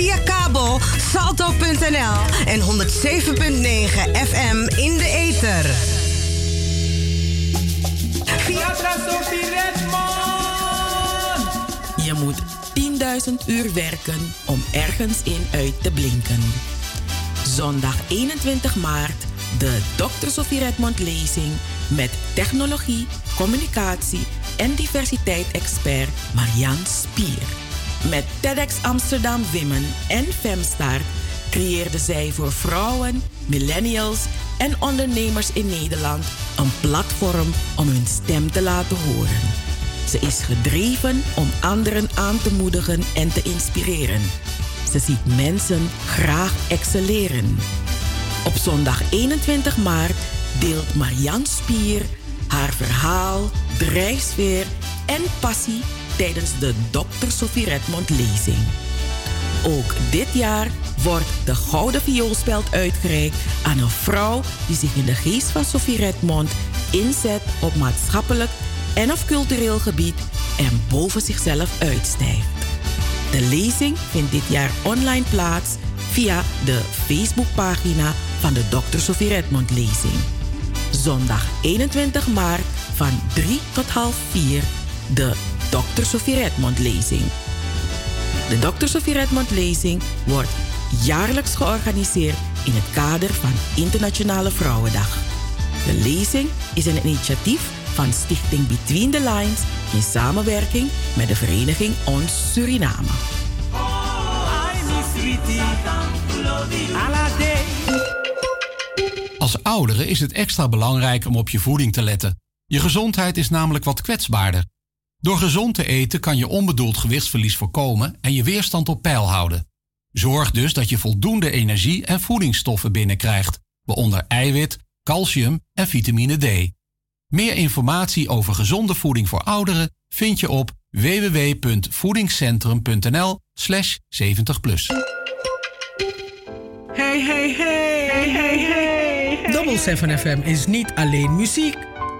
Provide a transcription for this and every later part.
Via kabel salto.nl en 107.9 FM in de ether. Via Je moet 10.000 uur werken om ergens in uit te blinken. Zondag 21 maart de Dr. Sofie Redmond lezing met technologie, communicatie en diversiteit-expert Marian Spier. Met TEDx Amsterdam Women en Femstart creëerde zij voor vrouwen, millennials en ondernemers in Nederland een platform om hun stem te laten horen. Ze is gedreven om anderen aan te moedigen en te inspireren. Ze ziet mensen graag excelleren. Op zondag 21 maart deelt Marianne Spier haar verhaal, drijfsfeer en passie tijdens de Dr. Sophie Redmond lezing. Ook dit jaar wordt de Gouden Vioolspeld uitgereikt aan een vrouw die zich in de geest van Sophie Redmond inzet op maatschappelijk en of cultureel gebied en boven zichzelf uitstijgt. De lezing vindt dit jaar online plaats via de Facebookpagina van de Dr. Sophie Redmond lezing. Zondag 21 maart van 3 tot half 4 de Dr. Sophie Redmond lezing. De Dr. Sophie Redmond lezing wordt jaarlijks georganiseerd in het kader van Internationale Vrouwendag. De lezing is een initiatief van Stichting Between the Lines in samenwerking met de vereniging Ons Suriname. Als ouderen is het extra belangrijk om op je voeding te letten. Je gezondheid is namelijk wat kwetsbaarder. Door gezond te eten kan je onbedoeld gewichtsverlies voorkomen en je weerstand op peil houden. Zorg dus dat je voldoende energie en voedingsstoffen binnenkrijgt, waaronder eiwit, calcium en vitamine D. Meer informatie over gezonde voeding voor ouderen vind je op www.voedingscentrum.nl/slash 70 Hey, hey, hey, hey, hey, hey. Double 7 FM is niet alleen muziek.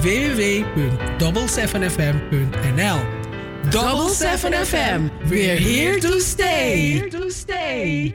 www.double7fm.nl Double 7 FM. We're here to stay. Here to stay.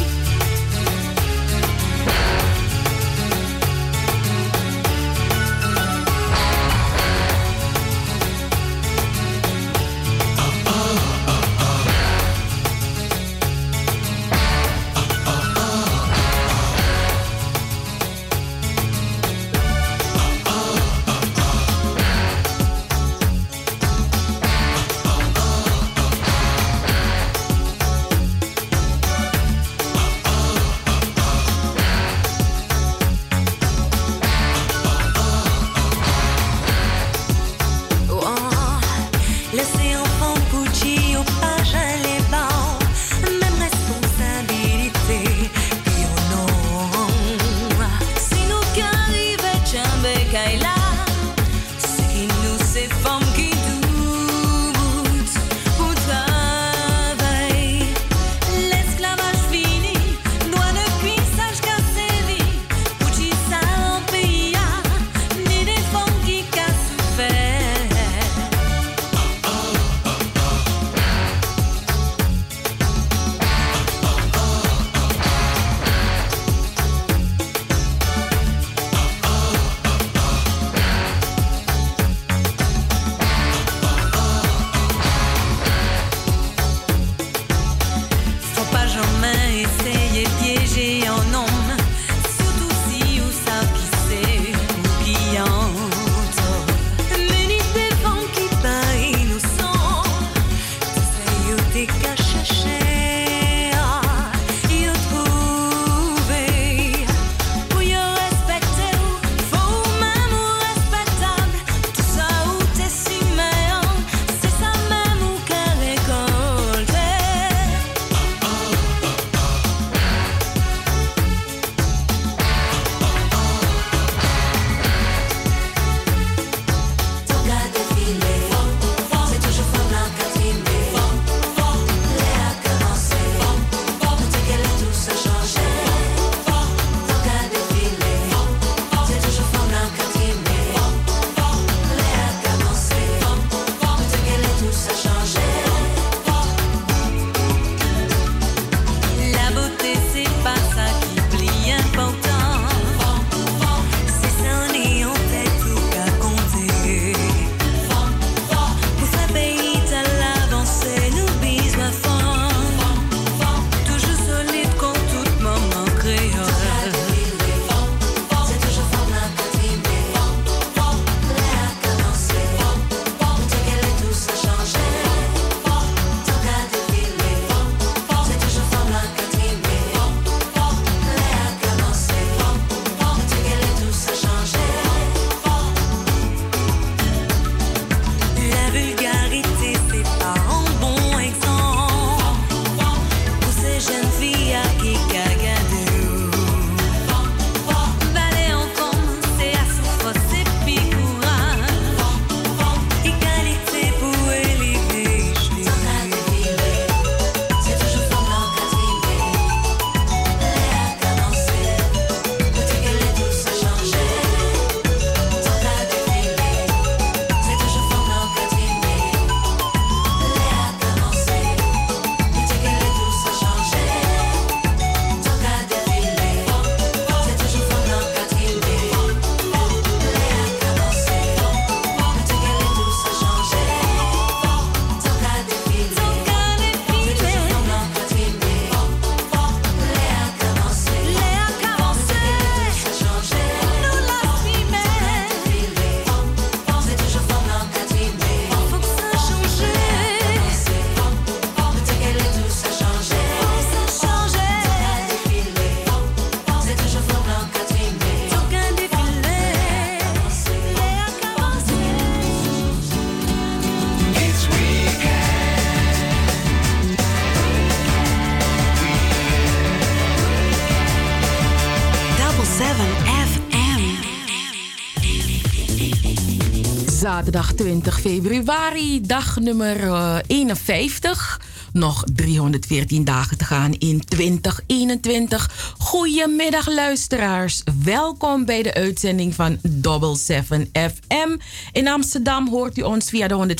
Zaterdag 20 februari, dag nummer 51. Eh, Nog 314 dagen te gaan in 2021. Goedemiddag luisteraars. Welkom bij de uitzending van Double 7 FM. In Amsterdam hoort u ons via de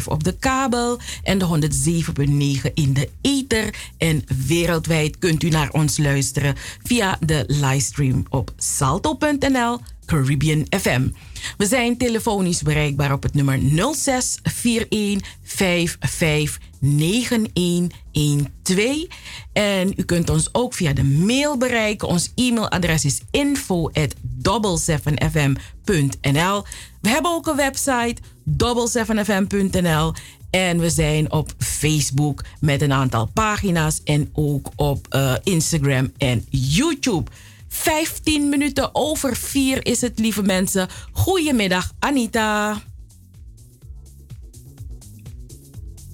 105.5 op de kabel en de 107.9 in de ether. En wereldwijd kunt u naar ons luisteren via de livestream op salto.nl Caribbean FM. We zijn telefonisch bereikbaar op het nummer 06 41 55 9112. En u kunt ons ook via de mail bereiken. Ons e-mailadres is info at 7fm.nl. We hebben ook een website 7fm.nl. En we zijn op Facebook met een aantal pagina's en ook op uh, Instagram en YouTube. 15 minuten over 4 is het, lieve mensen. Goedemiddag, Anita.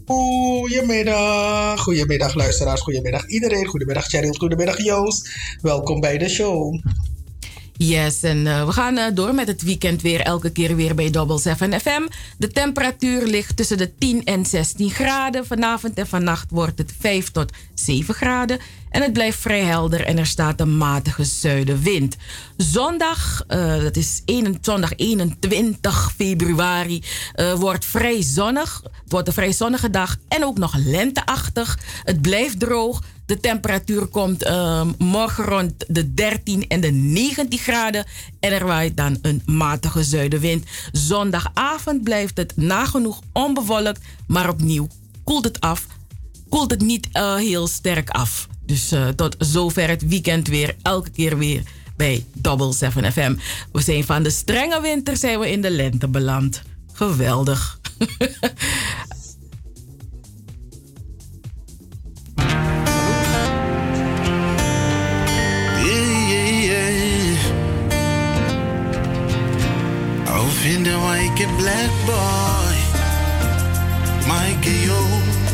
Goedemiddag, goedemiddag luisteraars, goedemiddag iedereen, goedemiddag Cheryl, goedemiddag Joost. Welkom bij de show. Yes, en uh, we gaan uh, door met het weekend weer elke keer weer bij Double 7 FM. De temperatuur ligt tussen de 10 en 16 graden. Vanavond en vannacht wordt het 5 tot 7 graden. En het blijft vrij helder en er staat een matige zuidenwind. Zondag, uh, dat is 21, zondag 21 februari, wordt vrij zonnig. Het wordt een vrij zonnige dag en ook nog lenteachtig. Het blijft droog. De temperatuur komt uh, morgen rond de 13 en de 19 graden. En er waait dan een matige zuidenwind. Zondagavond blijft het nagenoeg onbewolkt. Maar opnieuw koelt het af. Koelt het niet uh, heel sterk af. Dus uh, tot zover het weekend weer. Elke keer weer bij Double 7 FM. We zijn van de strenge winter zijn we in de lente beland. Geweldig. in the white black boy, Mike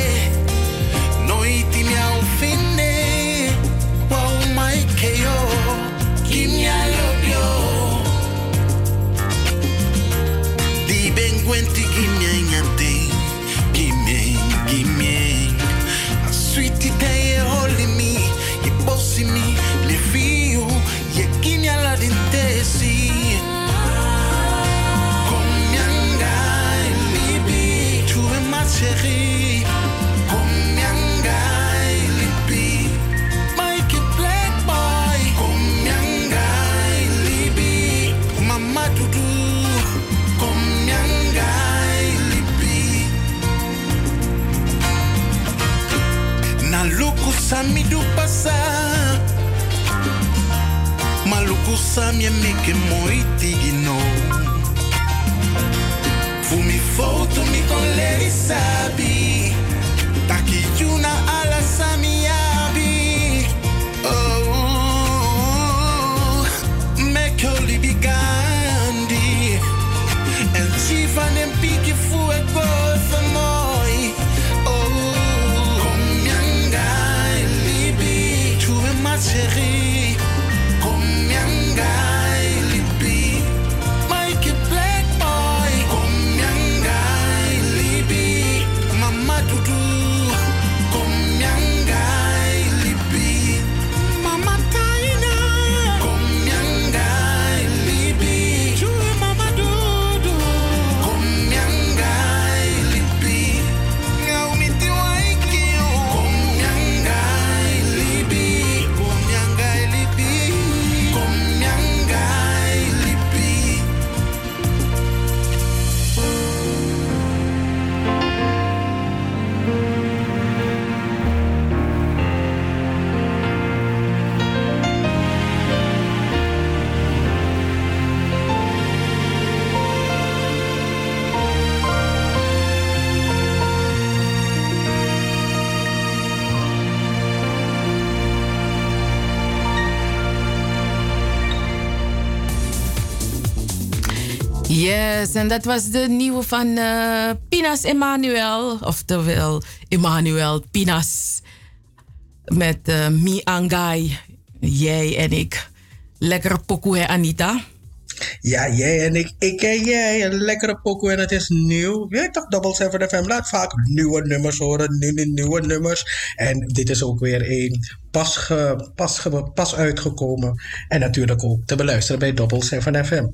50. Sami du pasa. Maluku sami meke moi tigino Fumi foto mi con leri sabi En dat was de nieuwe van uh, Pinas Emmanuel. Oftewel Emmanuel Pinas. Met uh, Mi Angai. Jij en ik. Lekker pokoe, Anita? Ja, jij en ik. Ik en jij. Een lekkere pokoe en het is nieuw. Weet toch, Double 7 FM laat vaak nieuwe nummers horen. Nieuwe, nieuwe nummers. En dit is ook weer een pas, pas, pas uitgekomen. En natuurlijk ook te beluisteren bij Double 7 FM.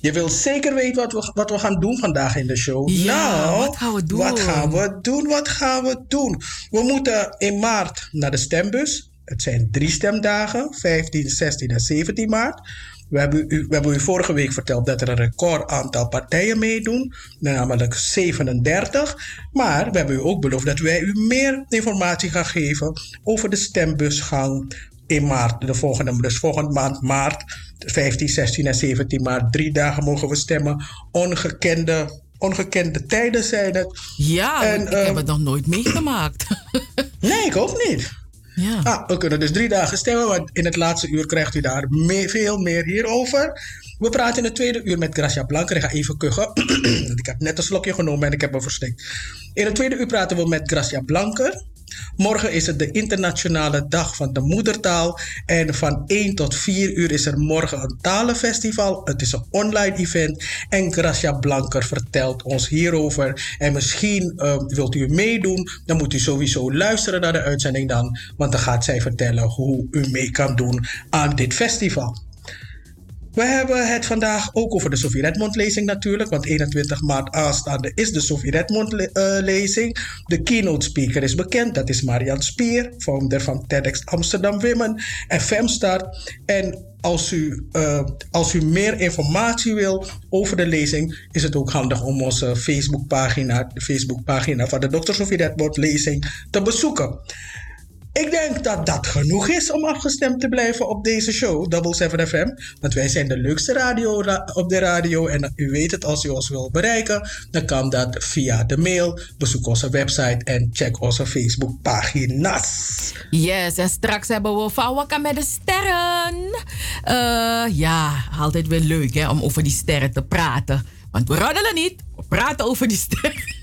Je wilt zeker weten wat we, wat we gaan doen vandaag in de show. Ja, nou, wat gaan we doen? Wat gaan we doen? Wat gaan we doen? We moeten in maart naar de stembus. Het zijn drie stemdagen, 15, 16 en 17 maart. We hebben, u, we hebben u vorige week verteld dat er een record aantal partijen meedoen, namelijk 37. Maar we hebben u ook beloofd dat wij u meer informatie gaan geven over de stembusgang in maart, de volgende, dus volgende maand maart, 15, 16 en 17 maart. Drie dagen mogen we stemmen. Ongekende, ongekende tijden zijn het. Ja, en, ik uh, heb het nog nooit meegemaakt. nee, ik ook niet. Ja. Ah, we kunnen dus drie dagen stemmen, want in het laatste uur krijgt u daar mee, veel meer hierover. We praten in het tweede uur met Gracia Blanker. Ik ga even kuchen. ik heb net een slokje genomen en ik heb me verstikt. In het tweede uur praten we met Gracia Blanker. Morgen is het de internationale dag van de moedertaal. En van 1 tot 4 uur is er morgen een talenfestival. Het is een online event. En Gracia Blanker vertelt ons hierover. En misschien uh, wilt u meedoen. Dan moet u sowieso luisteren naar de uitzending dan. Want dan gaat zij vertellen hoe u mee kan doen aan dit festival. We hebben het vandaag ook over de Sofie Redmond lezing natuurlijk, want 21 maart aanstaande is de Sofie Redmond le uh, lezing. De keynote speaker is bekend, dat is Marian Spier, founder van TEDx Amsterdam Women en Femstart. En als u, uh, als u meer informatie wil over de lezing, is het ook handig om onze Facebookpagina, de Facebookpagina van de Dr. Sofie Redmond lezing, te bezoeken. Ik denk dat dat genoeg is om afgestemd te blijven op deze show, Double 7 FM. Want wij zijn de leukste radio ra op de radio. En u weet het, als u ons wil bereiken, dan kan dat via de mail. Bezoek onze website en check onze Facebookpagina's. Yes, en straks hebben we Vauwaka met de sterren. Uh, ja, altijd weer leuk hè, om over die sterren te praten. Want we roddelen niet, we praten over die sterren.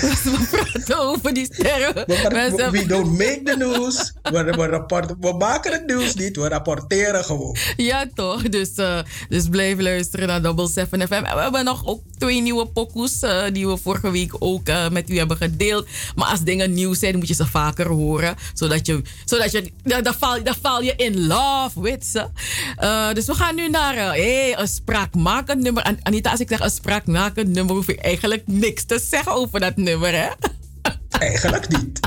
we praten over die sterren. We, we don't make the news. We, we, rapport, we maken het nieuws niet, we rapporteren gewoon. Ja, toch? Dus, uh, dus blijf luisteren naar Double 7 FM. En we hebben nog ook twee nieuwe pokoes uh, die we vorige week ook uh, met u hebben gedeeld. Maar als dingen nieuw zijn, moet je ze vaker horen. Zodat je, zodat je dan, val, dan val je in love, weet ze. dus we gaan nu naar hey, een spraakmakend nummer. Anita, als ik zeg een spraakmakend nummer, hoef ik eigenlijk niks te zeggen over dat nummer, hè? Eigenlijk niet.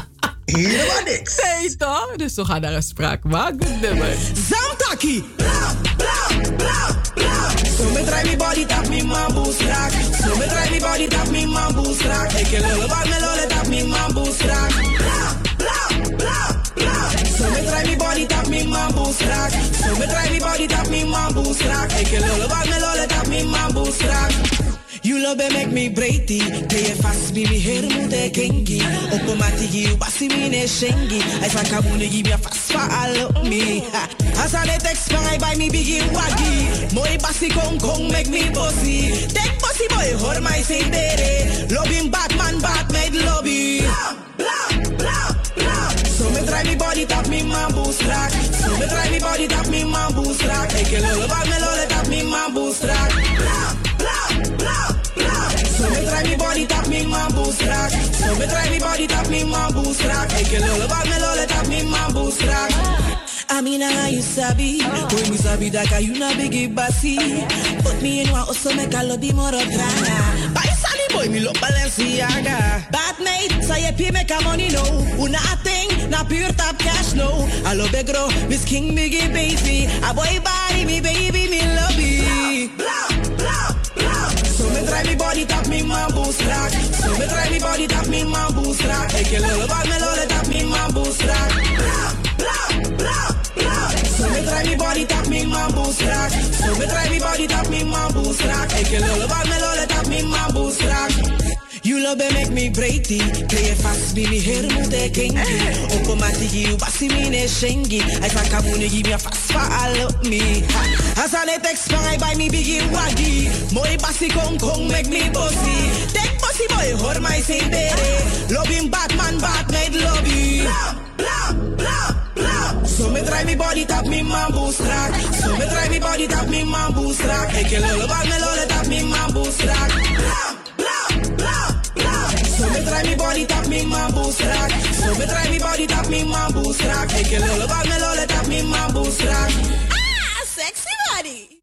Helemaal niks. Nee, toch? Dus we gaan naar een spraakmakend nummer. Zamtaki! Bla, bla, bla, bla. So me try me body tap me mambo strak. So me try me body tap me mambo strak. Ik lullen bad me lullen tap me mambo strak. Bla, bla, bla, bla. So me try me body tap me mambo strak. So me try me body tap me mambo strak. Ik lullen bad me lullen tap me mambo strak. You love make me breity. Play it fast, baby, hair mute kinky. Automatic, you passy me ne shengi. I say I wanna give you fast follow me. As I text I buy me biggie waggy. Boy, passy come come make me bossy. Take bossy boy, hold my say dere. Loving Batman, Batman lobby. Blah, blah, blah. So me try me body tap me man boost track. So me try me body tap me man boost track. Eke lolo bag me lolo tap me man boost track. Blah, blah, blah. So me body tap me man boost track. So me try me body tap me man boost track. Eke lolo bag me lolo tap me man boost track. I mean, how you sabi? Boy, me sabi that guy, you na biggie bossy. Put me in one also make a lot the more drama. Buy Sally boy, me look Balenciaga. Bad mate, so you pay make a money no. Una a thing, na pure top cash no. I love big bro, Miss King biggie baby. A boy body me baby me love it. Body tap me man boost track. So me try me body tap me man boost track. Eke lolo bag me lolo tap me man boost track. Blah, blah, blah. So me try me body tap me man boost track. So me try me body tap me man boost track. Eke lolo bag me lolo tap me man boost track. You love me make me breiti. Play fast me me hair mu de kengi. Open my tiki you basi me ne shengi. I fa kabuni give me a fast for all of me. Ha. As I let expand I buy me biggie waggy. Moi basi kong kong make me bossy. Take bossy boy hoor my say bere. Lobby Batman Batman lobby. Blam blam blam blam. So me try me body tap me mambo strak. So me try me body tap me mambo strak. Ik lullen bal me lollen tap me mambo strak. Blam blam blam blam. Try me body tap me mambo strak. So me try me body tap me mambo strak. Ik lullen bal me lollen tap me mambo strak. Ah, sexy body.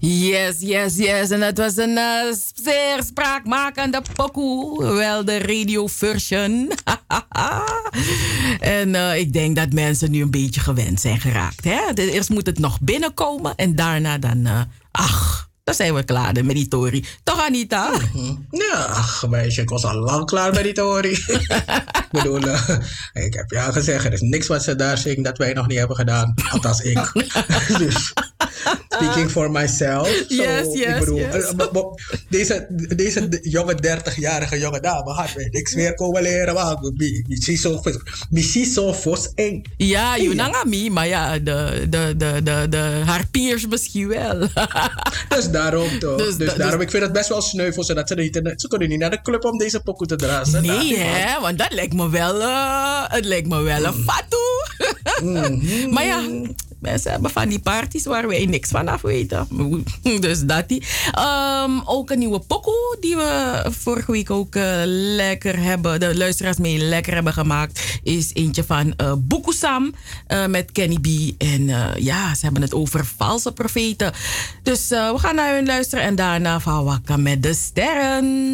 Yes, yes, yes. En het was een eh, zeer spraakmakende pokoe. Wel de radio version. en eh, ik denk dat mensen nu een beetje gewend zijn geraakt. Hè? Eerst moet het nog binnenkomen en daarna dan... eh, ach, dan zijn we klaar met die Tori. Toch Anita? Ja, ach meisje, ik was al lang klaar met die Tori. ik bedoel, eh, ik heb ja gezegd, er is niks wat ze daar zingt dat wij nog niet hebben gedaan. Althans ik. dus, speaking for myself. So, Yes, ik yes, bedoel, yes. eh, maar- maar deze, deze jonge 30-jarige jonge dame had mij niks meer komen leren. Maar misschien zo fos eng. Ja, Yunangami, maar ja, de, de, de, de, de, haar peers misschien wel. Dus daarom toch. Dus Dus, da- daarom, ik vind het best wel sneu voor ze dat ze niet, ze kunnen niet naar de club om deze pokoe te dragen. Nee, hè? Want dat lijkt me wel, eh, het lijkt me wel een fatu. maar ja, mensen hebben van die parties waar wij niks van af weten. Dus dat die. Ehm, ook een nieuwe pokoe die we vorige week ook eh, lekker hebben, de luisteraars mee lekker hebben gemaakt, is eentje van eh Boekusam eh, met Kenny B. En ja, ze hebben het over valse profeten. Dus we gaan naar hun luisteren en daarna van Wakka met de sterren.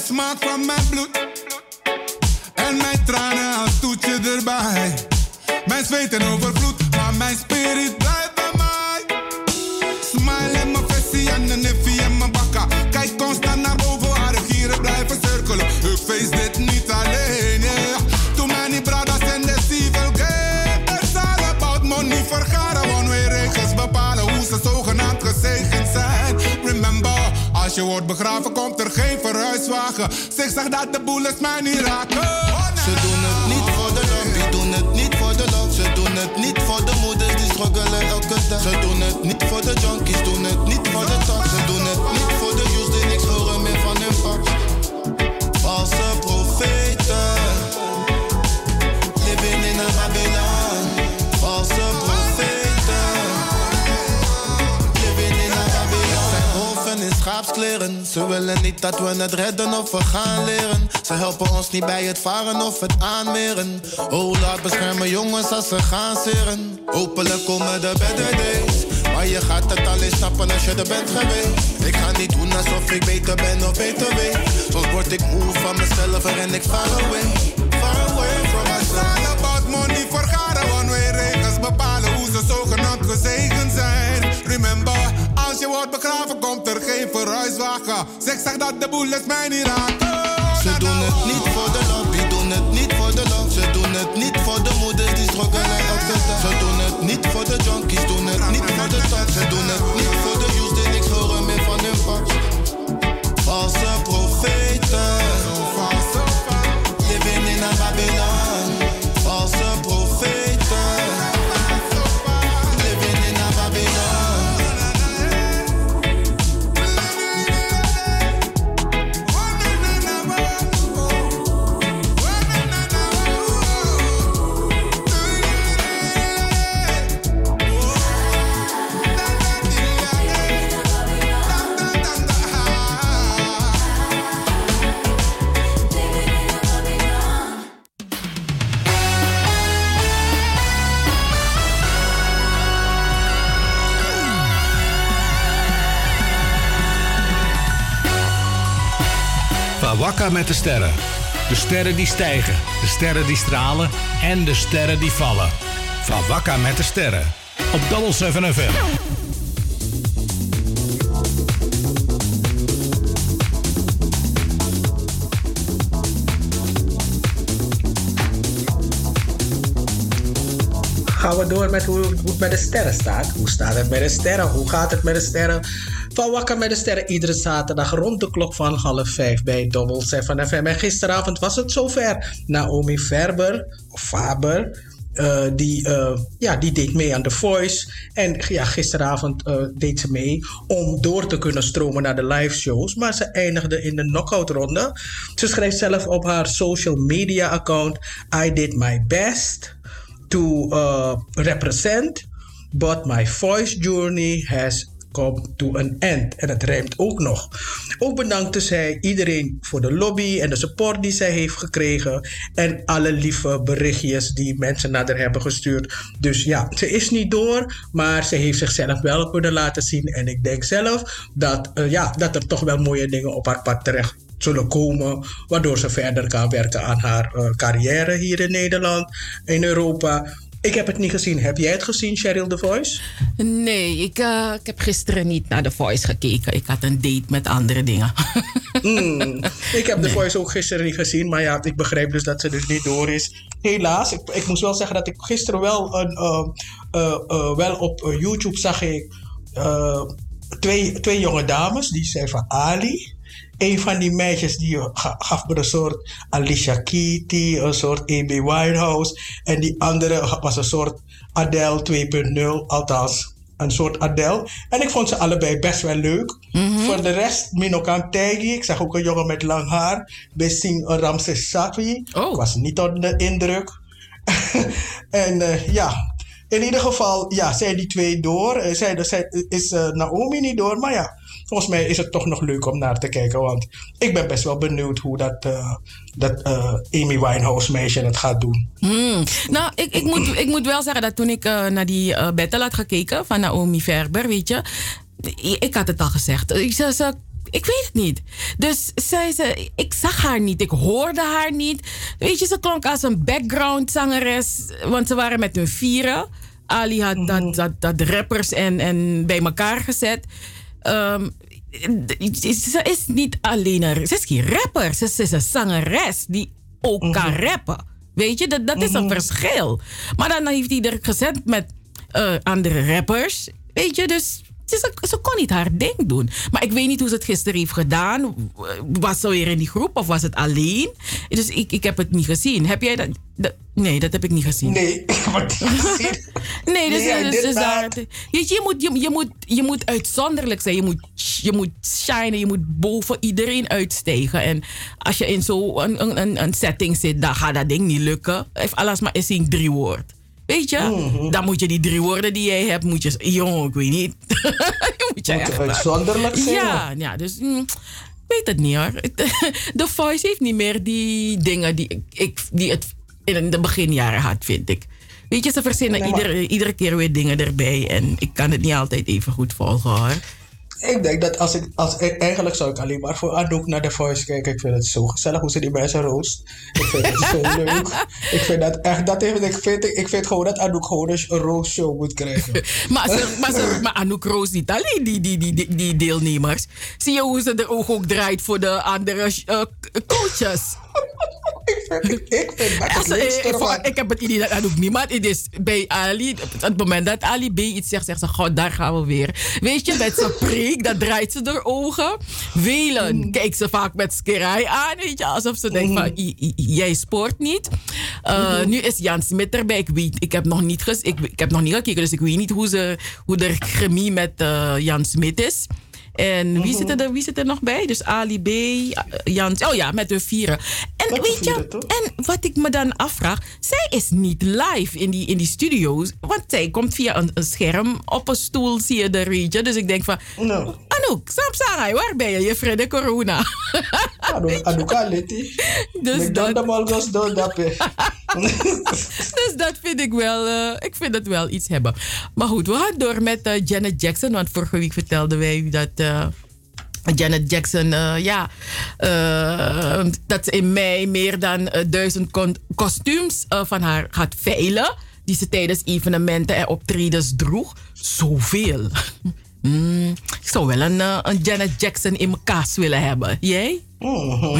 De smaak van mijn bloed. En mijn tranen als toetje erbij. Mijn zweet en overvloed, maar mijn spirit blijft bij mij. Smile en mijn versie en een niffie en mijn bakka. Kijk constant naar boven, haar gieren blijven cirkelen. Ik face dit niet alleen, yeah. Too many brothers in the game. It's all about money, vergaren. One-way regels bepalen hoe ze zogenaamd gezegend zijn. Remember, als je wordt begraven, Zeg, zeg dat de bullets mij niet raken. Ze doen het niet voor de lobby, doen het niet voor de love. Ze doen het niet voor de moeders die struggelen elke dag. Ze doen het niet voor de junkies, doen het niet voor de top. Ze willen niet dat we het redden of we gaan leren. Ze helpen ons niet bij het varen of het aanmeren. Oh, laat beschermen jongens als ze gaan zeren. Hopelijk komen de better days. Maar je gaat het alleen snappen als je er bent geweest. Ik ga niet doen alsof ik beter ben of beter weet. Soms word ik moe van mezelf en ren ik far away. Far away from myself. about money, vergaren. One-way regels bepalen hoe ze zogenaamd gezegend zijn. Remember, als je wordt begraven, komt er geen verhuiswagen. Zeg, zeg dat de bullets mij niet raken. Ze doen het niet voor de lobby, doen het niet voor de love. Ze doen het niet voor de moeders die struggelen elke dag. Ze doen het niet voor de junkies, doen het niet voor de top. Ze doen het niet voor de youths die niks horen meer van hun pap. Valse profeten, met de sterren. De sterren die stijgen, de sterren die stralen en de sterren die vallen. Van Wakka met de sterren. Op Double 7 FM. Gaan we door met hoe, het met de sterren staat. Hoe staat het met de sterren? Hoe gaat het met de sterren? Van Wakker met de Sterren iedere zaterdag rond de klok van half vijf bij Double 7 FM. En gisteravond was het zover. Naomi Verber, Faber, eh, die, eh, ja, die deed mee aan The Voice. En ja, gisteravond eh, deed ze mee om door te kunnen stromen naar de live shows. Maar ze eindigde in de knockout ronde. Ze schreef zelf op haar social media account: I did my best to represent, but my voice journey has come to an end. En het rijmt ook nog. Ook bedankte zij iedereen voor de lobby en de support die zij heeft gekregen. En alle lieve berichtjes die mensen naar haar hebben gestuurd. Dus ja, ze is niet door, maar ze heeft zichzelf wel kunnen laten zien. En ik denk zelf dat, uh, ja, dat er toch wel mooie dingen op haar pad terecht zullen komen, waardoor ze verder kan werken aan haar uh, carrière hier in Nederland, in Europa. Ik heb het niet gezien. Heb jij het gezien, Cheryl The Voice? Nee, ik, uh, ik heb gisteren niet naar The Voice gekeken. Ik had een date met andere dingen. mm, ik heb The Voice ook gisteren niet gezien, maar ja, ik begrijp dus dat ze dus niet door is. Helaas, ik, ik moest wel zeggen dat ik gisteren wel, een, uh, wel op YouTube zag ik twee, twee jonge dames, die zijn van Ali een van die meisjes die gaf me een soort Alicia Keys, een soort A.B. Winehouse. En die andere was een soort Adele 2.0, althans een soort Adele. En ik vond ze allebei best wel leuk. Voor de rest, Minokan Tegi. Ik zag ook een jongen met lang haar. Besing Ramses Satwi. Oh. Ik was niet onder de indruk. en uh, ja, in ieder geval, ja, zijn die twee door. Uh, zijn, zijn, is uh, Naomi niet door, maar ja volgens mij is het toch nog leuk om naar te kijken. Want ik ben best wel benieuwd hoe dat, uh, dat uh, Amy Winehouse meisje het gaat doen. Hmm. Nou, ik, ik, moet, ik moet wel zeggen dat toen ik uh, naar die uh, battle had gekeken van Naomi Verber, weet je. Ik had het al gezegd. Ik, ze, ze, ik weet het niet. Dus zei ze, ik zag haar niet, ik hoorde haar niet. Weet je, ze klonk als een background zangeres, want ze waren met hun vieren. Ali had dat, dat, dat rappers en, en bij elkaar gezet. Um, ze is niet alleen een... Ze is geen rapper. Ze, is een zangeres die ook mm -hmm. kan rappen. Weet je, dat, dat is een -hmm. verschil. Maar dan heeft hij er gezet met uh, andere rappers. Weet je, dus ze, ze, kon niet haar ding doen. Maar ik weet niet hoe ze het gisteren heeft gedaan. Was ze weer in die groep of was het alleen? Dus ik, ik heb het niet gezien. Heb jij dat? dat nee, dat heb ik niet gezien. Nee, ik heb het niet gezien. nee, dus, Nee, dus, dus daar, je, je moet, je, je, moet, je moet uitzonderlijk zijn. Je moet, je moet shinen. Je moet boven iedereen uitstijgen. En als je in zo'n een, een, een setting zit, dan gaat dat ding niet lukken. Heeft alles maar eens in drie woord. Weet je? Mhm. Dan moet je die drie woorden die jij hebt, moet je... Jongen, ik weet niet. je moet je Moet echt... uitzonderlijk zijn. Ja, ja, dus... mm, ik weet het niet hoor. The Voice heeft niet meer die dingen die, ik- die het in de beginjaren had, vind ik. Weet je, ze verzinnen Nee, iedere, iedere keer weer dingen erbij. En ik kan het niet altijd even goed volgen hoor. Ik denk dat als ik, als eigenlijk zou ik alleen maar voor Anouk naar de Voice kijken. Ik vind het zo gezellig hoe ze die mensen roost. Ik vind het zo leuk. Ik vind dat echt, dat heeft, ik, vind, ik vind gewoon dat Anouk gewoon een roostshow moet krijgen. Maar, ze, maar, ze, maar Anouk Roos niet alleen die, die, die, die, die deelnemers. Zie je hoe ze de oog ook draait voor de andere eh, coaches? ik vind, ik vind dat Als, het eh, ik, ik heb het idee dat Anouk niemand. Het is bij Ali, op het moment dat Ali B iets zegt, zegt ze: God, daar gaan we weer. Weet je, met zijn preek, dan draait ze haar ogen. Welen Mm. kijkt ze vaak met skerij aan, weet je, alsof ze denkt: van, "I- I- Jij sport niet. Uh, Mm-hmm. Nu is Jan Smit erbij. Ik, weet, ik, heb nog niet ik, ik heb nog niet gekeken, dus ik weet niet hoe, ze, hoe de chemie met eh, Jan Smit is. En Mm-hmm. wie, zit er, wie zit er nog bij? Dus Ali B, Jan. Oh ja, met de vieren. En Met weet je, toch? en wat ik me dan afvraag, zij is niet live in die, in die studio's. Want zij komt via een, een scherm op een stoel, zie je de weet je. Dus ik denk van, Nou, Anouk, Samsara, waar ben je? Je vrede corona. Anouk- Aleti. Dus dat, dus dat vind ik wel, eh, ik vind dat wel iets hebben. Maar goed, we gaan door met eh, Janet Jackson. Want vorige week vertelden wij u dat, eh, Janet Jackson, eh, ja, eh, dat ze in mei meer dan eh, duizend kostuums eh, van haar gaat veilen. Die ze tijdens evenementen en optredens droeg. Zoveel. Mm, ik zou wel een, eh, een Janet Jackson in mijn kaas willen hebben. Jij?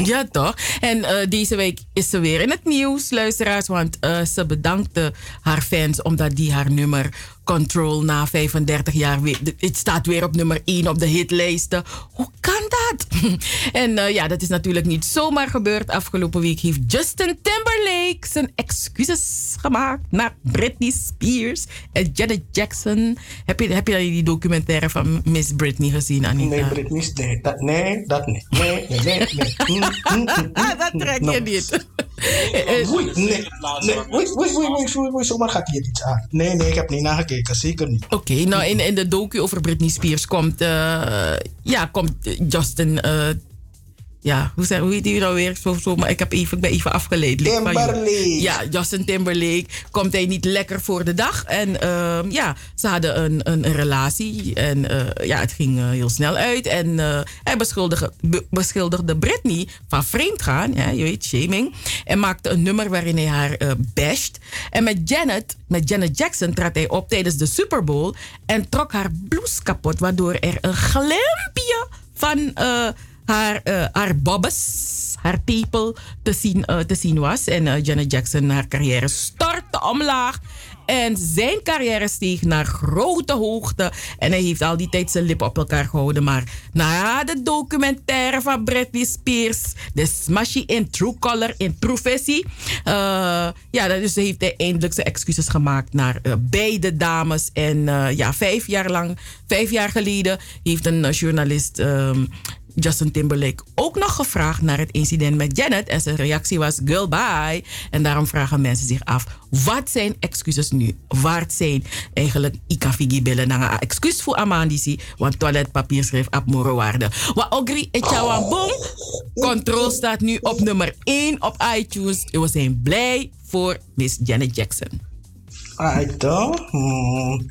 Ja, toch? En eh, deze week is ze weer in het nieuws, luisteraars. Want eh, ze bedankte haar fans omdat die haar nummer Control na 35 jaar Het staat weer op nummer 1 op de hitlijsten. Hoe kan dat? en eh, ja, dat is natuurlijk niet zomaar gebeurd. Afgelopen week heeft Justin Timberlake zijn excuses gemaakt naar Britney Spears en Janet Jackson. Heb je, heb je die documentaire van Miss Britney gezien, Anita? Nee, Britney, nee, dat, nee, dat niet. Nee, nee, nee, nee. Mm, mm, mm, mm, dat trek je niet. Oei, nee, oei, oei, oei, oei, zomaar gaat hier iets aan. Nee, nee, ik heb niet nagekeken, zeker niet. Oké, nou in, in de docu over Britney Spears komt, eh, ja, komt Justin, eh, ja, hoe, zeg, hoe heet die nou weer? Zo, zo, maar ik, heb even, ik ben even afgeleid. Timberlake. Ja, Justin Timberlake. Komt hij niet lekker voor de dag? En ehm, ja, ze hadden een, een, een relatie. En eh, ja, het ging eh, heel snel uit. En eh, hij beschuldigde, be- beschuldigde Britney van vreemdgaan. Ja, je weet, shaming. En maakte een nummer waarin hij haar basht. En met Janet, met Janet Jackson trad hij op tijdens de Super Bowl. En trok haar blouse kapot. Waardoor er een glimpje van haar, eh, haar bobbes, haar tepel te zien, eh, te zien was. En eh, Janet Jackson, haar carrière stortte omlaag. En zijn carrière steeg naar grote hoogte. En hij heeft al die tijd zijn lippen op elkaar gehouden. Maar na de documentaire van Britney Spears, de Smashy in True Color, in Professie. ja, dus heeft hij eindelijk zijn excuses gemaakt naar beide dames. En ja, vijf jaar lang, vijf jaar geleden, heeft een journalist. ehm, Justin Timberlake ook nog gevraagd naar het incident met Janet. En zijn reactie was girl bye. En daarom vragen mensen zich af, wat zijn excuses nu? Waard zijn eigenlijk ikafigi billen naar excuus voor Amandisi. Want toiletpapier schreef op waarde. Wa ogri etjawan boom. Control staat nu op nummer 1 op iTunes. We zijn blij voor Miss Janet Jackson. Aito. Hmm.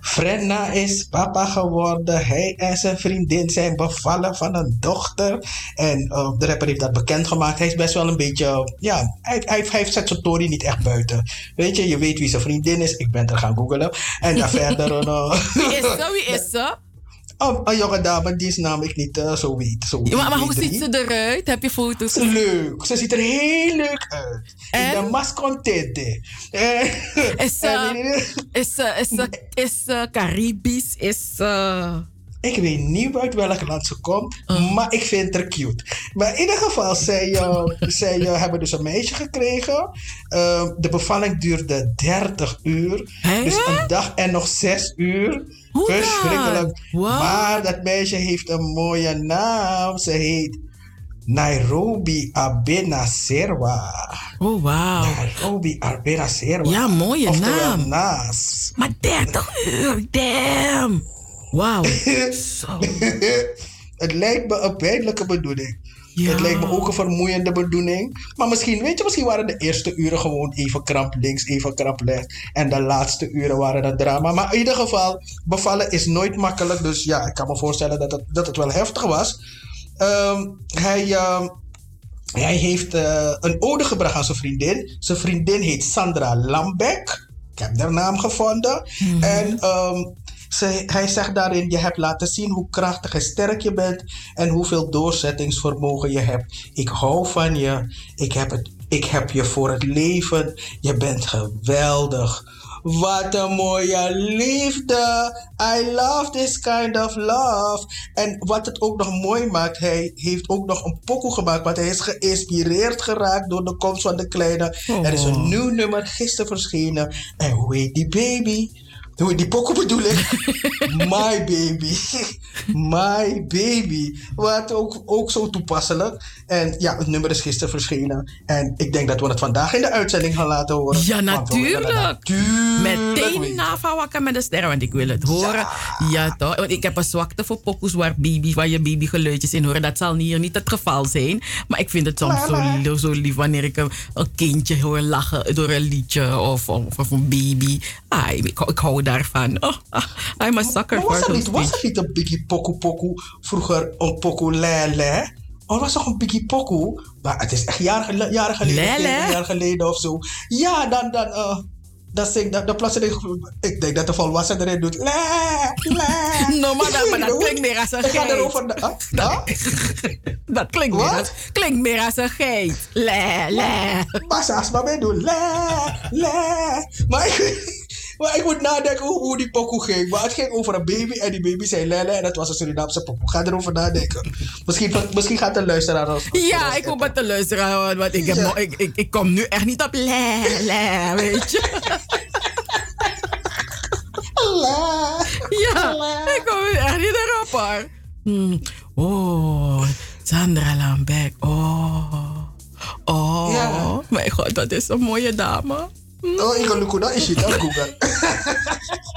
Frenna is papa geworden. Hij en zijn vriendin zijn bevallen van een dochter. En eh, de rapper heeft dat bekendgemaakt. Hij is best wel een beetje. Ja, hij, hij, hij zet zijn story niet echt buiten. Weet je, je weet wie zijn vriendin is. Ik ben er gaan googlen. En dan verder. Wie is ze? Wie is ze? Oh, een jonge dame, die is namelijk niet eh, zo weet. Zo Ja, maar, maar hoe ziet ze eruit? Heb je foto's? Leuk. Ze ziet er heel leuk uit. Ik ben mas contente. Eh, Is ze, is ze, is ze, is ze Caribisch? Is ze... Ik weet niet uit welk land ze komt, maar ik vind haar cute. Maar in ieder geval, zij, eh, zij eh, hebben dus een meisje gekregen. Eh, de bevalling duurde 30 uur. Dus een dag en nog 6 uur. Verschrikkelijk. Maar dat meisje heeft een mooie naam. Ze heet Nairobi Abena Serwa. Oh, wauw. Nairobi Abena Serwa. Ja, mooie Oftewel naam. Maar 30 uur, damn. Wauw. het lijkt me een pijnlijke bedoeling. Het lijkt me ook een vermoeiende bedoeling. Maar misschien, weet je, misschien waren de eerste uren gewoon even kramp links, even kramp rechts. En de laatste uren waren het drama. Maar in ieder geval, bevallen is nooit makkelijk. Dus ja, ik kan me voorstellen dat het, dat het wel heftig was. Ehm, hij, ehm, hij heeft eh, een ode gebracht aan zijn vriendin. Zijn vriendin heet Sandra Lambeck. Ik heb haar naam gevonden. En ehm, ze, hij zegt daarin: Je hebt laten zien hoe krachtig en sterk je bent. En hoeveel doorzettingsvermogen je hebt. Ik hou van je. Ik heb, het, ik heb je voor het leven. Je bent geweldig. Wat een mooie liefde. I love this kind of love. En wat het ook nog mooi maakt, hij heeft ook nog een pokoe gemaakt. Want hij is geïnspireerd geraakt door de komst van de kleine. Er is een nieuw nummer gisteren verschenen. En hoe heet die baby? Heet die pokoe bedoel ik? My baby. My baby. Wat ook, ook zo toepasselijk. En ja, het nummer is gisteren verschenen. En ik denk dat we het vandaag in de uitzending gaan laten horen. Ja, natuurlijk. Meteen na van wakker met de sterren, want ik wil het horen. Ja, toch? Want ik heb een zwakte voor pokoes waar, baby, waar je babygeluidjes in horen. Dat zal hier niet het geval zijn. Maar ik vind het soms zo, zo lief wanneer ik een, kindje hoor lachen door een liedje of, of, of een baby. Ah, ik, ik hou daarvan. Oh, ah, I'm a sucker Maar for was er those niet, was er niet een Biggie Poku Poku vroeger een Poku Lele? Oh, was toch een Biggie Poku? Maar het is echt jaren, jaren geleden, Lele? 40 jaar geleden of zo. Ja, dan, dan, eh dan zing dat, dan plotseling, ik denk dat de volwassen erin doet. Le, le. No, maar dat, maar dat klinkt meer als een Ik ga geit. erover, na- ah? Dat klinkt meer, als, klinkt meer als een geit. Le, le. Maar zelfs maar doen. Le, le. Maar ik, maar ik moet nadenken hoe, hoe die pokoe ging. Maar het ging over een baby en die baby zei lele en dat was een Surinaamse pokoe. Ga erover nadenken. Misschien, misschien gaat de luisteraar. Ja, ik hoop het te luisteren, want ik, heb Ja. nog- ik, ik, ik kom nu echt niet op le, le, weet je. Ja, ik kom nu echt niet erop hoor. Hmm. Oh, Sandra Lambeck. Oh, oh. Ja. Mijn god, dat is een mooie dame. Oh, ik ga lukken. Dat is het. Dat Google.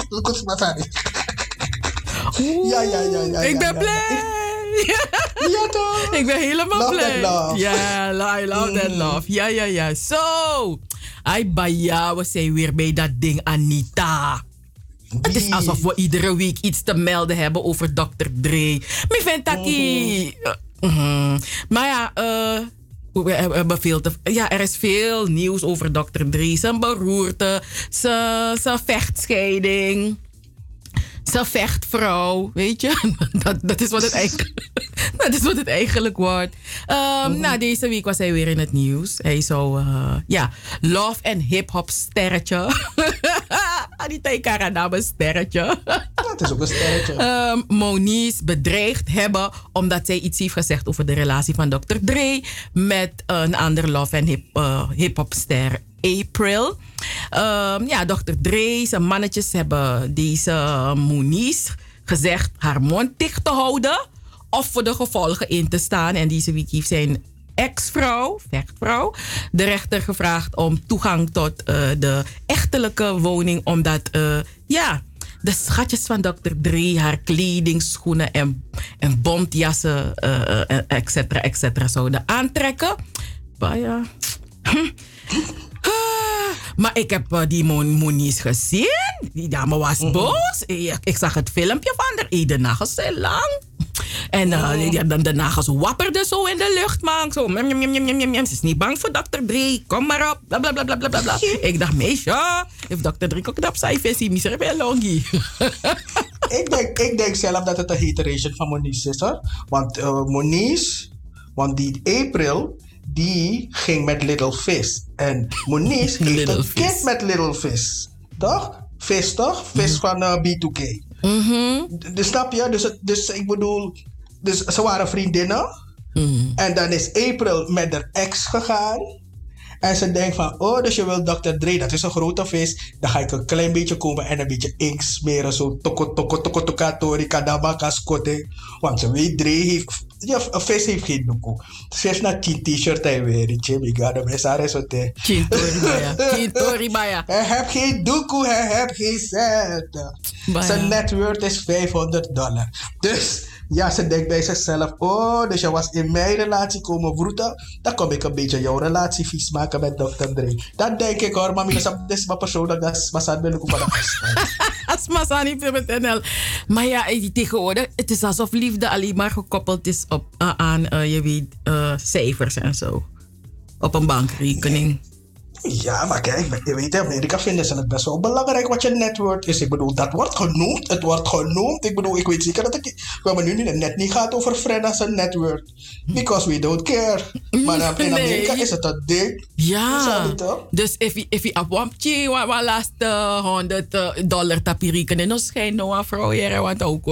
Look at my family. Ja, ja, ja, ja. ik ben blij. Ja, toch? Ik ben helemaal Love blij. Ja, I love that Mm. love. Ja, ja, ja. Zo. Ai, baya, we zijn weer bij dat ding Anita. Het is alsof we iedere week iets te melden hebben over Dr. Dre. Mi vindt dat die- eh, mhm. Maar ja, eh, we we hebben veel te, ja, er is veel nieuws over Dr. Dre. Zijn beroerte, zijn, zijn vechtscheiding. Zijn vechtvrouw, weet je? Dat, dat, is wat het eigenlijk, dat is wat het eigenlijk wordt. Ehm, Nou, deze week was hij weer in het nieuws. Hij zou, eh, ja, love en hip-hop sterretje. Anita Ikaraname sterretje. Het is ook een sterretje. Ehm, Moniz bedreigd hebben omdat zij iets heeft gezegd over de relatie van Dr. Dre met een ander love en hip, eh, hip-hop ster April. Ehm, ja, Dr. Dre, zijn mannetjes hebben deze Moniz gezegd haar mond dicht te houden of voor de gevolgen in te staan. En deze week heeft zijn ex-vrouw, vechtvrouw, de rechter gevraagd om toegang tot eh, de echtelijke woning, omdat, eh, ja, de schatjes van Dr. Dre, haar kleding, schoenen en, en bontjassen, eh, et cetera, et cetera, zouden aantrekken. Maar ja. Ah, Maar ik heb die Moniz gezien. Die dame was boos. Ik, ik zag het filmpje van haar. Nagels zijn lang. En eh, die- de, de nagels wapperden zo in de lucht, man. Zo, mjam, mjam, mjam. Ze is niet bang voor Dr. Dre. Kom maar op. Bla, bla, bla, bla, bla, bla. Ik dacht, meisje, if Dr. Dre ook op zijn visie, miser wel longie. ik, denk, ik denk zelf dat het een hateration van Moniz is hoor. Want eh Moniz, want die April, die ging met Little Fish. En Moniz heeft een kind met Little Fish. Toch? Vis toch? Vis van eh, B2K. D- Dus snap je? Dus, dus ik bedoel, dus ze waren vriendinnen. En dan is April met haar ex gegaan. En ze denkt van, oh, dus je wil Dr. Dre, dat is een grote vis. Dan ga ik een klein beetje komen en een beetje ink smeren. Zo toko toko toko toka tori kadama kaskote. Want ze weet, Dre heeft, ja, een vis heeft geen doekoe. Ze heeft naar 10 t-shirt en weer. Jimmy God, de messare zo te. Chintori Baya. Hij heeft geen doekoe, hij heeft geen cent. Zijn net worth is 500 dollar. Dus ja, ze denkt bij zichzelf: Oh, dus je was in mijn relatie komen vroeten. Dan kom ik een beetje jouw relatie vies maken met Dr. Dre. Dat denk ik hoor, maar dat is mijn persoonlijk. Dat is maar ben ik van Asma Sani NL. Maar ja, eh, tegenwoordig, het is alsof liefde alleen maar gekoppeld is op, eh, aan, eh, je weet, cijfers en zo. Op een bankrekening. Ja, maar kijk, je weet, in Amerika vinden ze het best wel belangrijk wat je network is. Ik bedoel, dat wordt genoemd. Het wordt genoemd. Ik bedoel, ik weet zeker dat ik. We hebben nu niet- net niet gaat over Fred als een network. Because we don't care. Maar in Nee. Amerika is het een ding. Ja. Dus if je, if je op wampje, wat laatste 100 eh, dollar tapi rekenen, dan schijnt aan vrouw hier, want ook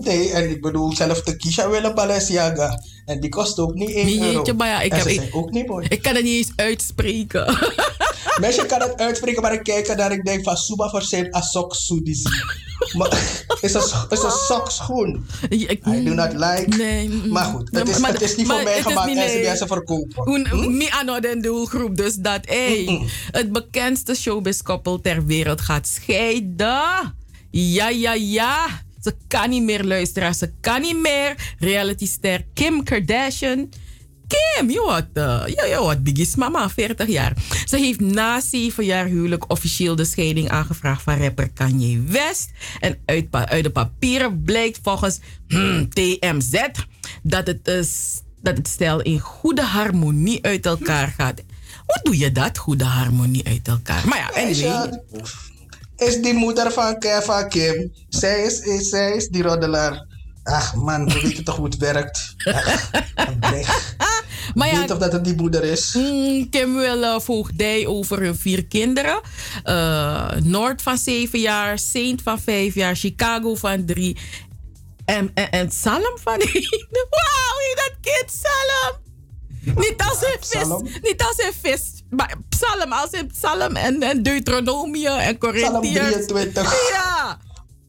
nee, en ik bedoel, zelf de Kisha willen Balenciaga. En die kost ook niet 1 Nee, euro. jeetje, maar ja, ik en heb- ze ik- ook niet mooi. Ik kan het niet eens uitspreken. Mensen kan het uitspreken, maar ik kijk naar ik denk van Suba voor zijn a sok sudisi. Maar is een, is een sokschoen. Ik, I do not like. Nee. Maar goed, het is, Maar- het is niet maar voor mij gemaakt niet- en ze mensen verkopen. Hoe Mi aan den doelgroep. Dus dat hey, het bekendste showbiz-koppel ter wereld gaat scheiden. Ja, ja, ja. Ze kan niet meer luisteren. Ze kan niet meer. Realityster Kim Kardashian Kim, je wordt, uh, je, wordt Biggie's mama, 40 jaar. Ze heeft na 7 jaar huwelijk officieel de scheiding aangevraagd van rapper Kanye West. En uit, uit de papieren blijkt volgens hmm, TMZ dat het, is, dat het stel in goede harmonie uit elkaar gaat. Hoe doe je dat, goede harmonie uit elkaar? Maar ja, anyway. Is die moeder van Keva Kim. Zij is, is, zij is die roddelaar. Ach man, we weten toch hoe het werkt. Ach, maar ja, weet toch dat het die moeder is? Mm, Kim wil uh, voogdij over hun vier kinderen. Uh, Noord van zeven jaar, Saint van vijf jaar, Chicago van drie. En, en, en Salem van één. Wauw, dat kind Salem. Niet als een vis. Niet als een vis. Maar psalm, als een psalm en, en Deuteronomie en Corinthians. Psalm 23. Ja.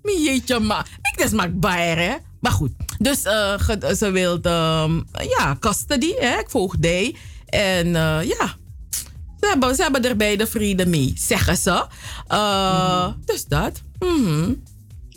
Jeetje, maar. Ik des maak hè. Maar goed. Dus uh, ze wilde, um, ja, custody, hè, voogdij. En uh, ja, ze hebben, ze hebben er beide vrede mee, zeggen ze. Uh, mm -hmm. Dus dat. Mm -hmm.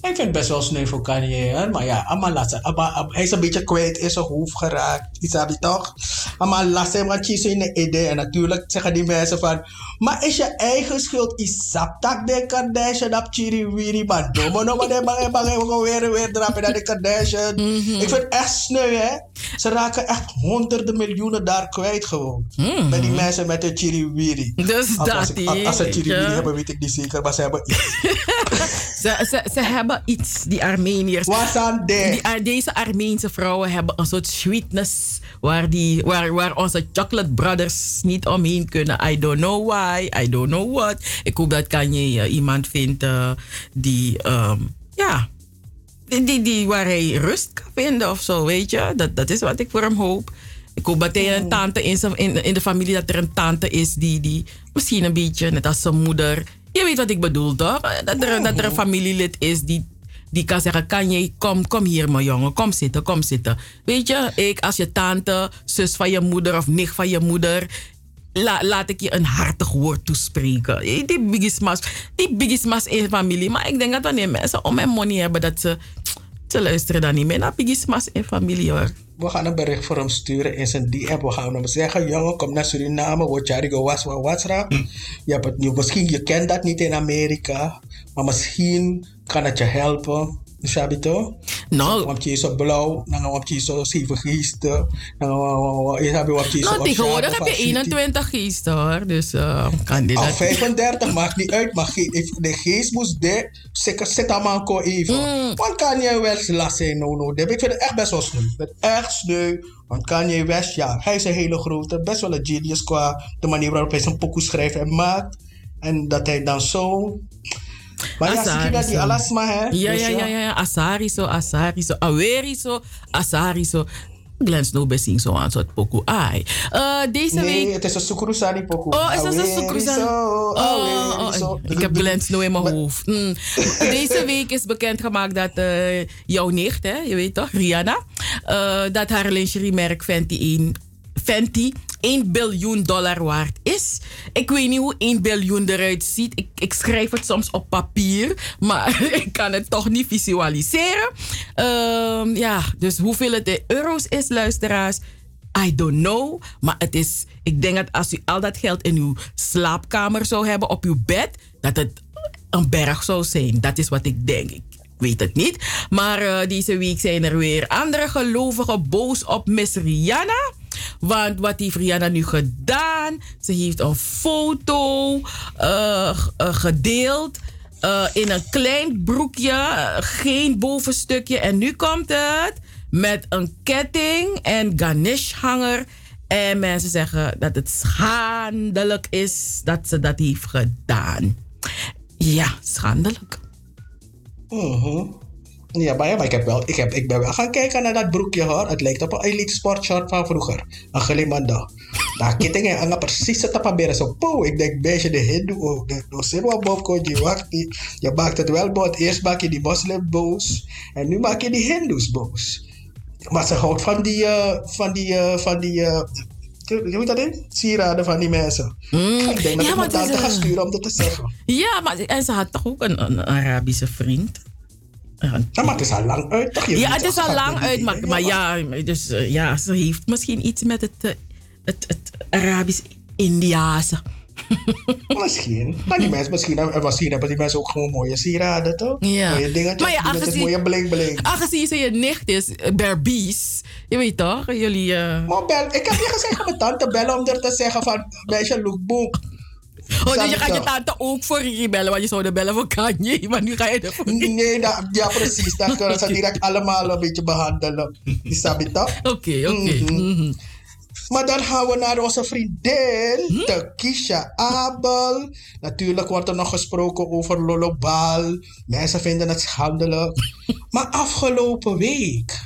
Ik vind het best wel sneu voor Kanye, maar ja, allemaal laat Hij is een beetje kwijt in zijn hoofd geraakt. Je toch? Allemaal laat hem wat je in de idee. En natuurlijk zeggen die mensen van, maar is je eigen schuld? Isap tak de Kardashian dat chiri wiri, maar domme no, maar de bang bang weer weer drapen naar de Kardashian. Ik vind het echt sneu, hè? Ze raken echt honderden miljoenen daar kwijt gewoon. Mm Bij die mensen met de chiri wiri. Dus als, dat als, als, ze chiri wiri hebben, weet ik niet zeker, maar ze hebben iets. ze, ze, ze hebben iets, die Armeniërs. Wat aan die, Deze Armeense vrouwen hebben een soort sweetness waar, die, waar, waar onze chocolate brothers niet omheen kunnen. I don't know why, I don't know what. Ik hoop dat kan je uh, iemand vindt uh, die, um, ja, die, die, die, waar hij rust kan vinden of zo, weet je. Dat, dat is wat ik voor hem hoop. Ik hoop dat hij een tante in, in, in de familie, dat er een tante is die, die misschien een beetje, net als zijn moeder, je weet wat ik bedoel, toch? Dat er, dat er een familielid is die, die kan zeggen: Kan je, kom, kom hier, mijn jongen, kom zitten, kom zitten. Weet je, ik als je tante, zus van je moeder of nicht van je moeder. laat ik je een hartig woord toespreken. Die bigismas, die bigismas in familie. Maar ik denk dat wanneer mensen om mijn money hebben, dat ze, ze luisteren dan niet meer naar bigismas in familie. We gaan een bericht voor hem sturen in zijn DM. We gaan hem zeggen: jongen, kom naar Suriname. Word je was wat Je hebt het nu. Misschien je kent dat niet in Amerika. Maar misschien kan het je helpen. Sabi to? No. Want je zo blauw, dan want je zo zeven geesten. Dan heb je wat je zo. Nou, tegenwoordig heb je 21 geesten hoor. Dus uh, kan dit. Al 35 maakt niet uit, maar de geest moest de. Zeker zit aan ko even. Mm. Want kan je wel lassen, no, no. Ik vind het echt best wel sneu. Ik vind het echt sneu. Want Kanye West, ja, hij is een hele grote, best wel een genius qua de manier waarop hij zijn pokoe schrijft en maakt. En dat hij dan zo maar ja, zie je die alasma, hè? Ja, ja, ja, ja. Asari zo, asari zo, aweri zo, asari zo. Glenn Snow bezing zo aan soort pokoe. Ai. Uh, deze nee, week... Het is een Sukurusani pokoe. Oh, is dat een Sukurusani? Oh, oh, oh, ik heb Glenn Snow in mijn hoofd. Mm. Deze week is bekendgemaakt dat uh, jouw nicht, hè, je weet toch, Rihanna, uh, dat haar lingeriemerk Fenty 1 Fenty 1 biljoen dollar waard is. Ik weet niet hoe 1 biljoen eruit ziet. Ik, ik schrijf het soms op papier, maar ik kan het toch niet visualiseren. Um, ja, dus hoeveel het in euro's is, luisteraars. I don't know. Maar het is, ik denk dat als u al dat geld in uw slaapkamer zou hebben, op uw bed, dat het een berg zou zijn. Dat is wat ik denk. Ik weet het niet. Maar uh, deze week zijn er weer andere gelovigen boos op Miss Rihanna. Want wat heeft Rihanna nu gedaan? Ze heeft een foto uh, gedeeld. Uh, in een klein broekje, geen bovenstukje. En nu komt het met een ketting en garnishhanger. En mensen zeggen dat het schandelijk is dat ze dat heeft gedaan. Ja, schandelijk. Mm ja, maar, ja, maar ik, heb wel, ik, heb, ik ben wel gaan kijken naar dat broekje hoor. Het lijkt op een elite sportshort van vroeger. Een gelimanda. Daar kitting en anga precies het tapaberen zo. Po, ik denk beetje de hindoe ook. De dosewa bobko je wacht. Je maakt het wel boos. Eerst maak je die moslim boos. En nu maak je die hindoes boos. Maar ze houdt van die, uh, van die, uh, van die, uh, hoe heet dat in? Sieraden van die mensen. Mm. Ik denk dat ja, ik mijn tante ga sturen om dat te zeggen. Ja, maar en ze had toch ook een, een Arabische vriend? Ja, maar het is al lang uit, toch? Je ja, het is toch, al lang uit, maar, dingen, maar ja, dus, eh, ja, ze heeft misschien iets met het, eh, het, het Arabisch-Indiaanse. Misschien. Maar die mensen, misschien, en misschien hebben die mensen ook gewoon mooie sieraden, toch? Ja. Mooie dingetjes, Maar ja, aangezien- mooie bling bling. Aangezien ze je nicht is, eh, Berbies, je weet toch, jullie... Maar bel, ik heb je gezegd aan mijn tante bellen om er te zeggen van, meisje, lookbook. Oh, dus je gaat je tante ook voor Riri bellen, want je zou de bellen voor Kanye, maar nu ga je voor Nee, dat, ja precies. Dan kunnen ze direct allemaal een beetje behandelen. Snap je toch? Oké, oké. Mhm. Maar dan gaan we naar onze vriendin, Hm? de Kisha Abel. Natuurlijk wordt er nog gesproken over Lolobal. Mensen vinden het schandelijk. maar afgelopen week,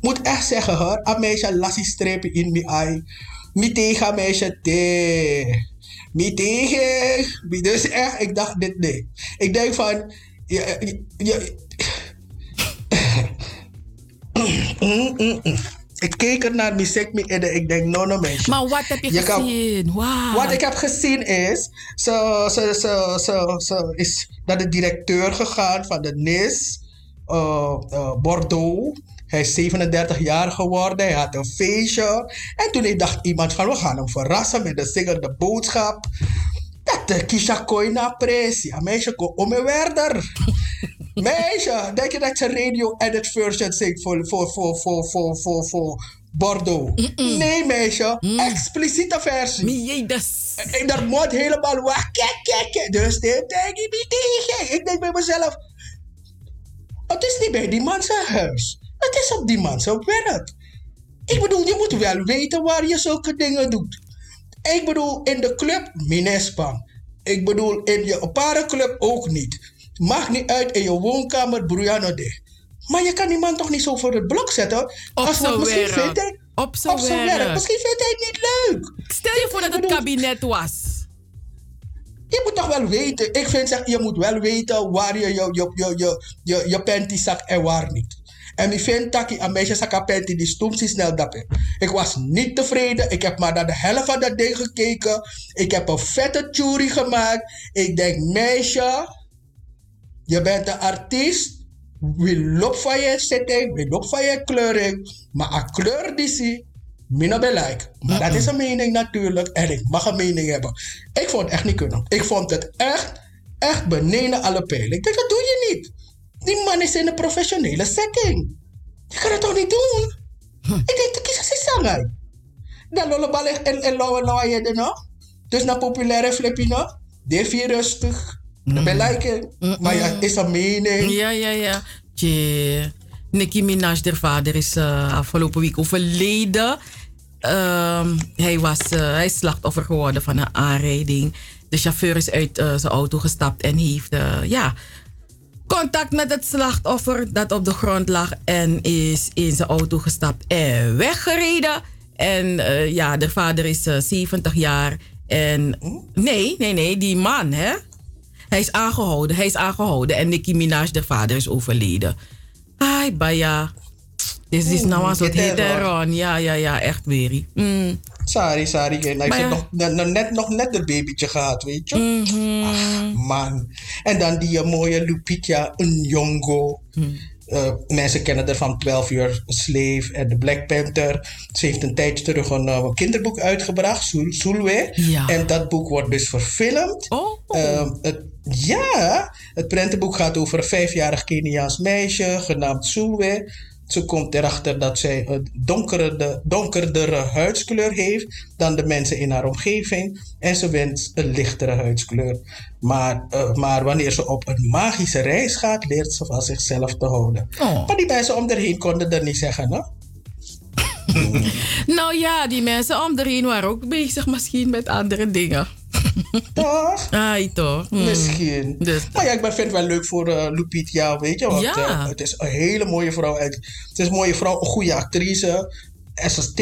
moet echt zeggen hoor, een meisje lassie strepen in mijn eye. Mi tegen meisje te. Mi tegen. Dus echt, ik dacht dit nee. Ik denk van, je, je, je- Mm, mm, mm. Ik keek er naar muziek en ik denk, no, no, meisje. Maar wat heb je, Je kan- gezien? Wauw. Wat ik heb gezien is, ze, ze, ze, ze, ze is naar de directeur gegaan van de NIS, eh, eh, Bordeaux. Hij is 37 jaar geworden, hij had een feestje. En toen dacht iemand van, we gaan hem verrassen met een zingende boodschap. Dat de Kisha Koina. Een meisje kon om me werder. Meisje, denk je dat je radio edit version zingt voor, voor, voor, voor, voor, voor, voor Bordeaux? Nee, meisje. Expliciete versie. Nee, dat En daar moet helemaal weg. Kijk, kijk, kijk. Dus dit denk ik niet tegen. Ik denk bij mezelf. Het is niet bij die man zijn huis. Het is op die man zijn werk. Ik bedoel, je moet wel weten waar je zulke dingen doet. Ik bedoel, in de club, Minespa. Ik bedoel, in je parenclub ook niet. Mag niet uit in je woonkamer, Bruyano de. Maar je kan die man toch niet zo voor het blok zetten? Op Als wat misschien werk. vindt hij, Op zijn werk. Misschien vindt hij het niet leuk. Stel je voor dat het kabinet was. Je moet toch wel weten. Ik vind zeg, je moet wel weten waar je je, je, je, je, je, je panty zakt en waar niet. En ik vind dat een meisje zak panty die stoemt snel dat Ik was niet tevreden. Ik heb maar naar de helft van dat ding gekeken. Ik heb een vette jury gemaakt. Ik denk, meisje, je bent een artiest. We lopen van je setting, we lopen van je kleuring. Maar een kleur die zie, minder belangrijk. Maar dat is een mening natuurlijk. En ik mag een mening hebben. Ik vond het echt niet kunnen. Ik vond het echt, echt beneden alle pijlen. Ik denk, dat doe je niet. Die man is in een professionele setting. Je kan het toch niet doen? Ik denk, de kies is zanger. Dan lollebal en en lauwe lauwe je nog. Dus naar populaire flippino. Deef rustig. Dat ben lijken. Maar ja, is een mening. Ja, ja, ja. Tje. Nicki Minaj, de vader, is eh, afgelopen week overleden. Ehm, hij, was, eh, hij is slachtoffer geworden van een aanrijding. De chauffeur is uit eh, zijn auto gestapt en heeft ja, contact met het slachtoffer dat op de grond lag. En is in zijn auto gestapt en weggereden. En eh, ja, de vader is eh, 70 jaar. En nee, nee, nee, die man, hè? Hij is aangehouden, hij is aangehouden. En Nicki Minaj, de vader, is overleden. Ai, baya. Dit is nou een soort dit hit terror. and run. Ja, ja, ja, echt weer. Mm. Sorry, sorry. Ik heb nog, net, nog net, een babytje gehad, weet je. Mhm. Ach, man. En dan die eh, mooie Lupita Nyong'o. Eh, mensen kennen haar van 12 uur Slave en de Black Panther. Ze heeft een tijdje terug een eh, kinderboek uitgebracht, Sul- Sulwe. Ja. En dat boek wordt dus verfilmd. Oh. Het, ja, het prentenboek gaat over een vijfjarig Keniaans meisje genaamd Sulwe. Ze komt erachter dat zij een donkere, donkerdere huidskleur heeft dan de mensen in haar omgeving. En ze wenst een lichtere huidskleur. Maar, eh, maar wanneer ze op een magische reis gaat, leert ze van zichzelf te houden. Oh. Maar die mensen om haar heen konden dat niet zeggen, hè? Nou ja, die mensen om erheen waren ook bezig misschien met andere dingen. Toch? Ai, toch? Mm. Misschien. Dus, Maar ja, ik ben- vind het wel leuk voor eh Lupita, weet je. Want Ja. eh, het is een hele mooie vrouw. En Het is een mooie vrouw, een goede actrice. En ze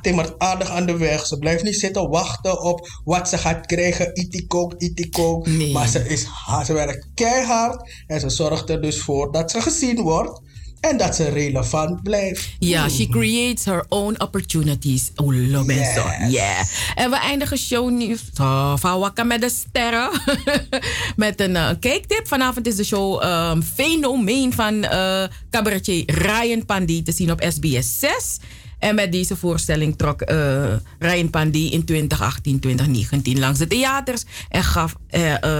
timmert, aardig aan de weg. Ze blijft niet zitten wachten op wat ze gaat krijgen. Itikook, itikook. Maar ze, is, ze werkt keihard. En ze zorgt er dus voor dat ze gezien wordt. En dat ze relevant blijft. Ja, she creates her own opportunities. Oh, lo Yes. Yeah. En we eindigen show nu oh, van Wakka met de sterren. met een eh, kijktip. Vanavond is de show ehm, Fenomeen van eh cabaretier Ryan Pandy te zien op SBS 6. En met deze voorstelling trok eh, Ryan Pandy in 2018, 2019 langs de theaters. En gaf,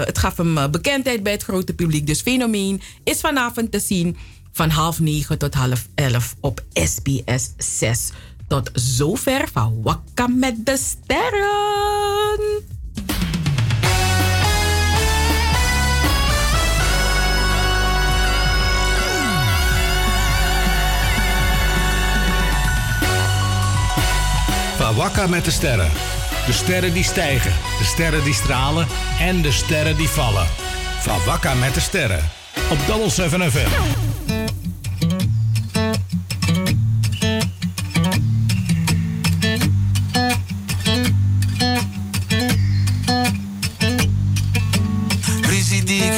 het gaf hem bekendheid bij het grote publiek. Dus Fenomeen is vanavond te zien van half negen tot half elf op SBS 6. Tot zover van Wakka met de sterren. Van Wakka met de sterren. De sterren die stijgen, de sterren die stralen en de sterren die vallen. Van Wakka met de sterren. Op Double 7 FM.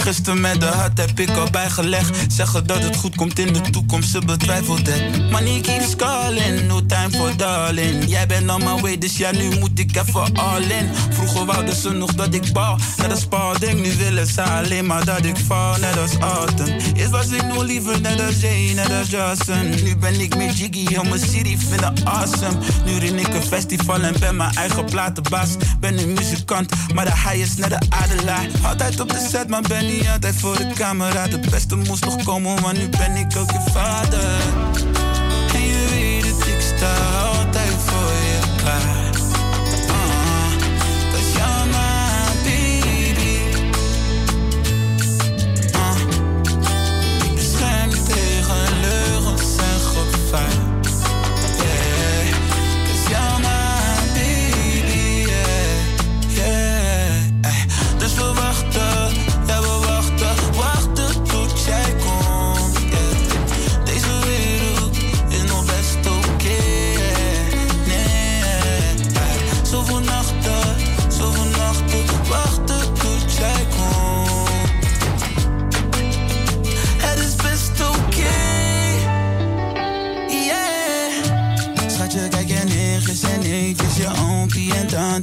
Gisteren met de had heb ik al bijgelegd. Zeggen dat het goed komt in de toekomst, ze betwijfelt het. Money keeps calling, no time for darling. Jij bent on my way, dus ja, nu moet ik even all in. Vroeger wouden ze nog dat ik bal, net als Spalding. Nu willen ze alleen maar dat ik val, net als Autumn. Eerst was ik nog liever net als Jay, net als Johnson. Nu ben ik met Jiggy, heel mijn city vinden awesome. Nu rin ik een festival en ben mijn eigen platenbaas. Ben een muzikant, maar de high is net de adelaar. Altijd op de set, maar ben niet altijd voor de camera. De beste moest nog komen, maar nu ben ik ook je vader. En je weet het, ik sta altijd voor je klaar. Ah, 'cause you're my baby. Ah, ik bescherm tegen leugens en gevaar.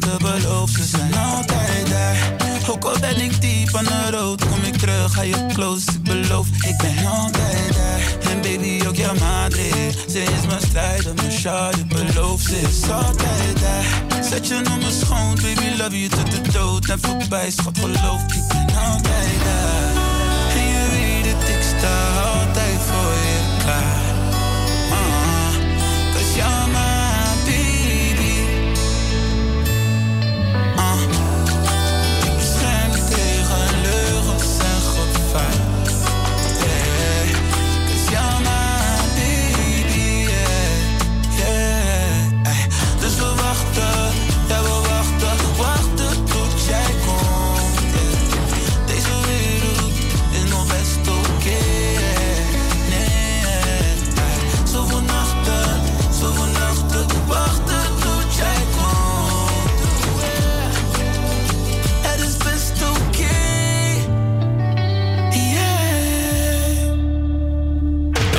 Ze zijn altijd daar. Ook al ben ik diep aan de rood, kom ik terug, ga je close, ik beloof, ik ben altijd daar. En baby, ook jouw madre, ze is mijn strijder, mijn shot, ik beloof, ze is altijd daar. Zet je nummer schoon, baby, love you tot de dood. En voorbij, schat, geloof, ik ben altijd daar. En je weet het, ik sta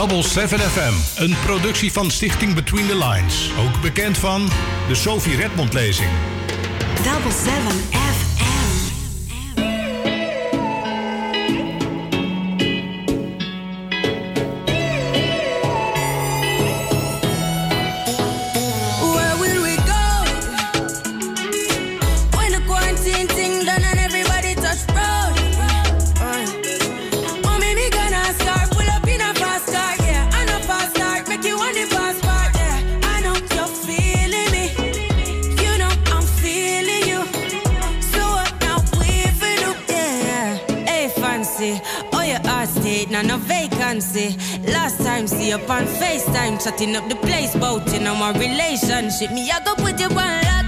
Double 7 FM, een productie van Stichting Between the Lines. Ook bekend van de Sophie Redmond lezing. Double 7 Where on FaceTime, chatting up the place, bout on my relationship. Me, I go put you on lockdown.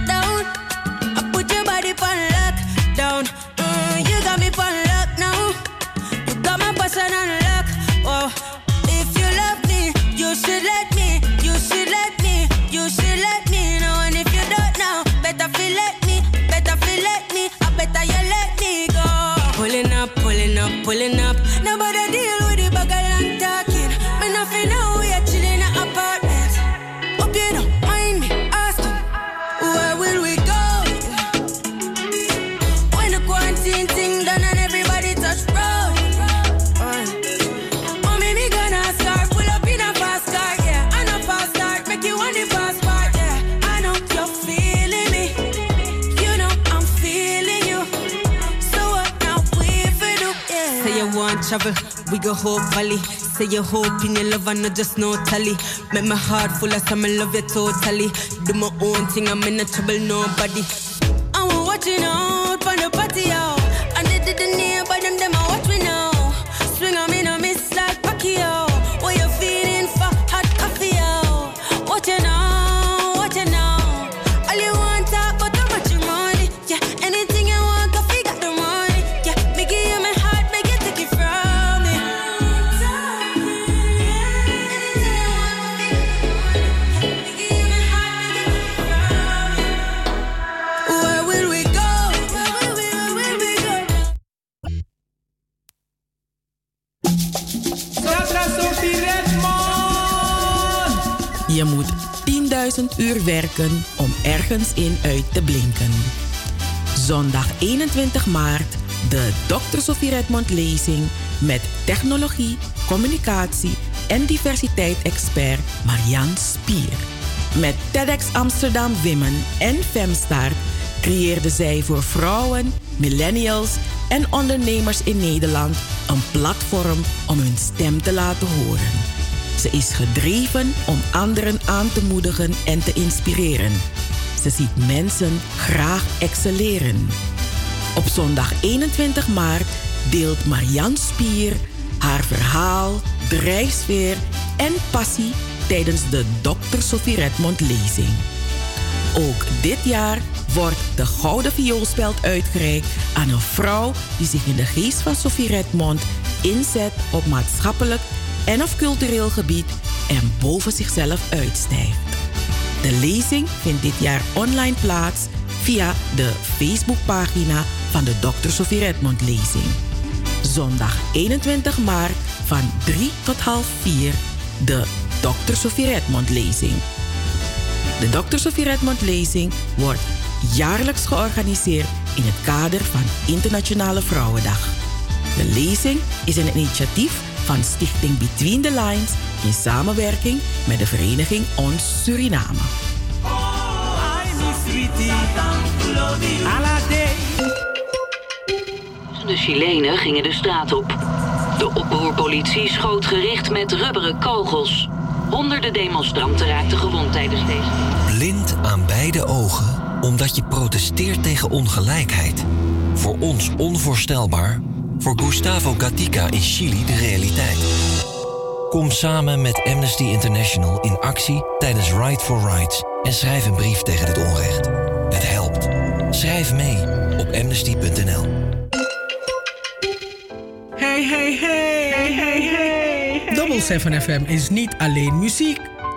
We hope valley. Say you hope in your love and not just no tally. Make my heart full of some love you totally. Do my own thing, I'm in no trouble, nobody. Om ergens in uit te blinken. Zondag 21 maart de Dr. Sofie Redmond lezing met technologie, communicatie en diversiteit-expert Marianne Spier. Met TEDx Amsterdam Women en Femstart creëerde zij voor vrouwen, millennials en ondernemers in Nederland een platform om hun stem te laten horen. Ze is gedreven om anderen aan te moedigen en te inspireren. Ze ziet mensen graag excelleren. Op zondag 21 maart deelt Marianne Spier haar verhaal, drijfsfeer en passie tijdens de Dr. Sophie Redmond lezing. Ook dit jaar wordt de Gouden Vioolspeld uitgereikt aan een vrouw die zich in de geest van Sophie Redmond inzet op maatschappelijk en of cultureel gebied en boven zichzelf uitstijgt. De lezing vindt dit jaar online plaats via de Facebookpagina van de Dr. Sophie Redmond lezing. Zondag 21 maart van 3 tot half 4 de Dr. Sophie Redmond lezing. De Dr. Sophie Redmond lezing wordt jaarlijks georganiseerd in het kader van Internationale Vrouwendag. De lezing is een initiatief van Stichting Between the Lines in samenwerking met de vereniging Ons Suriname. De Chilenen gingen de straat op. De oproerpolitie schoot gericht met rubberen kogels. Honderden demonstranten raakten gewond tijdens deze. Blind aan beide ogen omdat je protesteert tegen ongelijkheid. Voor ons onvoorstelbaar, voor Gustavo Gatica in Chili de realiteit. Kom samen met Amnesty International in actie tijdens Right for Rights en schrijf een brief tegen dit onrecht. Het helpt. Schrijf mee op amnesty.nl. Hey, hey, hey, hey, hey, hey. Double 7 FM is niet alleen muziek.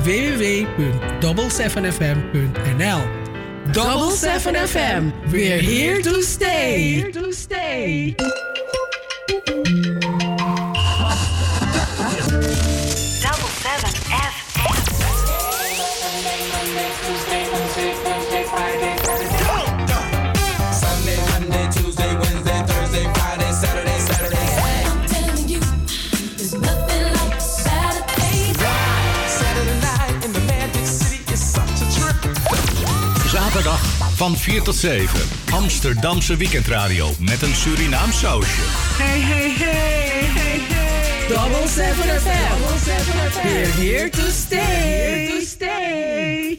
www.double7fm.nl Double 7 FM. We're here to stay. Here to stay. Van 4 tot 7. Amsterdamse weekendradio met een Surinaam sausje. Hey, hey, hey, hey, hey. Double 7 FM. Double 7 FM. We're here to stay. Here to stay.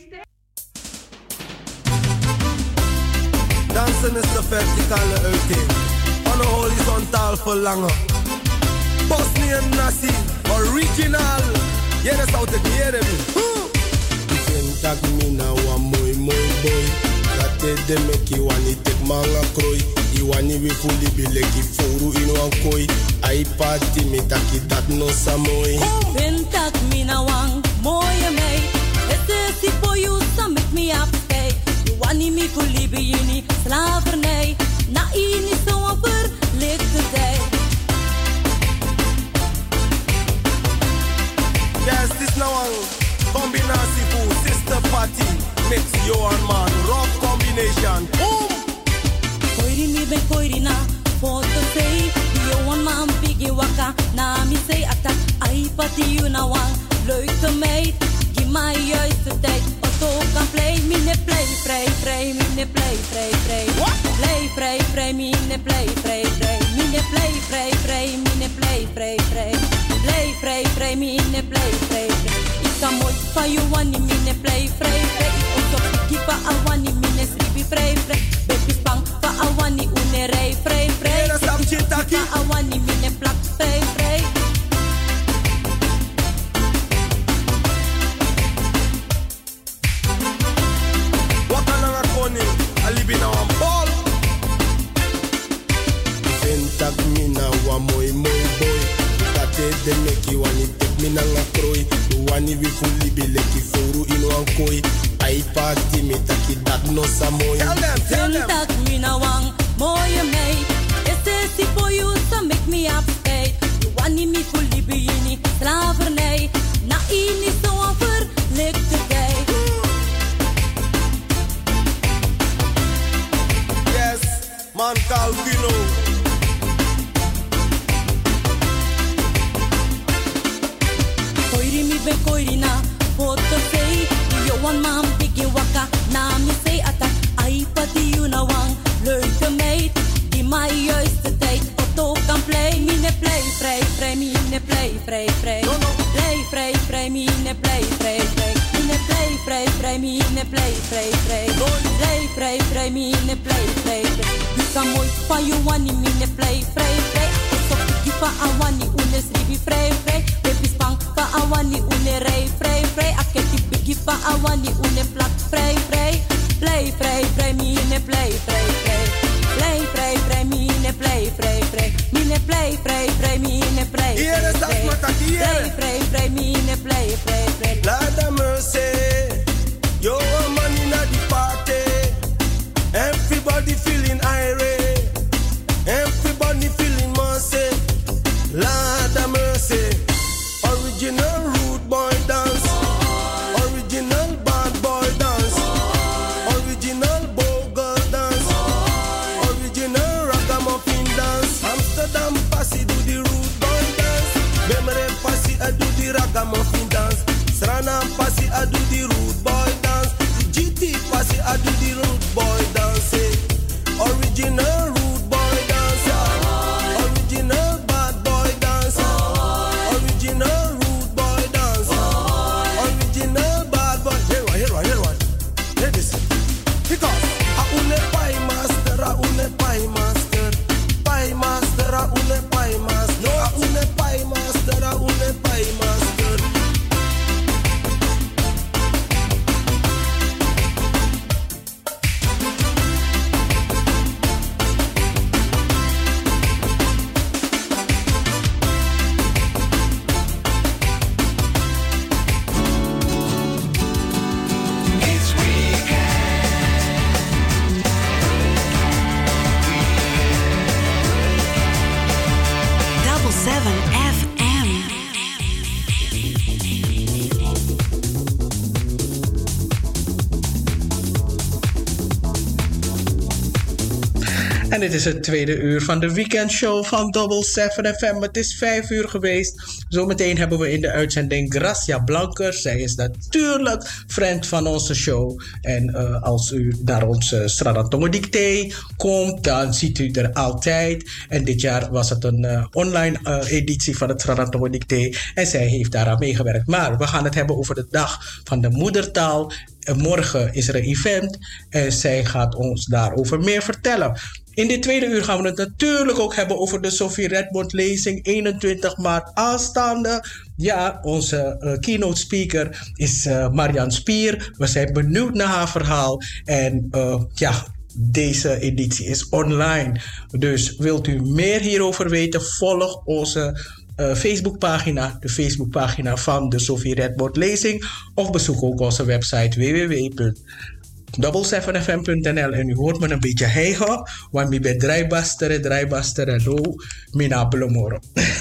Dansen is de verticale uiting van een horizontaal verlangen. Bosnian Nasi, original. Jij zou het leren me. tak mina wa moi said they make you want it take manga kroi. You want it with fully be like it you in one koi. I party me taki dat no that me mina wang mooie mei. Het is ik voor you sam met me up stay. You want it me fully be uni slavernij. Na ini zo over lichte zij. Yes, this now combinatie food, sister party, mix your man, rock combination. Boom! Koiri mi ben koiri na foto sei. Yo one man biggie waka na mi say attack Ai pati you na wang leuke meid Give my juiste tijd Otto kan play. Mi ne play vrij vrij mi ne play vrij vrij Play vrij vrij mi ne play vrij vrij Mi ne play vrij vrij mi ne play vrij vrij Play vrij vrij mi ne play vrij vrij Ik kan mooi van you one mi ne play vrij vrij Otto kipa awani mi ne sribi vrij vrij Baby spang pa awani une rij vrij vrij Pa awani mi ne plak vrij vrij Wakananga koni, alibi na wan ball. Ventak mina wa moi moi boy. Tate de meki wani tek mina nga kroi Wani wi fuli bileki foru ino an koi Ai party me taki dat no sa moi Zintak mi na wang mooie meid Is is die for you so make me upstate. You want me fully bini slavernij Na ini zo een verlikte day Yes, man Calvino. Koiri mi be koiri na foto sei Yo one man biggie vrij Play vrij vrij ne play vrij vrij Mi ne play vrij play vrij vrij Play vrij vrij mi ne play vrij vrij You kan mooi van you wani play vrij vrij Osso piki van awani une sribi vrij vrij Baby spang van awani une rij vrij vrij Aketi piki van awani une plak vrij vrij Play vrij vrij mi ne play vrij vrij mataki, hier. Play vrij vrij mi ne play dit is het tweede uur van de weekendshow van Double 7 FM. Het is vijf uur geweest. Zometeen hebben we in de uitzending Gracia Blanker. Zij is natuurlijk friend van onze show. En eh, als u naar onze Stradantongo Dicté komt, dan ziet u er altijd. En dit jaar was het een eh, online eh, editie van het Stradantongo Dicté. En zij heeft daaraan meegewerkt. Maar we gaan het hebben over de dag van de moedertaal. En morgen is er een event en zij gaat ons daarover meer vertellen. In dit tweede uur gaan we het natuurlijk ook hebben over de Sophie Redmond lezing 21 maart aanstaande. Ja, onze eh, keynote speaker is eh Marian Spier. We zijn benieuwd naar haar verhaal. En eh, ja, deze editie is online. Dus wilt u meer hierover weten, volg onze Facebookpagina, de Facebookpagina van de Sophie Redmond lezing. Of bezoek ook onze website double7fm.nl en u hoort me een beetje hijgen, want ik ben drijbasteren, drijbasteren, lo, mina blomoro.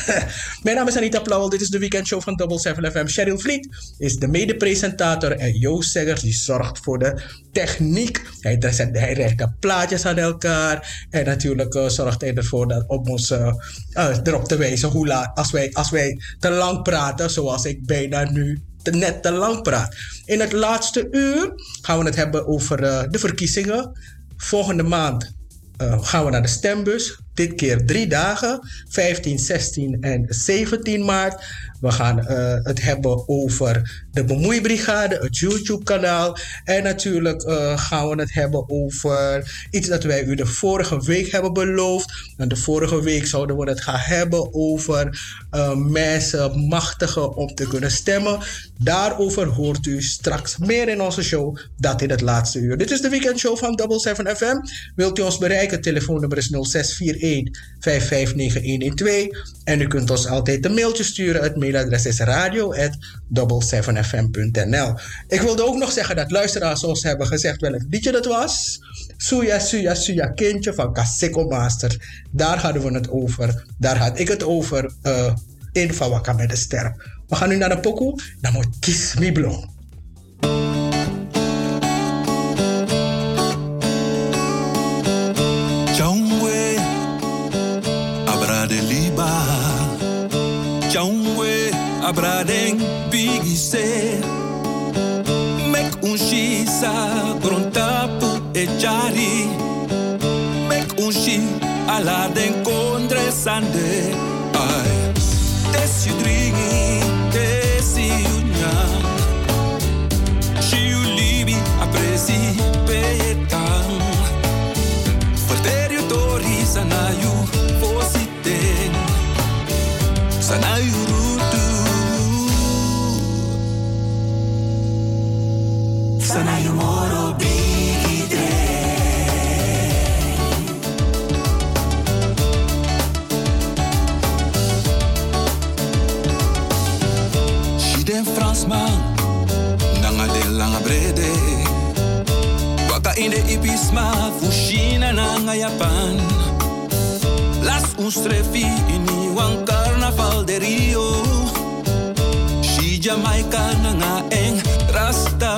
Mijn naam is Anita Plauwel, dit is de weekendshow van Double 7 FM. Cheryl Vliet is de mede-presentator en Joost die zorgt voor de techniek. Hij, hij reikt de plaatjes aan elkaar en natuurlijk eh, zorgt hij ervoor dat om ons eh, eh, erop te wijzen hoe als wij, als wij te lang praten, zoals ik bijna nu net te lang praat. In het laatste uur gaan we het hebben over eh, de verkiezingen. Volgende maand eh, gaan we naar de stembus. Dit keer drie dagen, 15, 16 en 17 maart. We gaan eh, het hebben over de bemoeibrigade, het YouTube-kanaal. En natuurlijk eh, gaan we het hebben over iets dat wij u de vorige week hebben beloofd. En de vorige week zouden we het gaan hebben over eh, mensen machtigen om te kunnen stemmen. Daarover hoort u straks meer in onze show. Dat in het laatste uur. Dit is de weekendshow van Double 7 FM. Wilt u ons bereiken? Telefoonnummer is 0641 559112. En u kunt ons altijd een mailtje sturen. Het mailadres is radio@double7fm.nl. Ik wilde ook nog zeggen dat luisteraars ons hebben gezegd welk liedje dat was. Suya, Suya, Suya, kindje van Kaseko Master. Daar hadden we het over. Daar had ik het over eh, in Van Wakka met de Ster. We gaan nu naar de pokoe. Dan moet Kiss Me. Abradeng bigise. Mek un shisa grontapu e jari. Mek un shi ala den kondre sande. Ai, desi dringi, desi unyang. Shi u libi apresi petang. Verterio tori sanayu Jamaica nanga eng Rastaman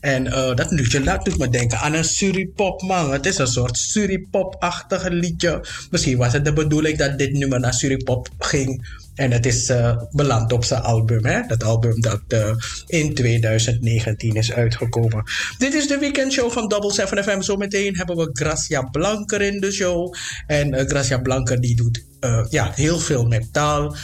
En eh, dat liedje laat doet me denken aan een suripop, man. Het is een soort suripop-achtig liedje. Misschien was het de bedoeling dat dit nummer naar suripop ging. En het is eh, beland op zijn album, hè? dat album dat eh, in 2019 is uitgekomen. Dit is de weekendshow van Double 7 FM. Zometeen hebben we Gracia Blanker in de show. En eh, Gracia Blanker die doet ja, heel veel met taal,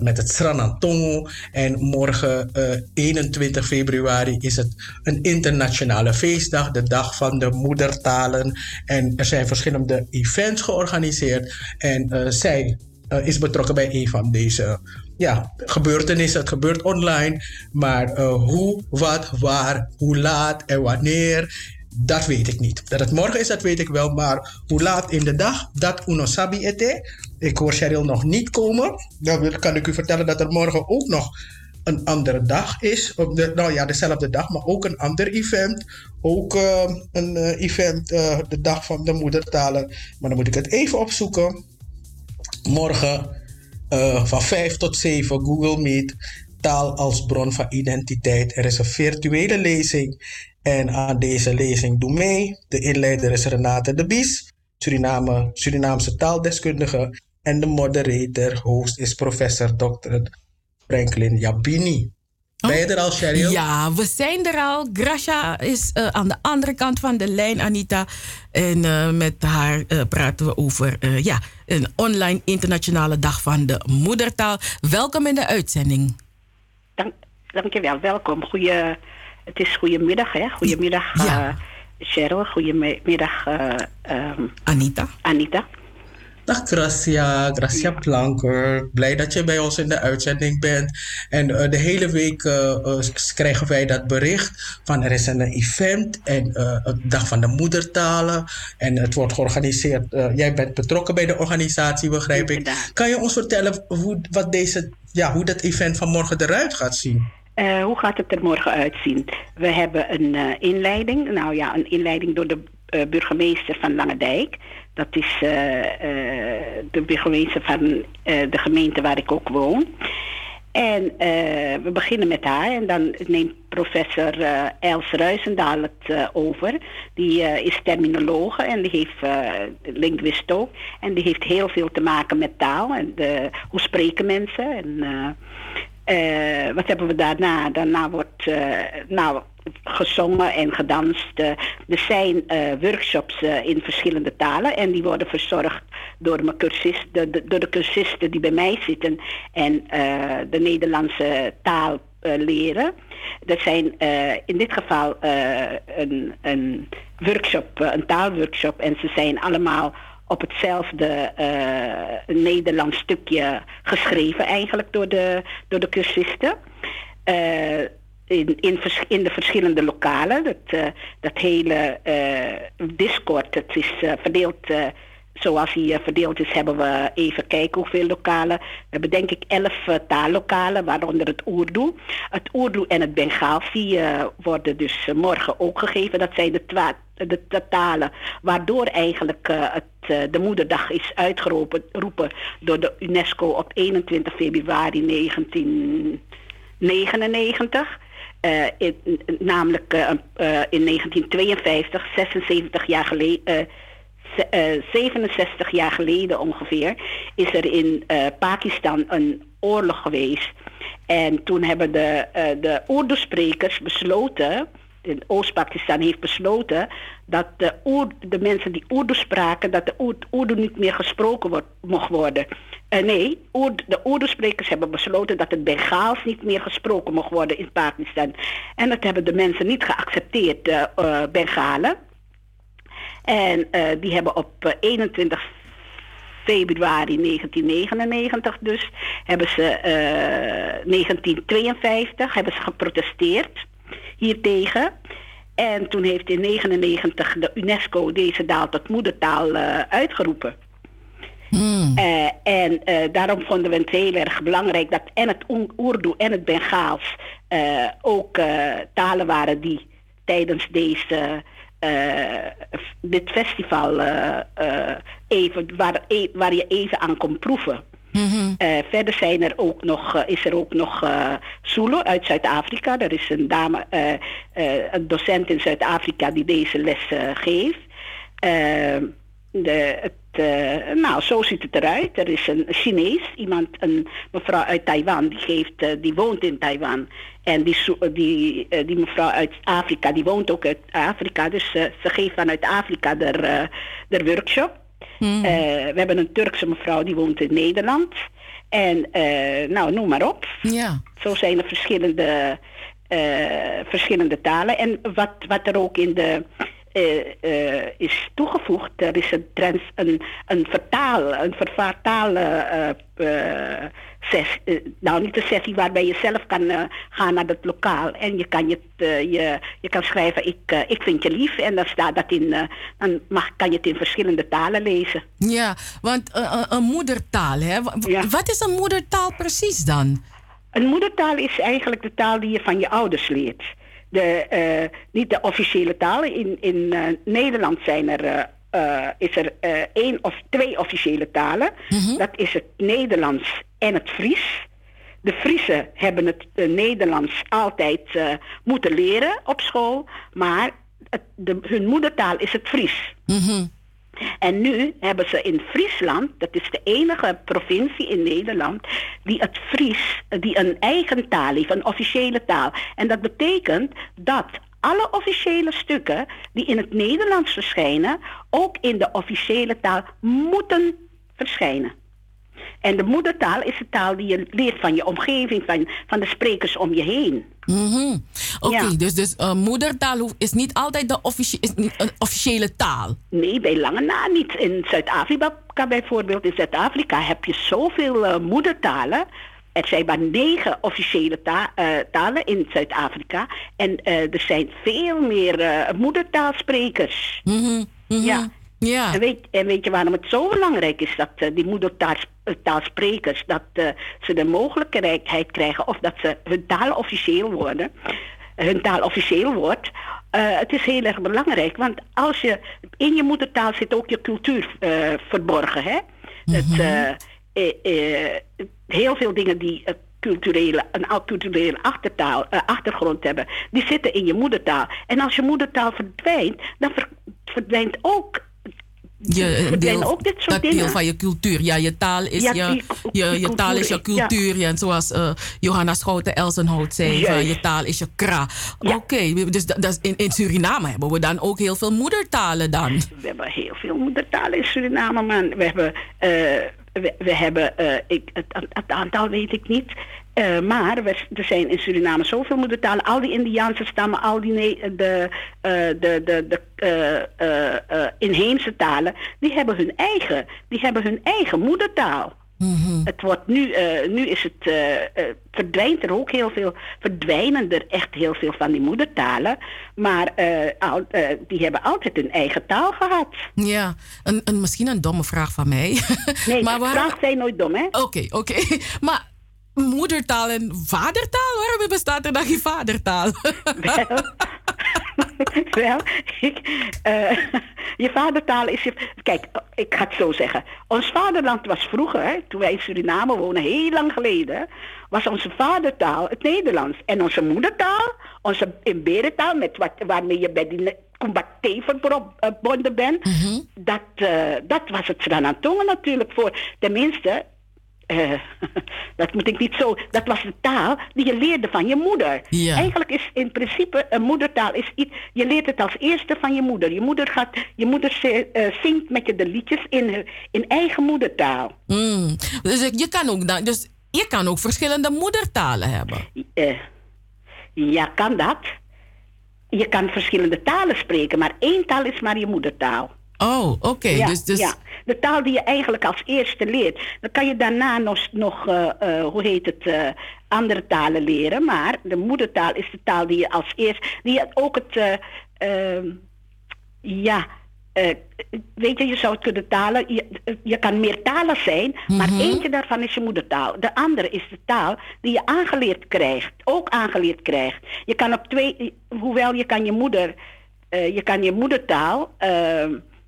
met het Sranantongo. En morgen 21 februari is het een internationale feestdag, de dag van de moedertalen. En er zijn verschillende events georganiseerd. En zij uh, is betrokken bij een van deze ja, gebeurtenissen. Het gebeurt online, maar uh, hoe, wat, waar, hoe laat en wanneer, dat weet ik niet. Dat het morgen is, dat weet ik wel, maar hoe laat in de dag, dat uno sabi ete. Ik hoor Cheryl nog niet komen. Dan kan ik u vertellen dat er morgen ook nog een andere dag is. Op de, nou ja, dezelfde dag, maar ook een ander event. Ook uh, een event, de dag van de moedertalen. Maar dan moet ik het even opzoeken. Morgen uh, van 5 tot 7 Google Meet. Taal als bron van identiteit. Er is een virtuele lezing. En aan deze lezing doe mee. De inleider is Renate de Bies, Suriname, Surinaamse taaldeskundige. En de moderator, host, is professor Dr. Franklin Jabini. Ben je er al, Cheryl? Ja, we zijn er al. Gracia is uh, aan de andere kant van de lijn, Anita. En uh, met haar uh, praten we over ja, een online internationale dag van de moedertaal. Welkom in de uitzending. Dank, dankjewel, welkom. Goeie, het is goedemiddag, hè? Goedemiddag, ja. Cheryl. Goedemiddag, um, Anita. Anita. Dag Gracia, Gracia Planker. Blij dat je bij ons in de uitzending bent. En uh, de hele week uh, uh, krijgen wij dat bericht van er is een event en het Dag van de Moedertalen. En het wordt georganiseerd. jij bent betrokken bij de organisatie, begrijp ik. Kan je ons vertellen hoe, wat deze, ja, hoe dat event van morgen eruit gaat zien? hoe gaat het er morgen uitzien? We hebben een inleiding. Nou ja, een inleiding door de burgemeester van Langendijk. Dat is uh, uh, de burgemeester van uh, de gemeente waar ik ook woon. En we beginnen met haar en dan neemt professor Els Ruisendaal het over. Die is terminologe en die heeft linguist ook. En die heeft heel veel te maken met taal en de, hoe spreken mensen. En, wat hebben we daarna? Daarna wordt, nou, gezongen en gedanst. er zijn uh, workshops uh, in verschillende talen en die worden verzorgd door, mijn de, door de cursisten die bij mij zitten en de Nederlandse taal leren. Dat zijn in dit geval een, een workshop, een taalworkshop en ze zijn allemaal op hetzelfde Nederlands stukje geschreven eigenlijk door de, door de cursisten in, in, in de verschillende lokalen. Dat, uh, dat hele uh, Discord, het is uh, verdeeld zoals hij verdeeld is, hebben we even kijken hoeveel lokalen. We hebben denk ik elf taallokalen, waaronder het Urdu. Het Urdu en het Bengaals, die worden dus morgen ook gegeven. Dat zijn de, de talen waardoor eigenlijk het, de moederdag is uitgeroepen roepen door de UNESCO op 21 februari 1999. Uh, in, namelijk uh, uh, in 1952, 76 jaar geleden, 67 jaar geleden ongeveer, is er in Pakistan een oorlog geweest. En toen hebben de, de besloten, in Oost-Pakistan heeft besloten, dat de, de mensen die Urdu spraken, dat de Urdu niet meer gesproken wordt, mocht worden. Uh, nee, de Urdu-sprekers hebben besloten dat het Bengaals niet meer gesproken mocht worden in Pakistan. En dat hebben de mensen niet geaccepteerd, de uh, Bengalen. En die hebben op 21 februari 1999 dus, hebben ze 1952 hebben ze geprotesteerd hiertegen. En toen heeft in 1999 de UNESCO deze taal tot moedertaal uitgeroepen. Hmm. Uh, en uh, daarom vonden we het heel erg belangrijk dat en het Urdu en het Bengaals uh, ook talen waren die tijdens deze, dit festival even, waar, e, waar je even aan kon proeven. Mm-hmm. verder zijn er ook nog, is er ook nog Zulu uit Zuid-Afrika. Er is een dame, een docent in Zuid-Afrika die deze les geeft. De, het eh, nou, zo ziet het eruit. Er is een Chinees, iemand, een mevrouw uit Taiwan, die, geeft, eh, die woont in Taiwan. En die, zo- die, eh, die mevrouw uit Afrika, die woont ook uit Afrika. Dus eh, ze geeft vanuit Afrika de, eh, de workshop. Hmm. Eh, we hebben een Turkse mevrouw die woont in Nederland. En eh, nou, noem maar op. Ja. Zo zijn er verschillende, eh, verschillende talen. En wat, wat er ook in de eh, eh, is toegevoegd, er is een, trans, een, een vertaal, een vervaartaal eh, eh, ses- eh, nou niet een sessie waarbij je zelf kan eh, gaan naar het lokaal en je kan, je, eh, je, je kan schrijven ik, eh, ik vind je lief en dan staat dat in, eh, dan mag, kan je het in verschillende talen lezen. Ja, want eh, eh, een moedertaal, hè? Wa- Wat is een moedertaal precies dan? Een moedertaal is eigenlijk de taal die je van je ouders leert. De, eh, niet de officiële talen. In, in eh, Nederland zijn er, eh, is er één of twee officiële talen. Dat is het Nederlands en het Fries. De Friesen hebben het Nederlands altijd moeten leren op school. Maar het, de, hun moedertaal is het Fries. En nu hebben ze in Friesland, dat is de enige provincie in Nederland, die het Fries, die een eigen taal heeft, een officiële taal. En dat betekent dat alle officiële stukken die in het Nederlands verschijnen, ook in de officiële taal moeten verschijnen. En de moedertaal is de taal die je leert van je omgeving, van, van de sprekers om je heen. Mhm. Oké, dus, dus eh, moedertaal is niet altijd de officie- is niet een officiële taal. Nee, bij lange na niet. In Zuid-Afrika bijvoorbeeld, in Zuid-Afrika heb je zoveel eh, moedertalen. Er zijn maar negen officiële ta- eh, talen in Zuid-Afrika. En eh, er zijn veel meer moedertaalsprekers. Ja. Ja. En, weet, en weet je waarom het zo belangrijk is dat eh, die moedertaalsprekers dat eh, ze de mogelijkheid krijgen of dat ze hun taal officieel worden, hun taal officieel wordt. Eh, het is heel erg belangrijk, want als je in je moedertaal zit ook je cultuur eh, verborgen, hè? Eh, eh, eh, heel veel dingen die eh, culturele, een culturele achtertaal, eh, achtergrond hebben, die zitten in je moedertaal. En als je moedertaal verdwijnt, dan ver- verdwijnt ook Je, verdwijnen deel, ook dit soort dat dingen. deel van je cultuur. Ja, je taal is Ja, je, je, taal is je cultuur, ja. En zoals eh, Johanna Schouten-Elsenhout zei, van, je taal is je kra. Oké, dus dat, dat is in, in Suriname hebben we dan ook heel veel moedertalen dan. We hebben heel veel moedertalen in Suriname, man. We hebben, eh, we, we hebben eh, ik, het, het aantal weet ik niet. Eh, maar er zijn in Suriname zoveel moedertalen. Al die Indiaanse stammen, al die ne- de, eh, de, de, de eh, eh, eh, inheemse talen, die hebben hun eigen, die hebben hun eigen moedertaal. Het wordt nu, eh, nu is het, eh, eh, verdwijnt er ook heel veel, verdwijnen er echt heel veel van die moedertalen. Maar eh, al, eh, die hebben altijd hun eigen taal gehad. Ja, een, een, misschien een domme vraag van mij. Nee, maar waarom... vragen zijn nooit dom, hè? Oké, oké. Maar moedertaal en vadertaal, waarom bestaat er dan geen vadertaal? Wel, ik, eh, je vadertaal is je... Kijk, ik ga het zo zeggen. Ons vaderland was vroeger, hè, toen wij in Suriname wonen, heel lang geleden, was onze vadertaal het Nederlands. En onze moedertaal, onze Imberentaal, met wat, waarmee je bij die Kumbaté verbonden bent, dat, eh, dat was het Sranantongen natuurlijk voor. Tenminste, eh, dat moet ik niet zo. Dat was de taal die je leerde van je moeder. Ja. Eigenlijk is in principe een moedertaal is iets. Je leert het als eerste van je moeder. Je moeder gaat, je moeder eh, zingt met je de liedjes in, in eigen moedertaal. Mm, dus je kan ook dan, dus je kan ook verschillende moedertalen hebben. Eh, ja, kan dat? Je kan verschillende talen spreken, maar één taal is maar je moedertaal. Oh, oké. ja, dus, dus, ja, de taal die je eigenlijk als eerste leert. Dan kan je daarna nog, nog eh, eh, hoe heet het, eh, andere talen leren. Maar de moedertaal is de taal die je als eerste, die je ook het, eh, ehm, ja, eh, weet je, je zou het kunnen talen. Je, je kan meer talen zijn, maar Mhm. eentje daarvan is je moedertaal. De andere is de taal die je aangeleerd krijgt, ook aangeleerd krijgt. Je kan op twee, hoewel je kan je moeder, je kan je moedertaal.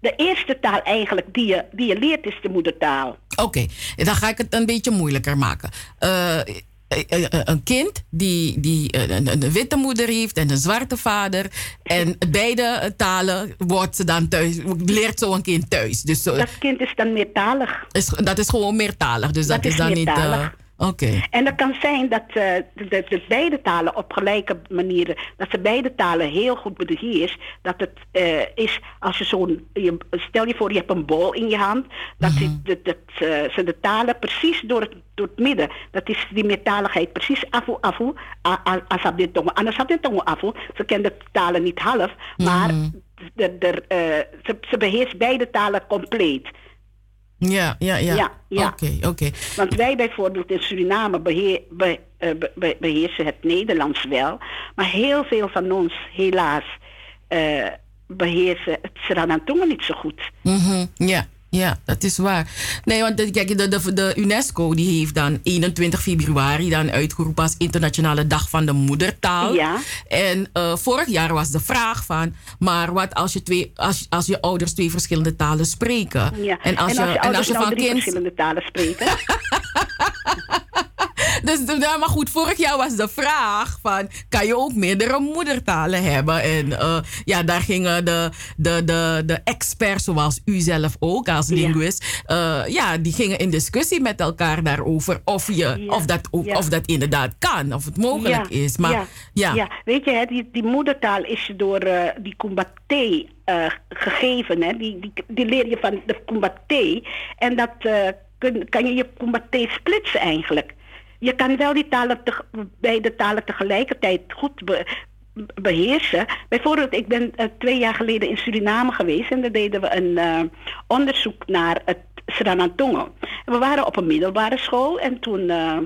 De eerste taal eigenlijk die je, die je leert is de moedertaal. Oké, dan ga ik het een beetje moeilijker maken. Eh, eh, eh, een kind die, die een, witte moeder heeft en een zwarte vader. En beide talen wordt ze dan thuis, leert zo'n kind thuis. Dus Dat kind is dan meertalig. is, dat is gewoon meertalig. Dus dat, Dat is is dan niet. eh, En dat kan zijn dat eh, de, de, de beide talen op gelijke manieren, dat ze beide talen heel goed beheerst. Dat het eh, is als je zo'n, stel je voor je hebt een bol in je hand, dat, ze, dat, dat, eh, ze de talen precies door het, door het midden, dat is die meertaligheid precies afu afu, a- a- asab dit tongen, anders had dit tongen afu. Ze kent de talen niet half, maar de, de, eh, ze, ze beheerst beide talen compleet. Ja, ja, ja. Ja, ja. Oké, oké. Want wij bijvoorbeeld in Suriname beheer, be- eh, be- be- beheersen het Nederlands wel. Maar heel veel van ons, helaas, eh, beheersen het Sranantongen niet zo goed. Mhm, Ja, ja, dat is waar. Nee, want de, kijk, de, de, de UNESCO die heeft dan 21 februari dan uitgeroepen als Internationale Dag van de Moedertaal. Ja. En eh, vorig jaar was de vraag van, maar wat als je, twee, als, als je ouders twee verschillende talen spreken? Ja. En als je, en als je nou van drie kind... verschillende talen spreken. Dus, ja, maar goed, vorig jaar was de vraag van... kan je ook meerdere moedertalen hebben? En eh, ja, daar gingen de, de, de, de experts, zoals u zelf ook als linguist... eh, ja, die gingen in discussie met elkaar daarover... of, je, of, dat, ook, ja. of dat inderdaad kan, of het mogelijk Ja, is. Maar ja, ja, ja. weet je, hè, die, die moedertaal is je door eh, die Kumbaté eh, gegeven. Hè? Die, die, die leer je van de Kumbaté. En dat kun, kan je je Kumbaté splitsen eigenlijk. Je kan wel die talen te, beide talen tegelijkertijd goed be- beheersen. Bijvoorbeeld, ik ben eh, twee jaar geleden in Suriname geweest en daar deden we een eh, onderzoek naar het Sranantongo. En we waren op een middelbare school en toen eh,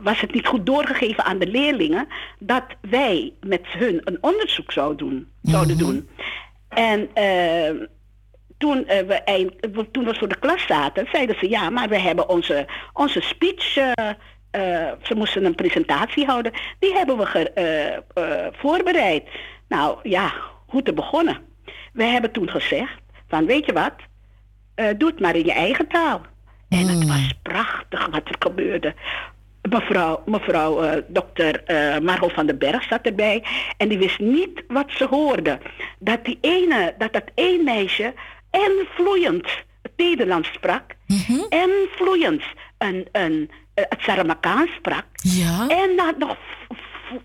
was het niet goed doorgegeven aan de leerlingen dat wij met hun een onderzoek zouden doen. Zouden doen. En toen, eh, we eind, toen we voor de klas zaten, zeiden ze ja, maar we hebben onze, onze speech. eh, eh, ze moesten een presentatie houden. Die hebben we ge- voorbereid. Nou ja, hoe te begonnen. We hebben toen gezegd: van weet je wat, doe het maar in je eigen taal. En het was prachtig wat er gebeurde. Mevrouw, mevrouw dokter eh Margot van den Berg zat erbij. En die wist niet wat ze hoorde. Dat die ene, dat dat één meisje en vloeiend het Nederlands sprak. En vloeiend een, een, eh, het Saramakaans sprak. Ja. En dan nog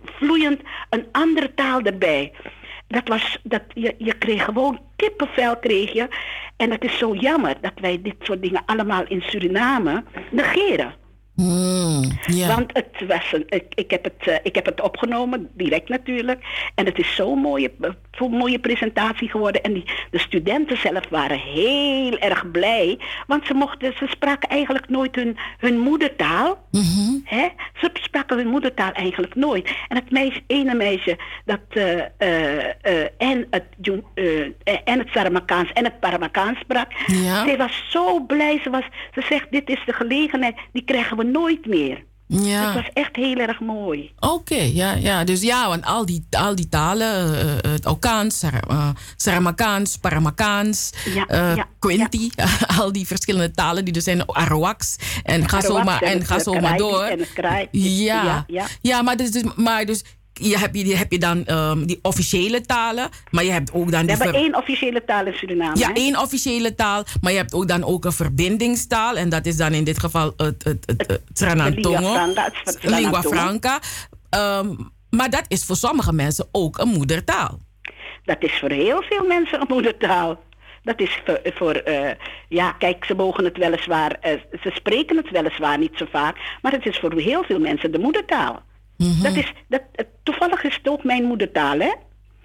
vloeiend een andere taal erbij. Dat was, dat, je, je kreeg gewoon kippenvel kreeg je. En het is zo jammer dat wij dit soort dingen allemaal in Suriname negeren. Mm, ja. Want het was een, ik, ik, heb het, eh, ik heb het opgenomen, direct natuurlijk. En het is zo'n mooie, eh, zo'n mooie presentatie geworden. En die, de studenten zelf waren heel erg blij. Want ze, mochten, ze spraken eigenlijk nooit hun, hun moedertaal. Hè? Ze spraken hun moedertaal eigenlijk nooit. En het meisje, ene meisje dat eh, eh, eh, en, het, eh, eh, en het Saramakaans en het Paramakaans sprak. Zij was zo blij. Ze, was, ze zegt, dit is de gelegenheid, die krijgen we nooit meer. Ja. Het was echt heel erg mooi. Oké, ja, ja. Dus ja, want al die, al die talen, eh, het Okaans, eh, Saramakaans, Paramakaans, Ja, ja, Quinti, al die verschillende talen die er zijn, Arawaks, en ga zo maar, en ga zo maar door. en ja, ja. ja, maar dus, dus, maar dus je heb je, heb je dan ehm, die officiële talen, maar je hebt ook dan We hebben één officiële taal in Suriname. ja, hè? één officiële taal, maar je hebt ook dan ook een verbindingstaal. En dat is dan in dit geval het, het, het, het Sranantongo. lingua franca. Ehm, maar dat is voor sommige mensen ook een moedertaal. Dat is voor heel veel mensen een moedertaal. Dat is voor, voor eh, ja, kijk, ze mogen het weliswaar, eh, ze spreken het weliswaar niet zo vaak, maar het is voor heel veel mensen de moedertaal. Dat is, dat, eh, toevallig is het ook mijn moedertaal, hè?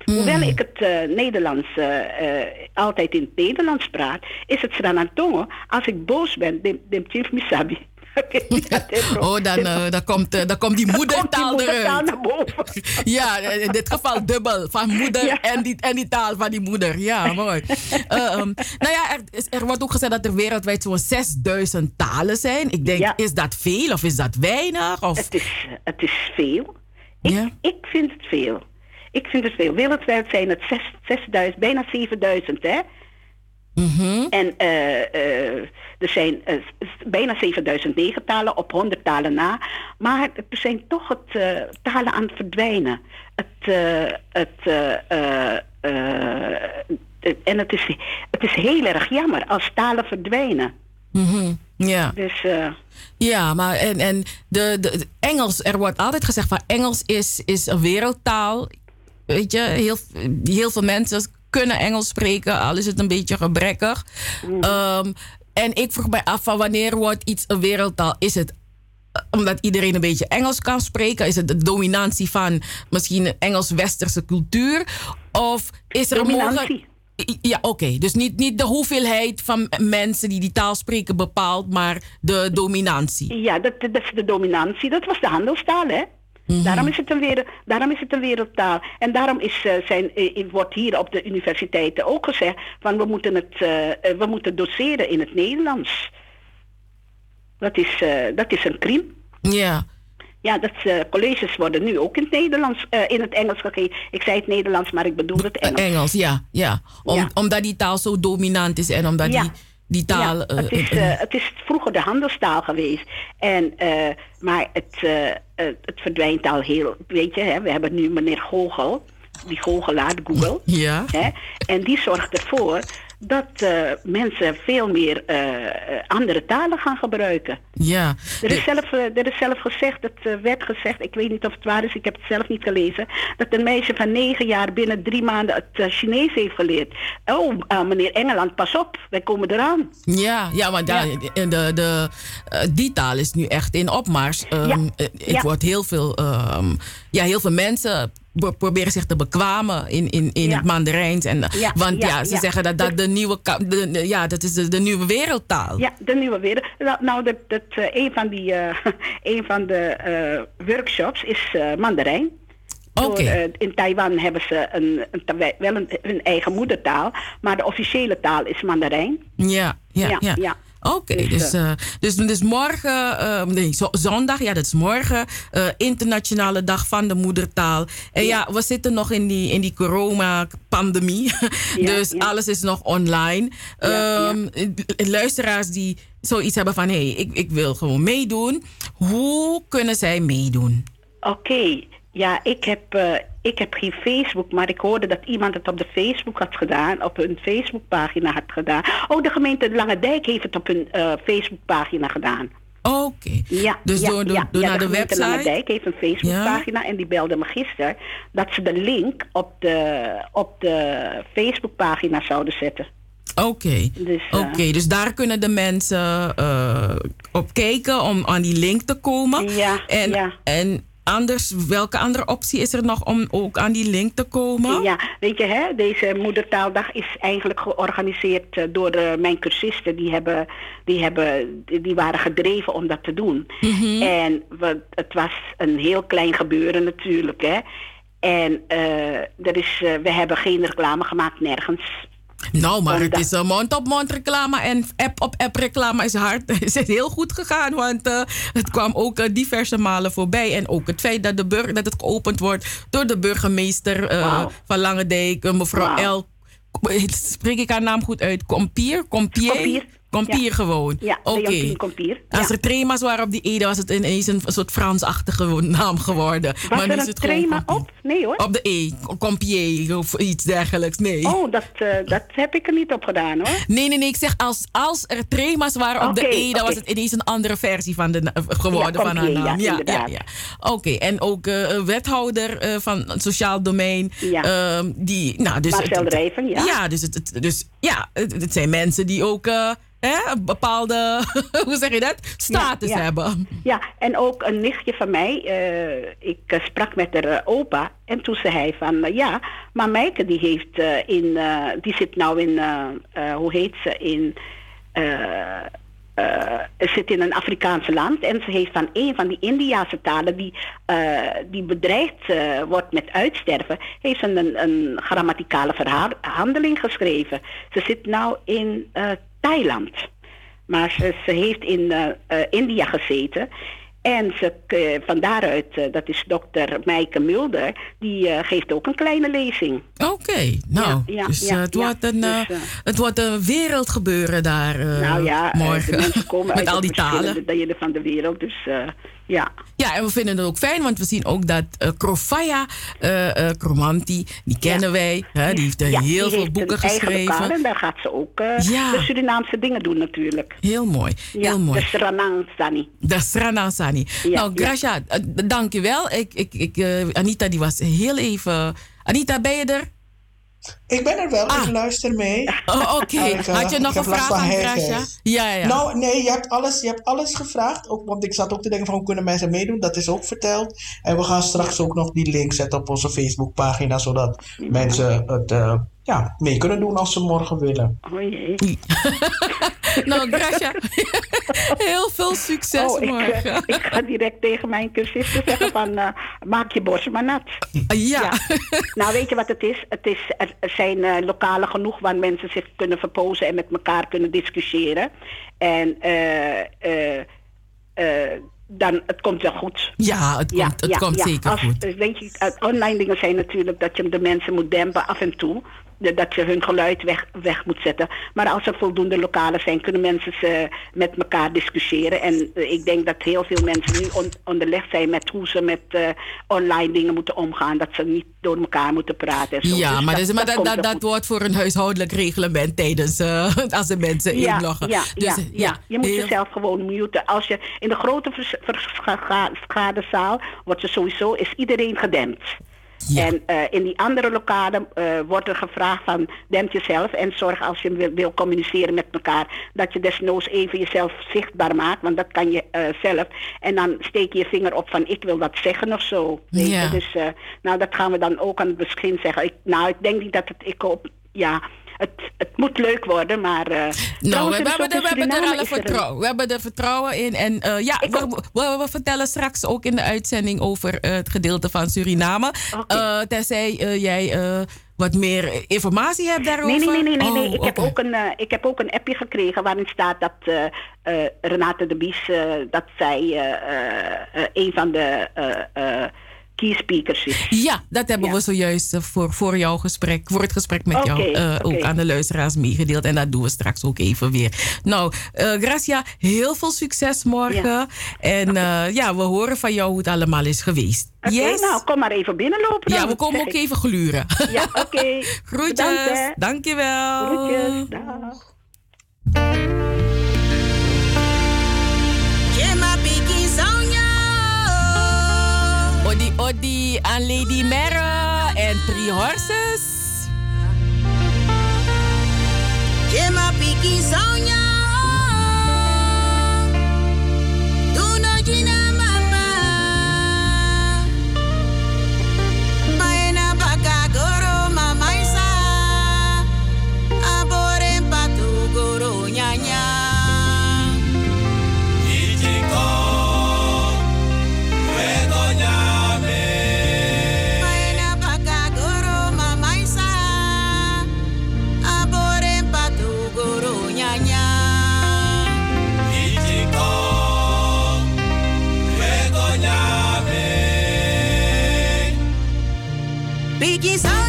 Hoewel ik het eh, Nederlands eh, altijd in het Nederlands praat, is het Sranantongo. Als ik boos ben, dem dem chif misabi. Oh, dan, eh, dan, komt, eh, dan komt die moedertaal eruit. Ja, in dit geval dubbel. Van moeder en, die, en die taal van die moeder. Ja, mooi. Eh, ehm, nou ja, er, er wordt ook gezegd dat er wereldwijd zo'n 6000 talen zijn. Ik denk, is dat veel of is dat weinig? Of... Het is, het is veel. Ik, ik vind het veel. Ik vind het veel. Wereldwijd zijn het zes- 6000, bijna 7000, hè? Mhm. En eh, eh, Er zijn eh, bijna 7009 talen op 100 talen na. Maar er zijn toch het, talen aan het verdwijnen. Het, het, en het is, het is heel erg jammer als talen verdwijnen. Mhm, Ja. Dus, Ja, maar en, en de, de, de Engels, er wordt altijd gezegd van Engels is, is een wereldtaal. Weet je, heel, heel veel mensen kunnen Engels spreken, al is het een beetje gebrekkig. Ehm, en ik vroeg mij af van wanneer wordt iets een wereldtaal? Is het eh, omdat iedereen een beetje Engels kan spreken? Is het de dominantie van misschien een Engels-westerse cultuur? Of is er een Ja, oké. Dus niet, niet de hoeveelheid van mensen die die taal spreken bepaalt, maar de dominantie. Ja, dat, dat is de dominantie. Dat was de handelstaal, hè? Mhm. Daarom, is het een wereld, daarom is het een wereldtaal. En daarom is, eh, zijn, eh, wordt hier op de universiteiten ook gezegd... van we moeten, het, eh, we moeten doseren in het Nederlands. Dat is, dat is een crime. Ja. Ja, dat colleges worden nu ook in het Nederlands, in het Engels gegeven. Ik zei het Nederlands, maar ik bedoel het Engels. Engels, ja. ja. Om, Ja. Omdat die taal zo dominant is en omdat Ja. die, die taal... Ja, eh, het, is, eh, eh, het is vroeger de handelstaal geweest. En, eh, maar het, eh, eh, het verdwijnt al heel... Weet je, hè, we hebben nu meneer Google. Die goochelaar, Google. Ja. Hè, en die zorgt ervoor dat eh, mensen veel meer eh, eh, andere talen gaan gebruiken. ja. Er is, zelf, er is zelf gezegd, het werd gezegd, ik weet niet of het waar is, ik heb het zelf niet gelezen, dat een meisje van negen jaar binnen drie maanden het Chinees heeft geleerd. Oh, meneer Engeland, pas op, wij komen eraan. Ja, ja, maar daar, de, de, de, die taal is nu echt in opmars. Ehm, Ja, eh, Ik ja. word heel veel, ehm, ja, heel veel mensen proberen zich te bekwamen in, in, in Ja. het Mandarijns. En, Ja, want ja, ja, ze zeggen dat dat de nieuwe, de, ja, dat is de, de nieuwe wereldtaal. Ja, de nieuwe wereld. Nou, nou dat, dat, eh, een van, die, eh, een van de eh, workshops is eh, Mandarijn. Door, Oké. in Taiwan hebben ze een, een, wel een, hun eigen moedertaal, maar de officiële taal is Mandarijn. Ja, ja, ja. Ja, ja. Oké, Dus, dus, eh, dus, dus morgen, eh, nee, zo- zondag, ja, dat is morgen, eh, internationale dag van de moedertaal. En ja, we zitten nog in die, in die corona-pandemie, dus alles is nog online. Ehm, Luisteraars die zoiets hebben van, hé, hey, ik, ik wil gewoon meedoen. Hoe kunnen zij meedoen? Oké, ja, ik heb, eh, ik heb geen Facebook, maar ik hoorde dat iemand het op de Facebook had gedaan, op hun Facebookpagina had gedaan. Oh, de gemeente Lange Dijk heeft het op hun eh, Facebookpagina gedaan. Oké. Ja, Dus ja, door- door- ja, door ja, naar de gemeente Lange website? Dijk heeft een Facebookpagina en die belde me gisteren dat ze de link op de, op de Facebookpagina zouden zetten. Oké, Dus, eh, Oké, dus daar kunnen de mensen eh, op kijken om aan die link te komen. Ja, en, ja. en anders, welke andere optie is er nog om ook aan die link te komen? Ja, weet je, hè, deze moedertaaldag is eigenlijk georganiseerd eh, door eh, mijn cursisten. Die, hebben, die, hebben, die waren gedreven om dat te doen. Mhm. En we, het was een heel klein gebeuren natuurlijk. Hè. En er is, we hebben geen reclame gemaakt nergens. Nou, maar het Omdat- is een mond-op-mond reclame en app-op-app reclame is hard. is het heel goed gegaan, want eh, het kwam ook eh, diverse malen voorbij. En ook het feit dat, de burger, dat het geopend wordt door de burgemeester eh, van Langendijk, eh, mevrouw L. Spreek ik haar naam goed uit? Kompier? Kompier. Kompier Ja. gewoon. Ja, Oké. Kompier. Als er trema's waren op die Ede, was het ineens een, soort Fransachtige naam geworden. Was maar nu is het gewoon trema Kompier. op? Nee hoor. Op de E, Compier of iets dergelijks. Nee. Oh, dat, eh, dat heb ik er niet op gedaan hoor. Nee, nee, nee. Ik zeg als, als er trema's waren op de E, dan was het ineens een andere versie van de, eh, geworden Ja, van haar naam. ja, Ja, ja. Oké, en ook een wethouder van het sociaal domein. Ja. ehm, die, nou, dus Marcel het- Drijven, ja. Ja, dus, het, dus ja, het, het zijn mensen die ook hè, een bepaalde, hoe zeg je dat, status Ja, ja. hebben. Ja, en ook een nichtje van mij, eh, ik eh, sprak met haar eh, opa en toen zei hij van ja, maar Meike die heeft in, die zit nou in, hoe heet ze, in, eh, zit in een Afrikaanse land en ze heeft van een van die Indiase talen die, die bedreigd wordt met uitsterven, heeft ze een, een grammaticale verhandeling geschreven. Ze zit nou in Thailand. Maar ze, ze heeft in eh, eh, India gezeten. En ze, eh, van daaruit, dat is dokter Meike Mulder, die geeft ook een kleine lezing. Oké, nou, Ja, ja, dus ja, het, wordt een, Dus, het wordt een wereldgebeuren daar nou ja, morgen. de mensen komen Met uit al die talen. delen van de wereld. Dus ja. Ja, en we vinden het ook fijn, want we zien ook dat eh Krofaya eh, eh, Kromanti, die kennen wij. Hè, die heeft Ja, heel die veel heeft boeken een eigen geschreven. en daar gaat ze ook Ja. de Surinaamse dingen doen natuurlijk. Heel mooi, heel mooi. de Sranang Sani. De nou, Gracia, eh, dank je wel. Ik, ik, ik, Anita, die was heel even... Anita, ben je er? Ik ben er wel, ik luister mee. Oh, oké. Eh, Had je nog een vraag van aan. Gracia? Ja, ja. Nou, nee, je hebt alles, je hebt alles gevraagd. Ook, want ik zat ook te denken van hoe kunnen mensen meedoen. Dat is ook verteld. En we gaan straks ook nog die link zetten op onze Facebookpagina. Zodat mensen het eh, ja, mee kunnen doen als ze morgen willen. Oh jee. nou, Gracia, heel veel succes Oh, ik, eh, morgen. ik ga direct tegen mijn cursisten zeggen van eh, maak je borst maar nat. Ja. Nou, weet je wat het is? Het is er zijn eh, lokalen genoeg waar mensen zich kunnen verpozen en met elkaar kunnen discussiëren. En eh, dan, het komt wel goed. Ja, het komt, het komt zeker Als- goed. Weet je, online dingen zijn natuurlijk dat je de mensen moet dempen af en toe. Dat je hun geluid weg, weg moet zetten. Maar als er voldoende lokalen zijn, kunnen mensen ze met elkaar discussiëren. En eh, ik denk dat heel veel mensen nu on, onderlegd zijn met hoe ze met eh, online dingen moeten omgaan. Dat ze niet door elkaar moeten praten. En zo. Ja, Dus maar, dus, maar dat, dat, dat wordt voor een huishoudelijk reglement tijdens eh, als de mensen inloggen. Ja, Dus, ja, ja. je moet heel- jezelf gewoon muten. Als je in de grote vergaderzaal wordt er sowieso is iedereen gedempt. En eh, in die andere lokalen eh, wordt er gevraagd van demp jezelf en zorg als je wil, wil communiceren met elkaar dat je desnoods even jezelf zichtbaar maakt, want dat kan je eh, zelf. En dan steek je je vinger op van ik wil dat zeggen of zo. Weet Ja. je? Dus eh, nou dat gaan we dan ook aan het begin zeggen. Ik, nou ik denk niet dat het ik op ja het, het moet leuk worden, maar. eh, Nou, we, hebben, er, in we hebben er alle er vertrouwen. We hebben er vertrouwen in. En eh, ja, we, we, we vertellen straks ook in de uitzending over eh, het gedeelte van Suriname. Eh, tenzij jij wat meer informatie hebt daarover. Nee, nee, nee, nee, nee. Oh, Ik, heb ook een, ik heb ook een appje gekregen waarin staat dat Renate de Bies, dat zij een van de key speakers. Ja, dat hebben we zojuist eh, voor, voor jouw gesprek, voor het gesprek met jou eh, ook aan de luisteraars meegedeeld. En dat doen we straks ook even weer. Nou, eh, Gracia, heel veel succes morgen. En ja, we horen van jou hoe het allemaal is geweest. Oké, yes? nou, kom maar even binnenlopen. Ja, we komen ook even gluren. Ja, oké. Groetjes. Bedankt. Dankjewel. Groetjes. Dag. Odi Odi aan Lady Mera en Three Horses. Jema piki saunya Biggie song.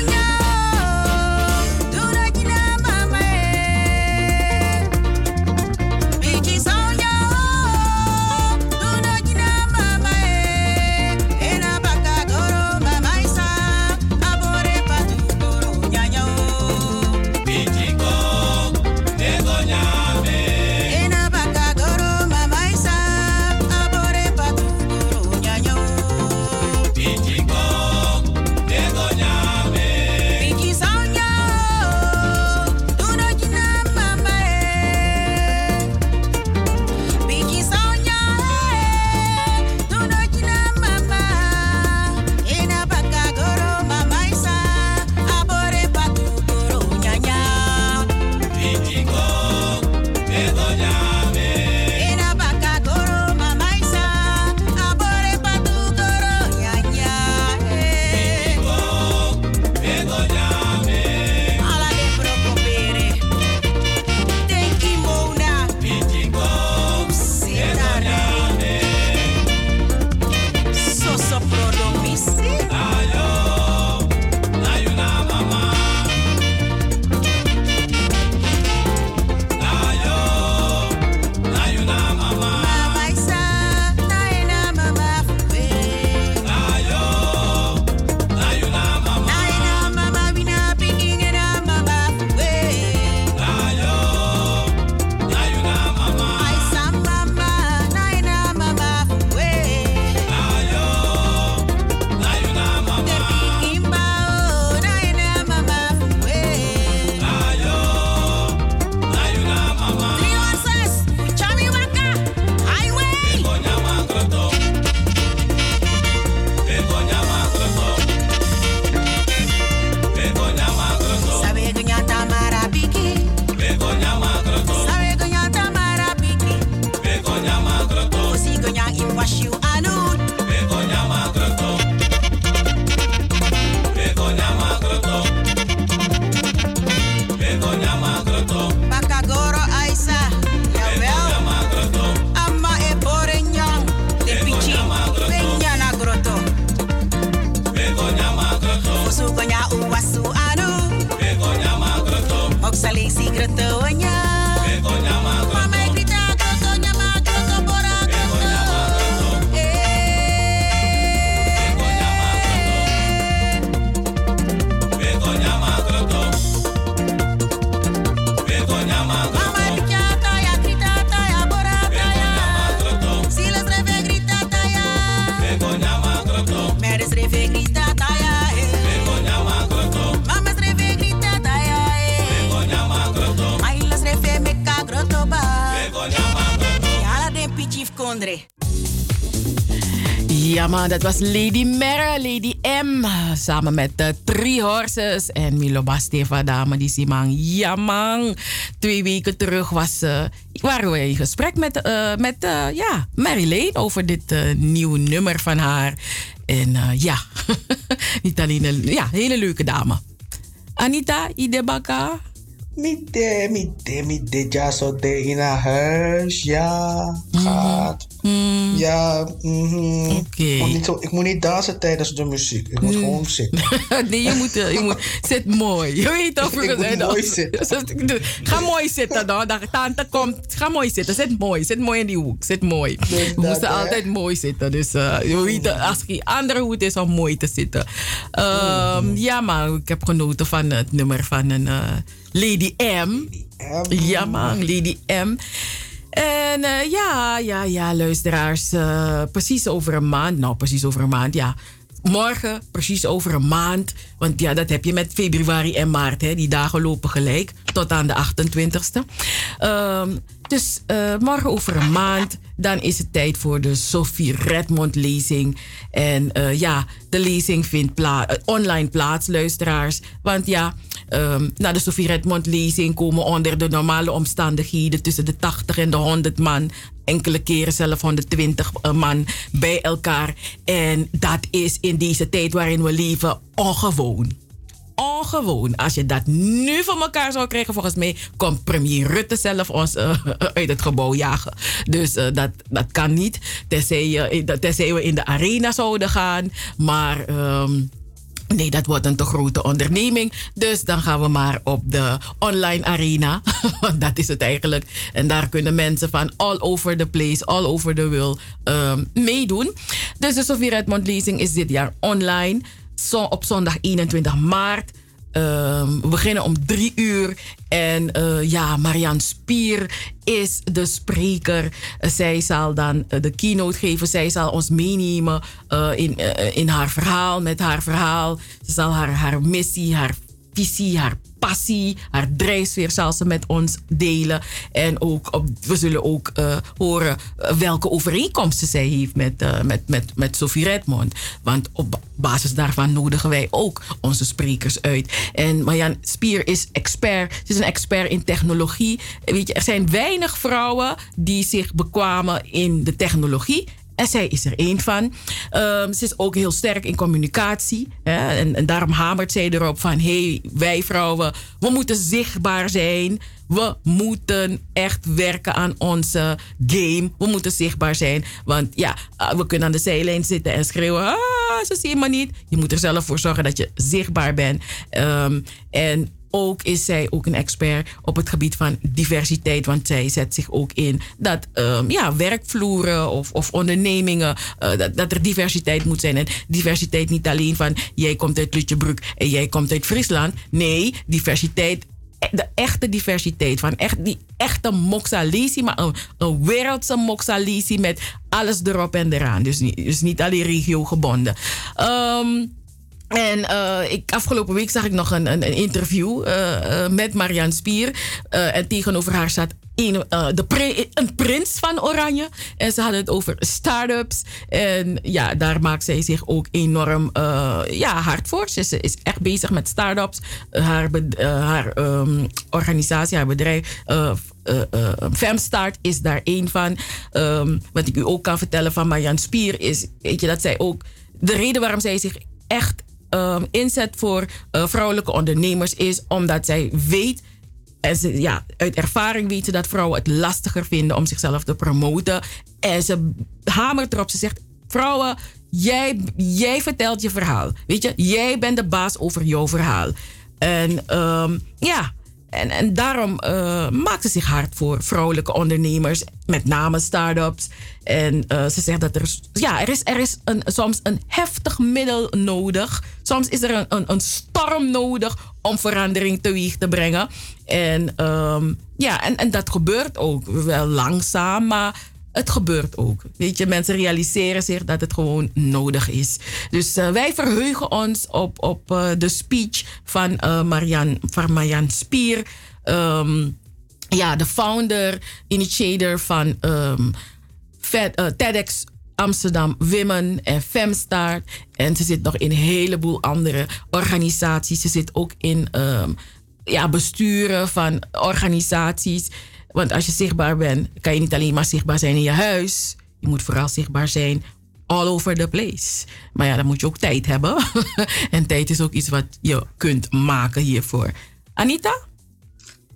Kondre. Ja man, dat was Lady Mera, Lady M. Samen met de Three Horses en Milo Basteva dame die Simang. Ja man, twee weken terug was, uh, waren we in gesprek met, uh, met ja, Mary over dit nieuwe nummer van haar. En ja, niet alleen een ja, hele leuke dame. Anita Idebaka? Mitte, mitte, mitte, ja, zo in haar huis. Ja, gaat. Mm. Ja, mhm. Oké. Ik, moet niet zo- ik moet niet dansen tijdens de muziek. Ik moet Mm. gewoon zitten. nee, je moet, eh, je moet zit mooi. Je weet toch? Ik- moet mooi zitten. Ga mooi zitten dan. Dan tante komt. Ga mooi zitten. Zit mooi. Zit mooi in die hoek. Zit mooi. We moesten altijd mooi zitten. Dus eh, je weet, als geen andere hoed is om mooi te zitten. Ehm, Ja, maar ik heb genoten van het nummer van een eh, Lady M. Ja, man. Lady M. En eh, ja, ja, ja, luisteraars. eh, precies over een maand. Nou, precies over een maand, ja. Morgen, precies over een maand. Want ja, dat heb je met februari en maart. Hè. Die dagen lopen gelijk. Tot aan de 28ste. Ehm, dus eh, morgen over een maand. Dan is het tijd voor de Sophie Redmond lezing. En eh, ja, de lezing vindt pla- eh, online plaats, luisteraars. Want ja, ehm na de Sophie Redmond lezing komen onder de normale omstandigheden tussen de 80 en de 100 man. Enkele keren zelf 120 man bij elkaar. En dat is in deze tijd waarin we leven ongewoon ongewoon. Als je dat nu van elkaar zou krijgen, volgens mij komt premier Rutte zelf ons eh, uit het gebouw jagen. Dus eh, dat, dat kan niet. Je- tenzij we in de arena zouden gaan. Maar. ehm, Nee, dat wordt een te grote onderneming. Dus dan gaan we maar op de online arena. Want dat is het eigenlijk. En daar kunnen mensen van all over the place, all over the world ehm, meedoen. Dus de Sofie Redmond lezing is dit jaar online. Zo, op zondag 21 maart. Ehm, we beginnen om drie uur. En eh, ja, Marianne Spier is de spreker. Zij zal dan eh, de keynote geven. Zij zal ons meenemen eh, in, in haar verhaal, met haar verhaal. Ze zal haar, haar missie, haar visie, haar passie, haar drijfveer zal ze met ons delen. En ook op, we zullen ook eh, horen eh, welke overeenkomsten zij heeft met, eh, met, met, met Sophie Redmond. Want op basis daarvan nodigen wij ook onze sprekers uit. En Marjan Spier is expert. Ze is een expert in technologie. Weet je, er zijn weinig vrouwen die zich bekwamen in de technologie. En zij is er één van. Ehm, ze is ook heel sterk in communicatie. Hè? En, en daarom hamert zij erop van... hey, wij vrouwen, we moeten zichtbaar zijn. We moeten echt werken aan onze game. We moeten zichtbaar zijn. Want ja, ah, we kunnen aan de zijlijn zitten en schreeuwen... Ah, ze zien me niet. Je moet er zelf voor zorgen dat je zichtbaar bent. Ehm, en ook is zij ook een expert op het gebied van diversiteit. Want zij zet zich ook in dat ehm, ja, werkvloeren of, of ondernemingen, eh, dat, er diversiteit moet zijn. En diversiteit niet alleen van jij komt uit Lutjebroek en jij komt uit Friesland. Nee, diversiteit e- de echte diversiteit. Van echt, die echte moxalisi, maar een, wereldse moxalisi met alles erop en eraan. Dus niet, dus niet alleen regiogebonden. Ehm en eh, ik, afgelopen week zag ik nog een, een, een interview eh, eh, met Marianne Spier. En tegenover haar staat een, de een prins van Oranje. En ze hadden het over start-ups. En ja, daar maakt zij zich ook enorm ja, hard voor. Ze is, is echt bezig met start-ups. Haar haar ehm, organisatie, haar bedrijf. eh, Femstart is daar één van. Ehm, wat ik u ook kan vertellen van Marianne Spier is, weet je, dat zij ook de reden waarom zij zich echt ehm, inzet voor eh, vrouwelijke ondernemers is omdat zij weet. En ze, ja, uit ervaring weet ze dat vrouwen het lastiger vinden om zichzelf te promoten. En ze hamert erop. Ze zegt: Vrouwen, jij, jij vertelt je verhaal. Weet je, jij bent de baas over jouw verhaal. En ehm, ja, en, en daarom eh, maakt ze zich hard voor vrouwelijke ondernemers, met name start-ups. En eh, ze zegt dat er, ja, er is, er is een, soms een heftig middel nodig. Soms is er een, een, storm nodig om verandering teweeg te brengen. En ehm, ja, en, en dat gebeurt ook wel langzaam, maar het gebeurt ook. Weet je, mensen realiseren zich dat het gewoon nodig is. Dus eh, wij verheugen ons op, op eh, de speech van eh Marianne, van Spier. Ehm, ja, de founder, initiator van ehm, Fed- TEDx Amsterdam Women en Femstart. En ze zit nog in een heleboel andere organisaties. Ze zit ook in ehm, ja, besturen van organisaties. Want als je zichtbaar bent, kan je niet alleen maar zichtbaar zijn in je huis. Je moet vooral zichtbaar zijn all over the place. Maar ja, dan moet je ook tijd hebben. en tijd is ook iets wat je kunt maken hiervoor. Anita?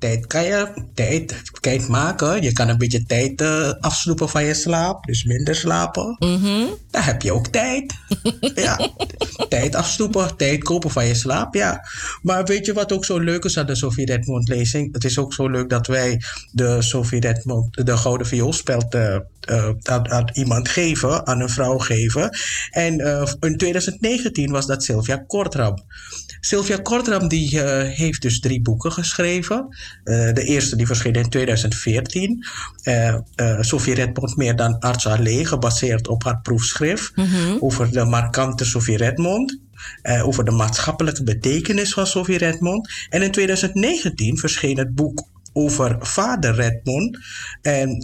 Tijd kan je tijd, tijd maken. Je kan een beetje tijd eh, afsnoepen van je slaap. Dus minder slapen. Dan heb je ook tijd. ja. Tijd afsnoepen, tijd kopen van je slaap. Ja. Maar weet je wat ook zo leuk is aan de Sophie Redmond lezing? Het is ook zo leuk dat wij de Sophie Redmond, de Gouden Vioolspeld, eh, eh, aan, aan iemand geven, aan een vrouw geven. En in 2019 was dat Sylvia Kortram. Sylvia Kortram die, eh, heeft dus drie boeken geschreven. Eh, de eerste die verscheen in 2014. Eh eh, Sophie Redmond meer dan arts alleen, gebaseerd op haar proefschrift over de markante Sophie Redmond. over de maatschappelijke betekenis van Sophie Redmond. En in 2019 verscheen het boek over vader Redmond. En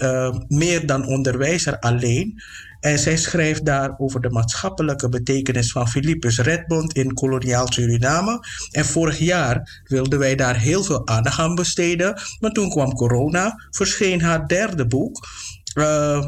meer dan onderwijzer alleen. En zij schrijft daar over de maatschappelijke betekenis van Philippus Redmond in koloniaal Suriname. En vorig jaar wilden wij daar heel veel aandacht aan besteden. Maar toen kwam corona, verscheen haar derde boek. Eh,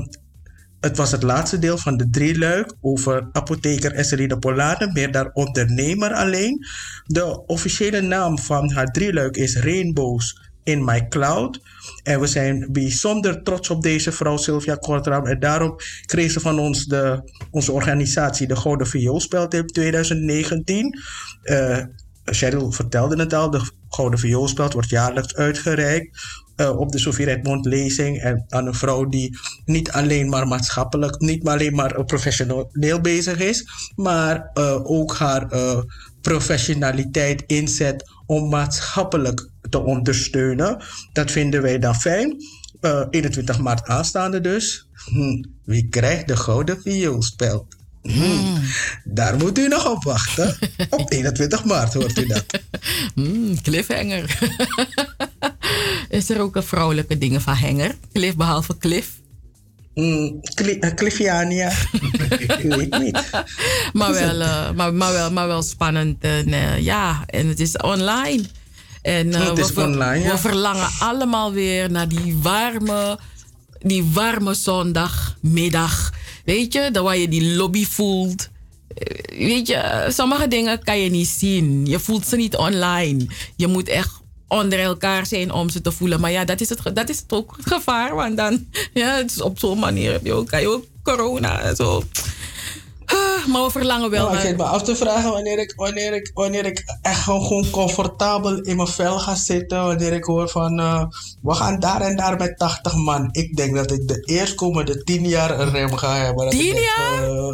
het was het laatste deel van de drieluik over apotheker Esseline Polade, meer dan ondernemer alleen. De officiële naam van haar drieluik is Rainbows in My Cloud. En we zijn bijzonder trots op deze vrouw Sylvia Kortram. En daarom kreeg ze van ons de, onze organisatie de Gouden Vioolspeld in 2019. Eh Cheryl vertelde het al, de Gouden Vioolspeld wordt jaarlijks uitgereikt eh, op de Sophie Redmond lezing. En aan een vrouw die niet alleen maar maatschappelijk, niet alleen maar professioneel bezig is, maar eh, ook haar eh, professionaliteit inzet om maatschappelijk te ondersteunen. Dat vinden wij dan fijn. Eh, 21 maart aanstaande dus. Hm, wie krijgt de Gouden Vioolspeld? Hm, Daar moet u nog op wachten. op 21 maart hoort u dat. Mm, cliffhanger. is er ook een vrouwelijke dingen van hanger? Cliff behalve Cliff? Mm, Cli- eh, Cliffiania. Ik weet niet. maar, wel, eh, maar, maar, wel, maar wel spannend. En, eh, ja, en het is online. En Het is we, online, ja. we verlangen allemaal weer naar die warme, die warme zondagmiddag. Weet je, dan waar je die lobby voelt. Weet je, sommige dingen kan je niet zien. Je voelt ze niet online. Je moet echt onder elkaar zijn om ze te voelen. Maar ja, dat is het, dat is het ook het gevaar. Want dan, ja, het is op zo'n manier heb je ook, kan je ook corona en zo. Ah, Maar we verlangen wel Nou, ik zit me af te vragen wanneer ik, wanneer ik, wanneer ik echt gewoon, gewoon comfortabel in mijn vel ga zitten. Wanneer ik hoor van eh, we gaan daar en daar met 80 man. Ik denk dat ik de eerstkomende 10 jaar een rem ga hebben. Dat ik 10 denk, jaar? eh,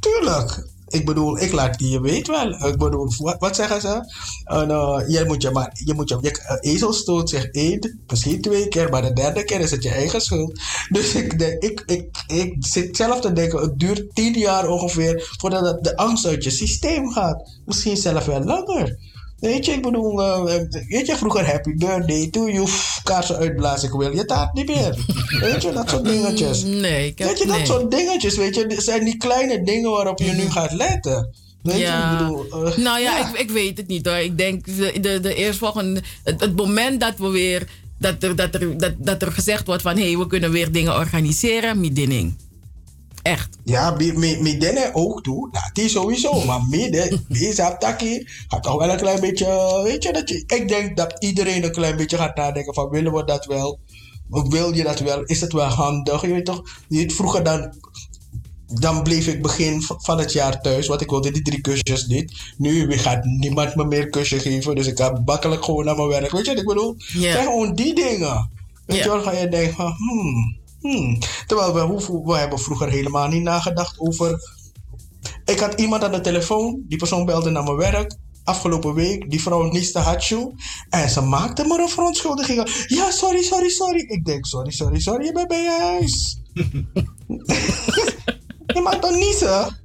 tuurlijk. Ik bedoel, ik laat die je weet wel. Ik bedoel, wat, zeggen ze? En, eh, je moet je maar, je moet je, je eh, ezel zich één, misschien twee keer, maar de derde keer is het je eigen schuld. Dus ik, ik, ik, ik zit zelf te denken, het duurt tien jaar ongeveer voordat de angst uit je systeem gaat. Misschien zelfs wel langer. Weet je, ik bedoel, eh, weet je, vroeger happy birthday to you, kaarsen uitblazen, ik wil je taart niet meer. Weet je, dat soort dingetjes. Nee, ik heb, Weet je, dat nee. soort dingetjes, weet je, zijn die kleine dingen waarop je nu gaat letten. Weet Ja. je, ik bedoel... eh, nou ja, Ik, ik weet het niet hoor. Ik denk de, de, de eerstvolgende. Het, het moment dat we weer. Dat er, dat, er, dat, dat er gezegd wordt van hé, hey, we kunnen weer dingen organiseren. Midinning. Echt. Ja, midden ook toe. Nou, die sowieso. Maar midden, deze taki, gaat toch wel een klein beetje, weet je, dat je, ik denk dat iedereen een klein beetje gaat nadenken van, willen we dat wel? Wil je dat wel? Is het wel handig? Je weet toch, weet, vroeger dan, dan bleef ik begin van het jaar thuis, want ik wilde die drie kusjes niet. Nu gaat niemand me meer kusje geven, dus ik ga makkelijk gewoon naar mijn werk. Weet je wat ik bedoel? Zijn gewoon die dingen. Weet je wel, ga je denken van, hmm, hmm. Terwijl we, hebben vroeger helemaal niet nagedacht over ik had iemand aan de telefoon, die persoon belde naar mijn werk. Afgelopen week, die vrouw nieste hatsjoe. En ze maakte me een verontschuldiging. Ja, sorry, sorry, sorry. Ik denk, sorry, sorry, sorry, je bent bij je huis. je maakt dan niezen.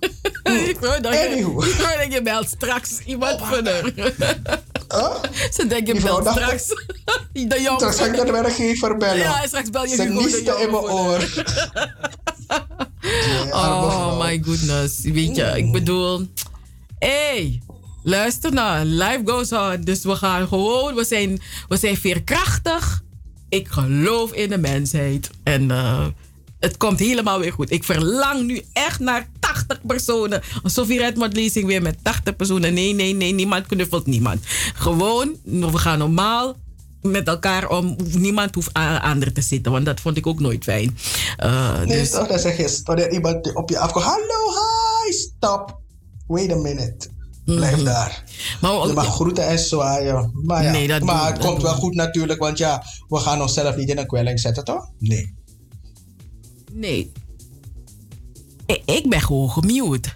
ik hoor dat je, ik hoor dat je belt straks iemand van Ze denken, belt straks de jongen. Straks ga ik de werkgever bellen. Ja, straks bel je Ze Hugo de nieste in mijn oor. Oh my goodness. Weet je, ik bedoel... hey, luister nou. Life goes on. Dus we gaan gewoon... We zijn, we zijn veerkrachtig. Ik geloof in de mensheid. En eh, het komt helemaal weer goed. Ik verlang nu echt naar 80 personen. Sophie Redmond lezing weer met 80 personen. Nee, nee, nee. Niemand knuffelt niemand. Gewoon, we gaan normaal met elkaar om. Niemand hoeft aan ander te zitten. Want dat vond ik ook nooit fijn. Uh, Nee, dus, toch? Dan zeg je, iemand op je afkomt. Hallo, hi, stop. Wait a minute. Blijf daar. Mhm. Maar je mag groeten en zwaaien. Maar, ja, Nee, dat maar het dat komt wel goed natuurlijk, want ja, we gaan onszelf niet in een kwelling zetten, toch? Nee. Nee. Ik, ik ben gewoon gemute.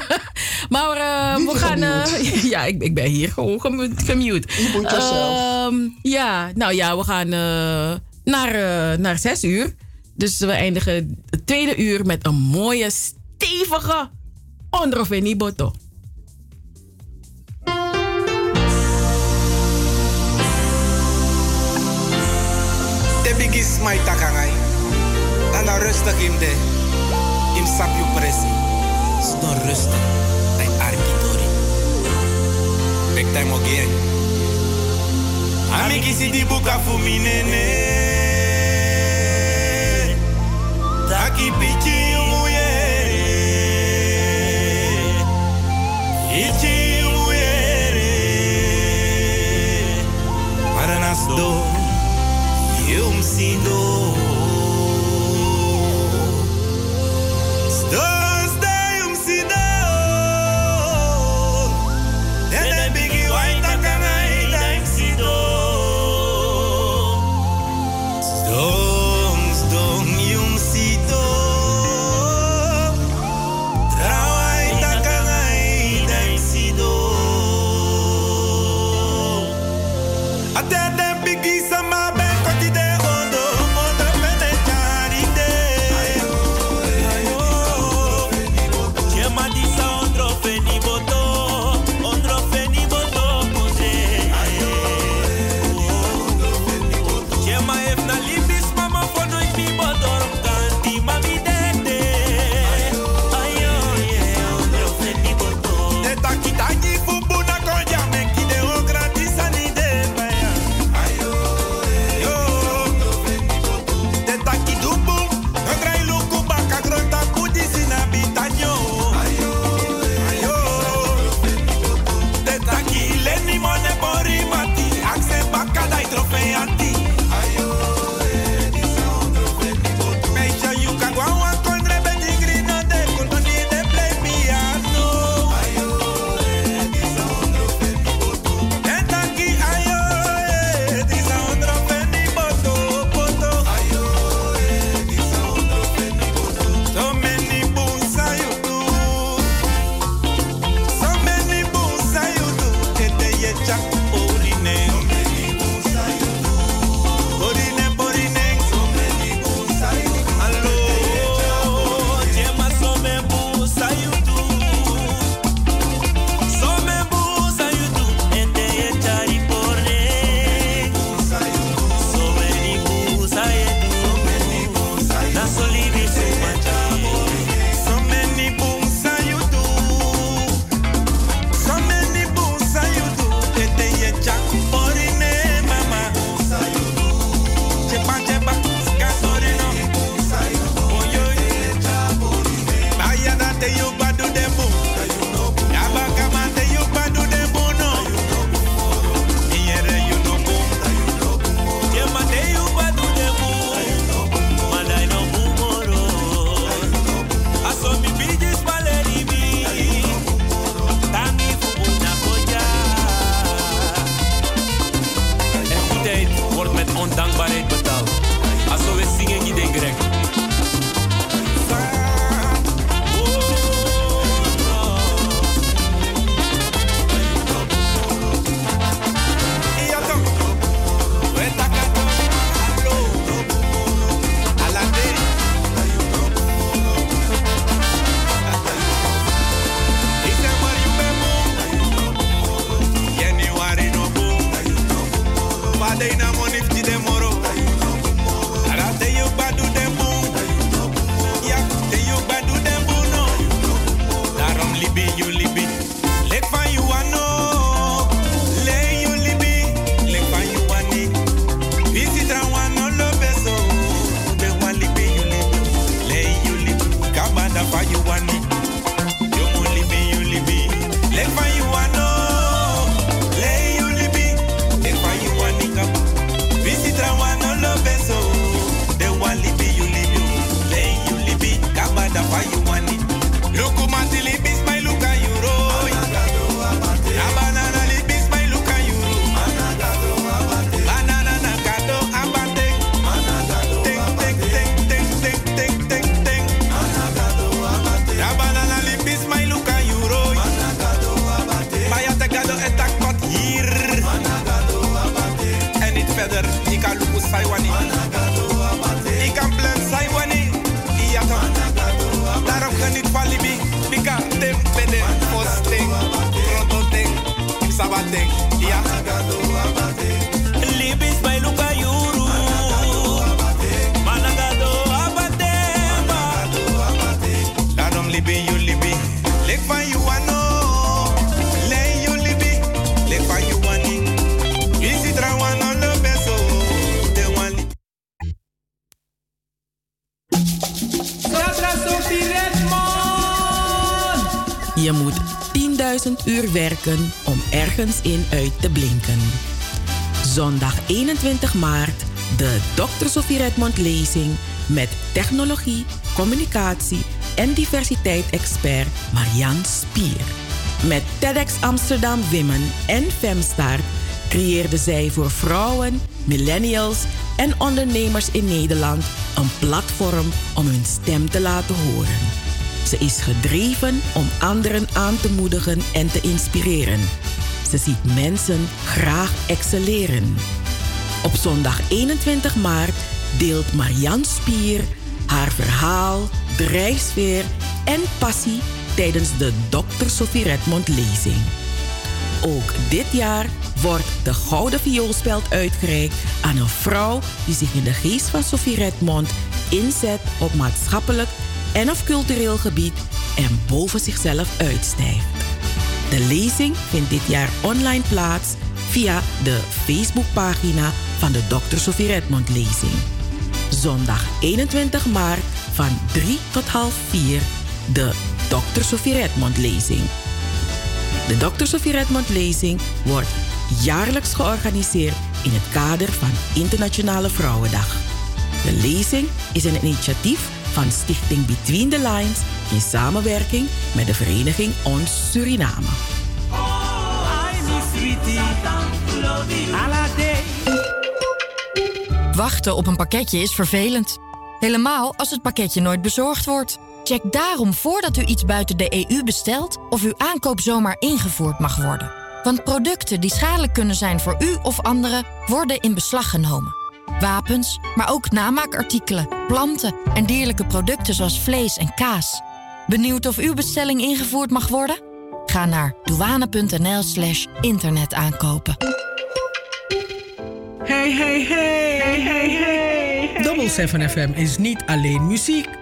maar eh, Wie we gaan. eh, gemute? ja, ik, ik ben hier gewoon gemu- gemute. moet jezelf. Ehm, ja, nou ja, we gaan eh, naar, eh, naar zes uur. Dus we eindigen het tweede uur met een mooie, stevige Ondroveni Boto. De bigis mai takangai. En dan rustig im de. Im sapju presi. Sto rustig. Dai arkitori. Bek time again. Amigi si di buka fu mi nene. Taki pichi umuyere. Ichi umuyere. Para nas do. Eu me sinto om ergens in uit te blinken. Zondag 21 maart de Dr. Sofie Redmond lezing met technologie, communicatie en diversiteit-expert Marian Spier. Met TEDx Amsterdam Women en Femstart creëerde zij voor vrouwen, millennials en ondernemers in Nederland een platform om hun stem te laten horen. Ze is gedreven om anderen aan te moedigen en te inspireren. Ze ziet mensen graag excelleren. Op zondag 21 maart deelt Marianne Spier haar verhaal, drijfsfeer en passie tijdens de Dr. Sophie Redmond lezing. Ook dit jaar wordt de Gouden Vioolspeld uitgereikt aan een vrouw die zich in de geest van Sophie Redmond inzet op maatschappelijk en of cultureel gebied en boven zichzelf uitstijgt. De lezing vindt dit jaar online plaats via de Facebookpagina van de Dr. Sophie Redmond lezing. Zondag 21 maart van 3 tot half 4 de Dr. Sophie Redmond lezing. De Dr. Sophie Redmond lezing wordt jaarlijks georganiseerd in het kader van Internationale Vrouwendag. De lezing is een initiatief van Stichting Between the Lines in samenwerking met de vereniging Ons Suriname. Wachten op een pakketje is vervelend. Helemaal als het pakketje nooit bezorgd wordt. Check daarom voordat u iets buiten de EU bestelt of uw aankoop zomaar ingevoerd mag worden. Want producten die schadelijk kunnen zijn voor u of anderen worden in beslag genomen. Wapens, maar ook namaakartikelen, planten en dierlijke producten zoals vlees en kaas. Benieuwd of uw bestelling ingevoerd mag worden? Ga naar douane.nl/slash internetaankopen. Hey, hey, hey, hey, hey, hey. Double 7 FM is niet alleen muziek.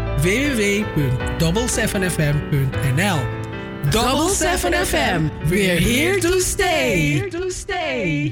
www.double7fm.nl Double 7 FM. We're here to stay. Here to stay.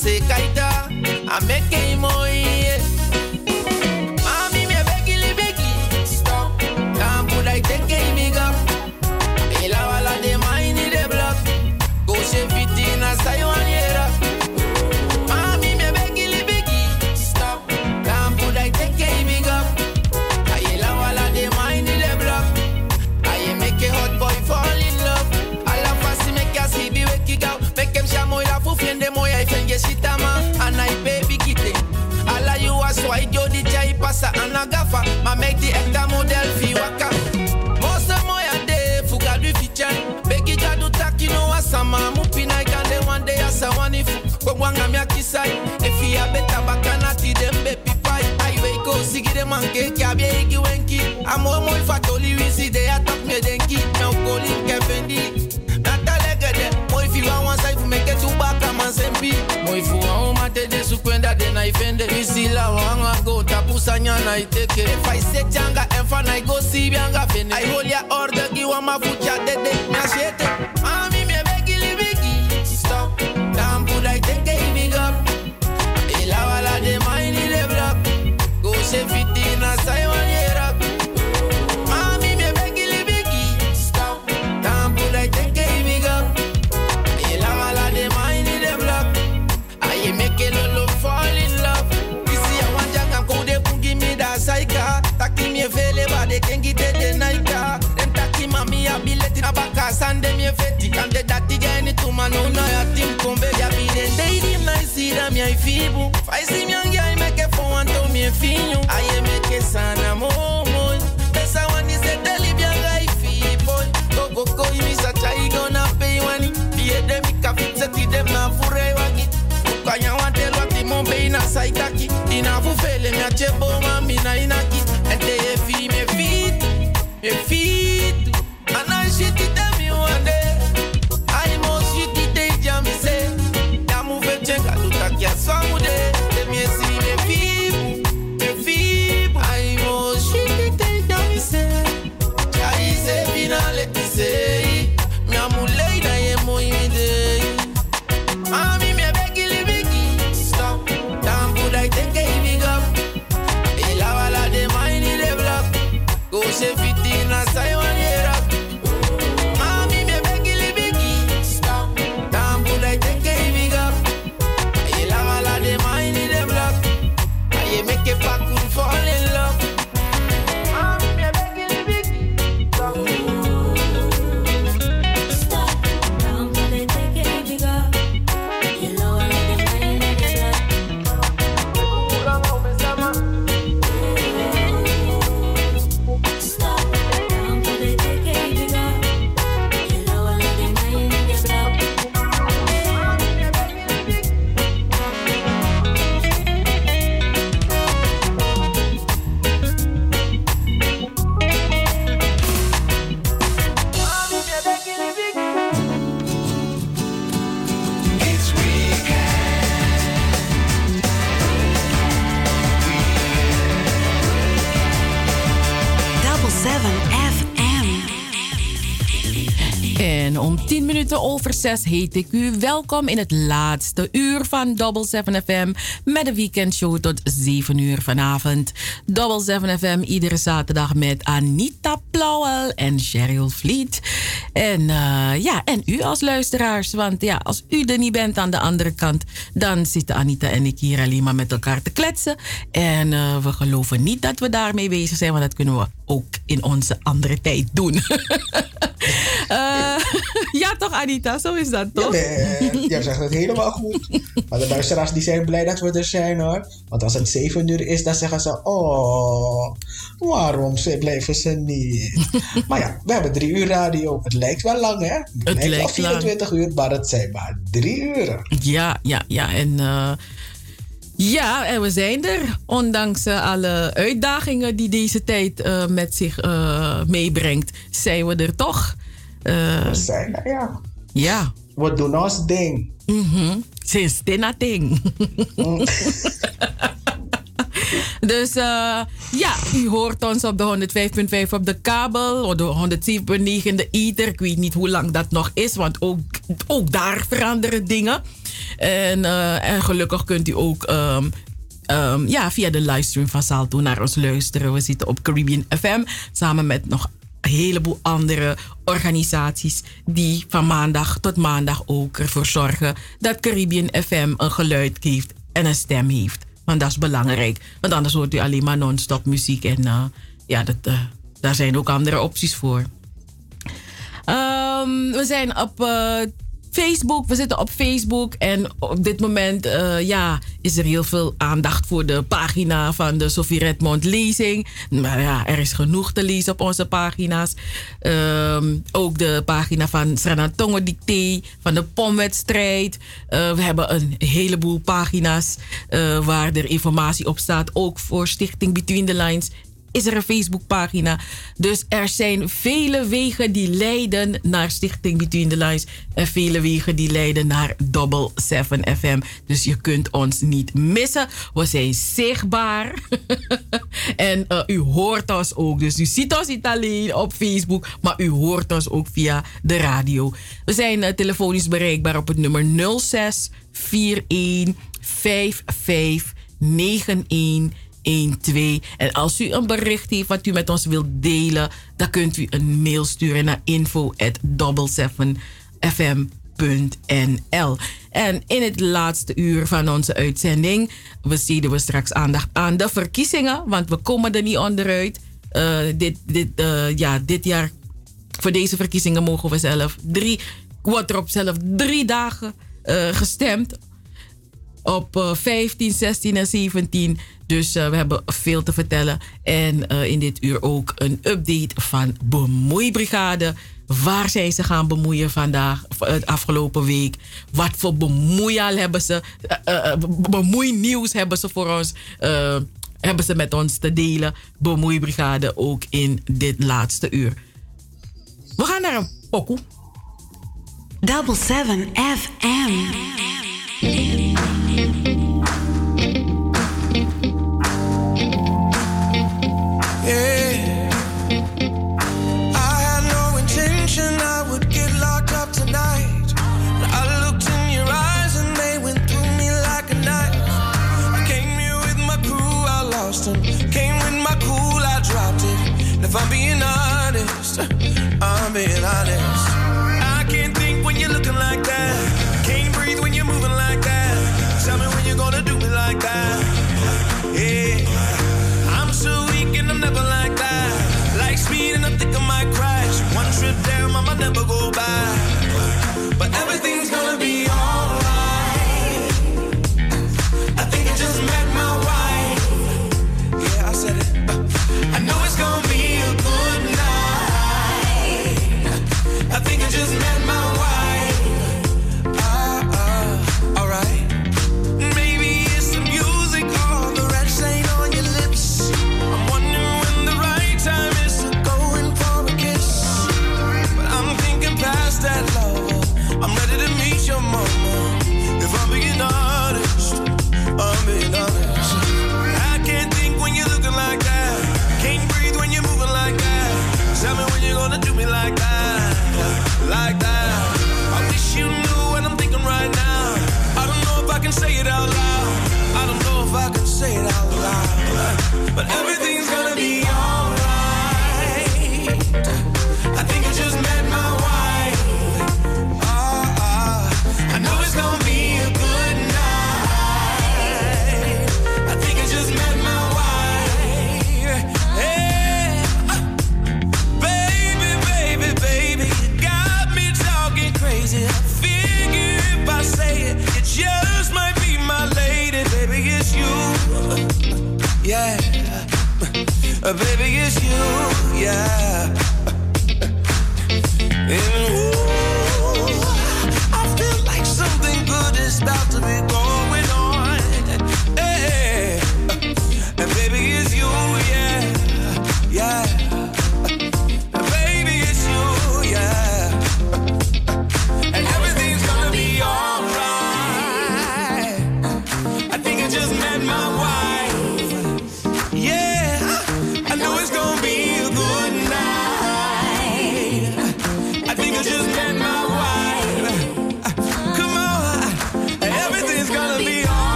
世界だ。雨系もいい。de man keki abi eki wenki. Amo moi fatoli wisi de ya top me denki. Meu colin ke fendi. Alle legede Moi fi wa wan sai fu meke tu baka man sempi. Moi fu wa o mate de su kwenda de na ifende Wisi la wanga go tapusa nyana iteke If I say e changa enfa na go si bianga fene. I hold ya order giwa de. dede Nyashete to me finyo. I make it sana mo mo. Pesa wani se deli bianga I fi boy. Go go go imi sa chai gonna pay wani. Biye dem ka fit se ti dem na fure wagi. Kanya wante lwati mombe ina saitaki Ina fufele mi achebo mami na inaki Ente ye fi me fit Me fit over 6 heet ik u welkom in het laatste uur van Double 7 FM met de weekendshow tot 7 uur vanavond. Double 7 FM iedere zaterdag met Anita Plauwel en Cheryl Vliet. En eh, ja, en u als luisteraars, want ja, als u er niet bent aan de andere kant, dan zitten Anita en ik hier alleen maar met elkaar te kletsen. En eh, we geloven niet dat we daarmee bezig zijn, want dat kunnen we ook in onze andere tijd doen. Eh, ja, toch, Anita? Zo is dat, toch? Nee, jij zegt het helemaal goed. Maar de luisteraars die zijn blij dat we er zijn hoor. Want als het 7 uur is, dan zeggen ze: Oh, waarom ze blijven ze niet? maar ja, we hebben drie uur radio. Het lijkt wel lang, hè? Het, lijkt wel lijkt 24 uur, maar het zijn maar drie uren. Ja, ja, ja. En eh, ja, en we zijn er. Ondanks eh, alle uitdagingen die deze tijd eh, met zich eh, meebrengt, zijn we er toch. we zijn er, ja. Ja. We doen ons ding. Mhm. Sinds dit ding. Dus eh, ja, u hoort ons op de 105.5 op de kabel, of de 107.9 in de ether. Ik weet niet hoe lang dat nog is, want ook, ook daar veranderen dingen. En, eh, en gelukkig kunt u ook ehm, ehm, ja, via de livestream van Salto naar ons luisteren. We zitten op Caribbean FM samen met nog een heleboel andere organisaties die van maandag tot maandag ook ervoor zorgen dat Caribbean FM een geluid heeft en een stem heeft. Want dat is belangrijk. Want anders hoort u alleen maar non-stop muziek. En uh, ja, dat, uh, daar zijn ook andere opties voor. Um, we zijn op Facebook. We zitten op Facebook. En op dit moment ja, is er heel veel aandacht voor de pagina van de Sophie Redmond lezing. Maar ja, er is genoeg te lezen op onze pagina's. Um, ook de pagina van Sranatongo Dicté, van de pomwedstrijd. Uh, we hebben een heleboel pagina's uh, waar er informatie op staat. Ook voor Stichting Between the Lines is er een Facebookpagina. Dus er zijn vele wegen die leiden naar Stichting Between the Lines. En vele wegen die leiden naar Double 7 FM. Dus je kunt ons niet missen. We zijn zichtbaar. en uh, u hoort ons ook. Dus u ziet ons niet alleen op Facebook, maar u hoort ons ook via de radio. We zijn uh, telefonisch bereikbaar op het nummer 06 41 55 91 12. En als u een bericht heeft wat u met ons wilt delen, dan kunt u een mail sturen naar info@double7fm.nl. En in het laatste uur van onze uitzending besteden we straks aandacht aan de verkiezingen, want we komen er niet onderuit. Uh, dit, dit, uh, ja, dit jaar, voor deze verkiezingen mogen we zelf drie, wordt er op zelf drie dagen uh, gestemd. Op 15, 16 en 17 dus uh, we hebben veel te vertellen. En uh, in dit uur ook een update van Bemoeibrigade. Waar zijn ze gaan bemoeien vandaag, de afgelopen week? Wat voor bemoeial hebben ze? Uh, bemoeinieuws hebben ze voor ons? hebben ze met ons te delen? Bemoeibrigade ook in dit laatste uur. We gaan naar een pokoe. Double 7 FM. If I'm being honest, I'm being honest. I can't think when you're looking like that. Can't breathe when you're moving like that. Tell me when you're gonna do me like that. Yeah. I'm so weak and I'm never like that. Like speed and I think I might crash. One trip down, I might never go back. But everything's gonna be Baby, it's you, yeah.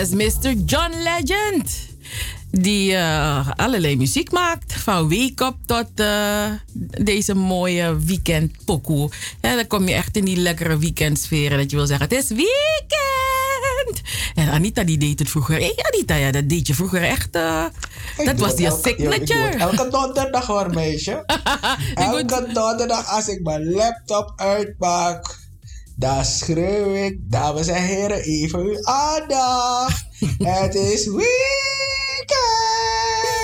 Yes, Mr. John Legend. Die uh, allerlei muziek maakt. Van wake up tot uh, deze mooie weekend pokoe. Ja, dan kom je echt in die lekkere weekendsfeer. Dat je wil zeggen, het is weekend. Anita die deed het vroeger. Hé, Anita, ja, dat deed je vroeger echt. eh, dat was je elke- signature. Elke donderdag hoor, meisje. elke donderdag als ik mijn laptop uitmaak, dan schreeuw ik, dames en heren, even uw aandacht. het is weekend.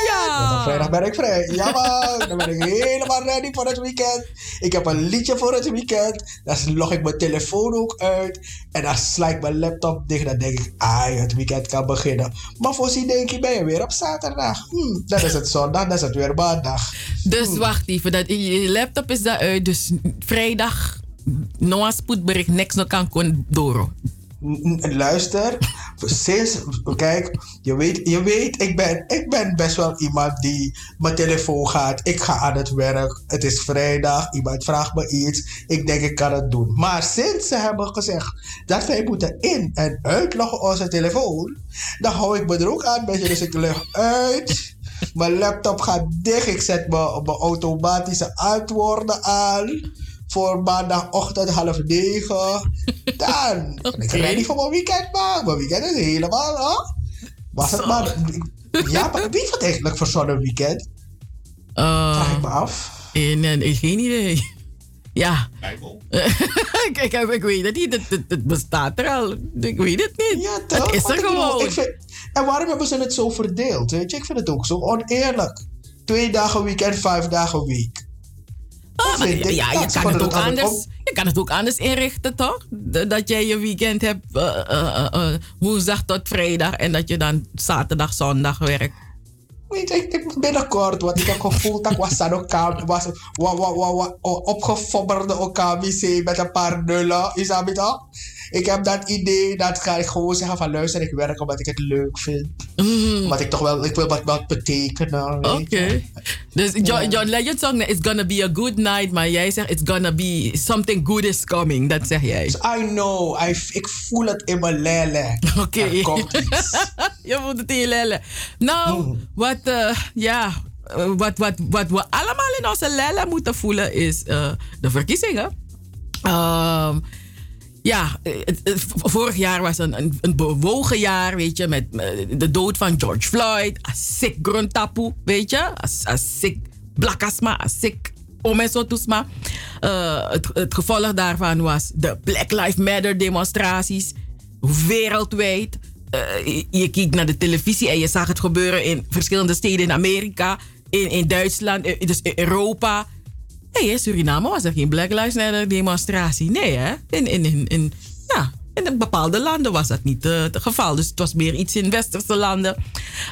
Ja. Want op vrijdag ben ik vrij. Ja man, dan ben ik helemaal ready voor het weekend. Ik heb een liedje voor het weekend. Dan log ik mijn telefoon ook uit. En dan sla ik mijn laptop dicht. Dan denk ik, ah, het weekend kan beginnen. Maar voorzien denk ik, ben je weer op zaterdag. Hm, dan is het zondag, dan is het weer maandag. Dus wacht even, dat, je laptop is daaruit. Dus vrijdag, no spoedbericht, niks nog kan kon Luister, sinds, kijk, je weet, je weet ik, ben, ik ben best wel iemand die mijn telefoon gaat. Ik ga aan het werk. Het is vrijdag. Iemand vraagt me iets. Ik denk, ik kan het doen. Maar sinds ze hebben gezegd dat wij moeten in- en uitloggen onze telefoon, dan hou ik me er ook aan. Beetje, dus ik leg uit. Mijn laptop gaat dicht. Ik zet mijn, mijn automatische antwoorden aan. Voor maandagochtend half negen. Dan ben ik ready voor mijn weekend, man. Mijn weekend is helemaal, hè? Was het maar... Ja, maar wie heeft eigenlijk voor zo'n weekend? Vraag ik me af. En, en, en geen idee. Ja. Kijk, ik, ik weet het niet. Het, het, het bestaat er al. Ik weet het niet. Ja, het is er gewoon. ik vind- en waarom hebben ze het zo verdeeld? Weet je, ik vind het ook zo oneerlijk. Twee dagen weekend, vijf dagen week. Ah, maar ja, je kan, het ook anders, je kan het ook anders inrichten, toch? Dat jij je weekend hebt eh, eh, eh, woensdag tot vrijdag en dat je dan zaterdag, zondag werkt. Weet je, ik, ik binnenkort, want ik heb gevoeld dat ik was aan elkaar, was wa, wa, wa, wa, o- opgefobberde OKWC met een paar nullen, is dat niet toch? Ik heb dat idee, dat ga ik gewoon zeggen van luister, ik werk omdat ik het leuk vind. Omdat ik toch wel, ik wil wat, wat betekenen. Oké. je. Dus John, John Legend zong, it's gonna be a good night, maar jij zegt, it's gonna be, something good is coming. Dat zeg jij. I know, I, ik voel het in mijn lele. Oké. je voelt het in je lellen. Nou, wat, eh, ja, eh, wat, wat, wat we allemaal in onze lellen moeten voelen is eh, de verkiezingen. Ehm, ja, eh, vorig jaar was een, een, een bewogen jaar, weet je, met de dood van George Floyd, Asik Gruntapu, weet je, As- Asik Blakasma, Asik Omesotusma. Eh het, het gevolg daarvan was de Black Lives Matter demonstraties, wereldwijd. Eh, je, keek naar de televisie en je zag het gebeuren in verschillende steden in Amerika, in, in Duitsland, dus in Europa. Nee, in Suriname was er geen Black Lives Matter demonstratie. Nee, hè? In, in, in, ja, in bepaalde landen was dat niet eh, het geval. Dus het was meer iets in westerse landen.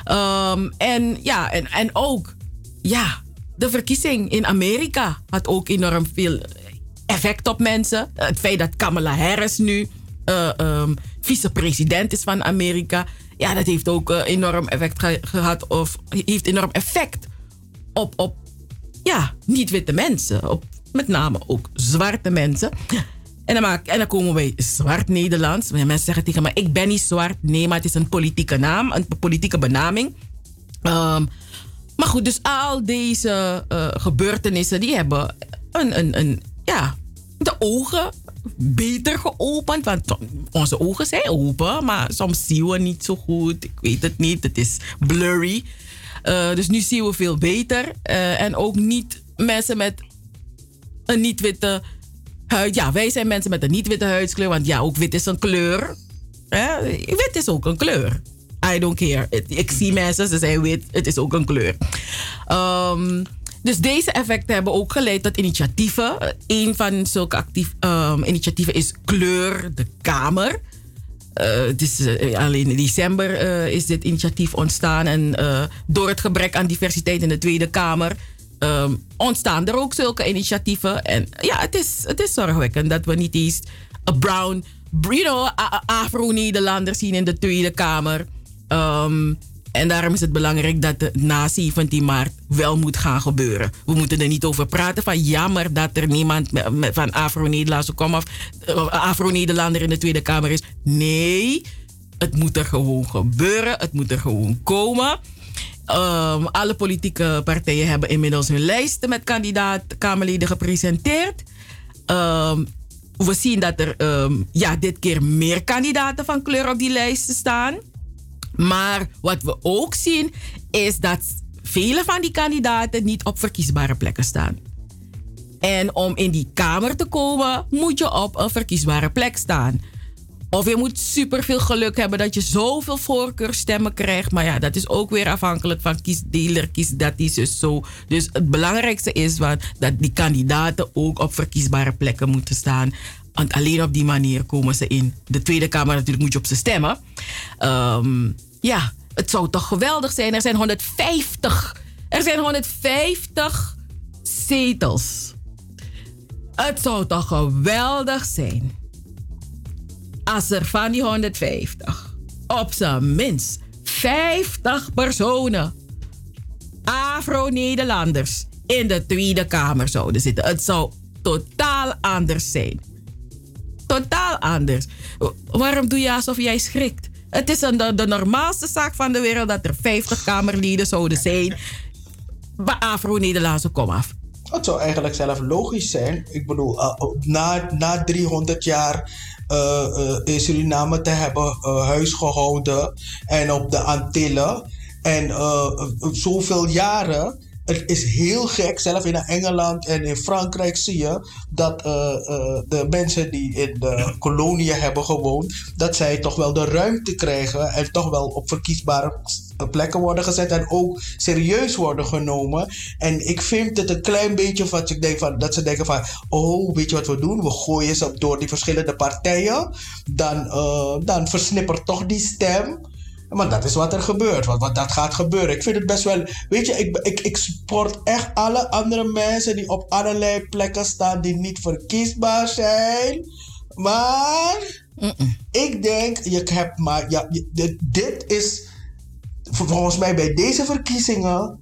Ehm, en ja, en, en ook, ja, de verkiezing in Amerika had ook enorm veel effect op mensen. Het feit dat Kamala Harris nu eh, ehm, vicepresident is van Amerika. Ja, dat heeft ook eh, enorm effect ge- gehad. Of heeft enorm effect op, op ja, niet-witte mensen. Op, met name ook zwarte mensen. En dan, maak, en dan komen wij zwart Nederlands. Mensen zeggen tegen mij, ik ben niet zwart. Nee, maar het is een politieke naam, een politieke benaming. Ehm, maar goed, dus al deze eh, gebeurtenissen, die hebben een, een, een, ja, de ogen beter geopend. Want onze ogen zijn open, maar soms zien we niet zo goed. Ik weet het niet, het is blurry. Eh, dus nu zien we veel beter. Eh, en ook niet mensen met een niet-witte huid. Ja, wij zijn mensen met een niet-witte huidskleur. Want ja, ook wit is een kleur. Hè? Wit is ook een kleur. I don't care. Ik zie mensen, ze zijn wit. Het is ook een kleur. Ehm, dus deze effecten hebben ook geleid tot initiatieven. Eh, Een van zulke actief, ehm, initiatieven is Kleur de Kamer. Eh, is, eh, alleen in december eh, is dit initiatief ontstaan. En door het gebrek aan diversiteit in de Tweede Kamer ehm, ontstaan er ook zulke initiatieven. En ja, het is, het is zorgwekkend dat we niet eens een brown, you know, Afro-Nederlander zien in de Tweede Kamer. Ehm, en daarom is het belangrijk dat het na 17 maart wel moet gaan gebeuren. We moeten er niet over praten van jammer dat er niemand van Afro-Nederlandse kom af, eh, Afro-Nederlander in de Tweede Kamer is. Nee, het moet er gewoon gebeuren. Het moet er gewoon komen. Ehm, alle politieke partijen hebben inmiddels hun lijsten met kandidaat Kamerleden gepresenteerd. Ehm, we zien dat er ehm, ja, dit keer meer kandidaten van kleur op die lijsten staan. Maar wat we ook zien is dat vele van die kandidaten niet op verkiesbare plekken staan. En om in die kamer te komen, moet je op een verkiesbare plek staan. Of je moet superveel geluk hebben dat je zoveel voorkeurstemmen krijgt. Maar ja, dat is ook weer afhankelijk van kiesdeler, is dus zo. Dus het belangrijkste is wat, dat die kandidaten ook op verkiesbare plekken moeten staan. Want alleen op die manier komen ze in de Tweede Kamer. Natuurlijk moet je op ze stemmen. Ehm, ja, het zou toch geweldig zijn. Er zijn 150. Er zijn 150 zetels. Het zou toch geweldig zijn als er van die 150 op zijn minst 50 personen, Afro-Nederlanders, in de Tweede Kamer zouden zitten. Het zou totaal anders zijn. Totaal anders. Waarom doe je alsof jij schrikt? Het is een, de, de normaalste zaak van de wereld dat er 50 Kamerleden zouden zijn. Maar Afro-Nederlandse kom af. Het zou eigenlijk zelf logisch zijn. Ik bedoel, uh, na, na 300 jaar uh, in Suriname te hebben huisgehouden en op de Antillen. En zoveel jaren het is heel gek, zelf in Engeland en in Frankrijk zie je dat de mensen die in de koloniën hebben gewoond, dat zij toch wel de ruimte krijgen en toch wel op verkiesbare plekken worden gezet en ook serieus worden genomen. En ik vind het een klein beetje wat ik denk van, dat ze denken van, oh, weet je wat we doen? We gooien ze door die verschillende partijen. Dan, uh, dan versnippert toch die stem. Maar dat is wat er gebeurt. Want, wat dat gaat gebeuren. Ik vind het best wel. Weet je, ik, ik, ik support echt alle andere mensen die op allerlei plekken staan die niet verkiesbaar zijn. Maar. Ik denk, je hebt maar. Ja, dit is volgens mij bij deze verkiezingen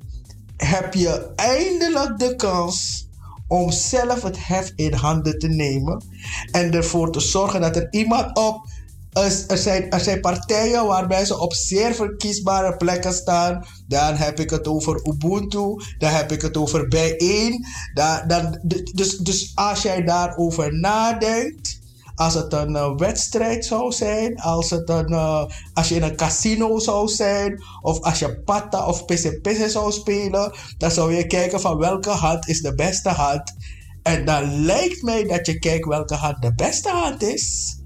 heb je eindelijk de kans om zelf het hef in handen te nemen en ervoor te zorgen dat er iemand op. Er zijn, partijen waarbij ze op zeer verkiesbare plekken staan. Dan heb ik het over Ubuntu, dan heb ik het over bijeen. Dan, dan, dus, dus als jij daarover nadenkt, als het een uh, wedstrijd zou zijn, als, het een, uh, als je in een casino zou zijn, of als je patta of pisse zou spelen, dan zou je kijken van welke hand is de beste hand. En dan lijkt mij dat je kijkt welke hand de beste hand is.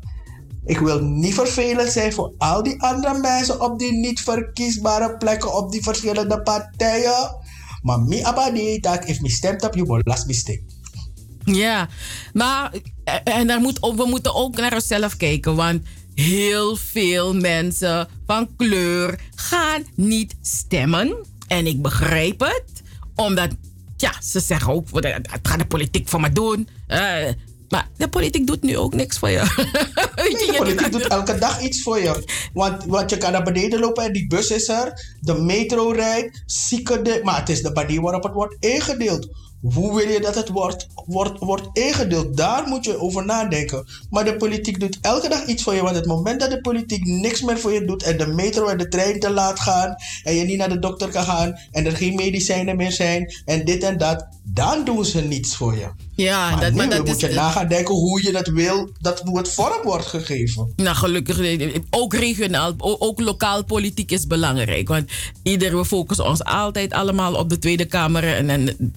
Ik wil niet vervelend zijn voor al die andere mensen op die niet verkiesbare plekken op die verschillende partijen. Maar mi abadi dat if me stemt op you, last mistake. Ja, maar en daar moet, we moeten ook naar onszelf kijken. Want heel veel mensen van kleur gaan niet stemmen. En ik begrijp het, omdat ja, ze zeggen ook: het gaat de politiek voor me doen. Uh, maar de politiek doet nu ook niks voor je. de politiek doet elke dag iets voor je. Want, want je kan naar beneden lopen en die bus is er. De metro rijdt. Zieke maar het is de manier waarop het wordt ingedeeld. Hoe wil je dat het wordt, wordt, wordt ingedeeld? Daar moet je over nadenken. Maar de politiek doet elke dag iets voor je. Want het moment dat de politiek niks meer voor je doet en de metro en de trein te laat gaan en je niet naar de dokter kan gaan en er geen medicijnen meer zijn en dit en dat, dan doen ze niets voor je. Ja, maar dat, nu maar dat moet je is, na gaan denken hoe je dat wil, dat hoe het vorm wordt gegeven. Nou, gelukkig, ook regionaal, ook lokaal politiek is belangrijk. Want ieder, we focussen ons altijd allemaal op de Tweede Kamer en, en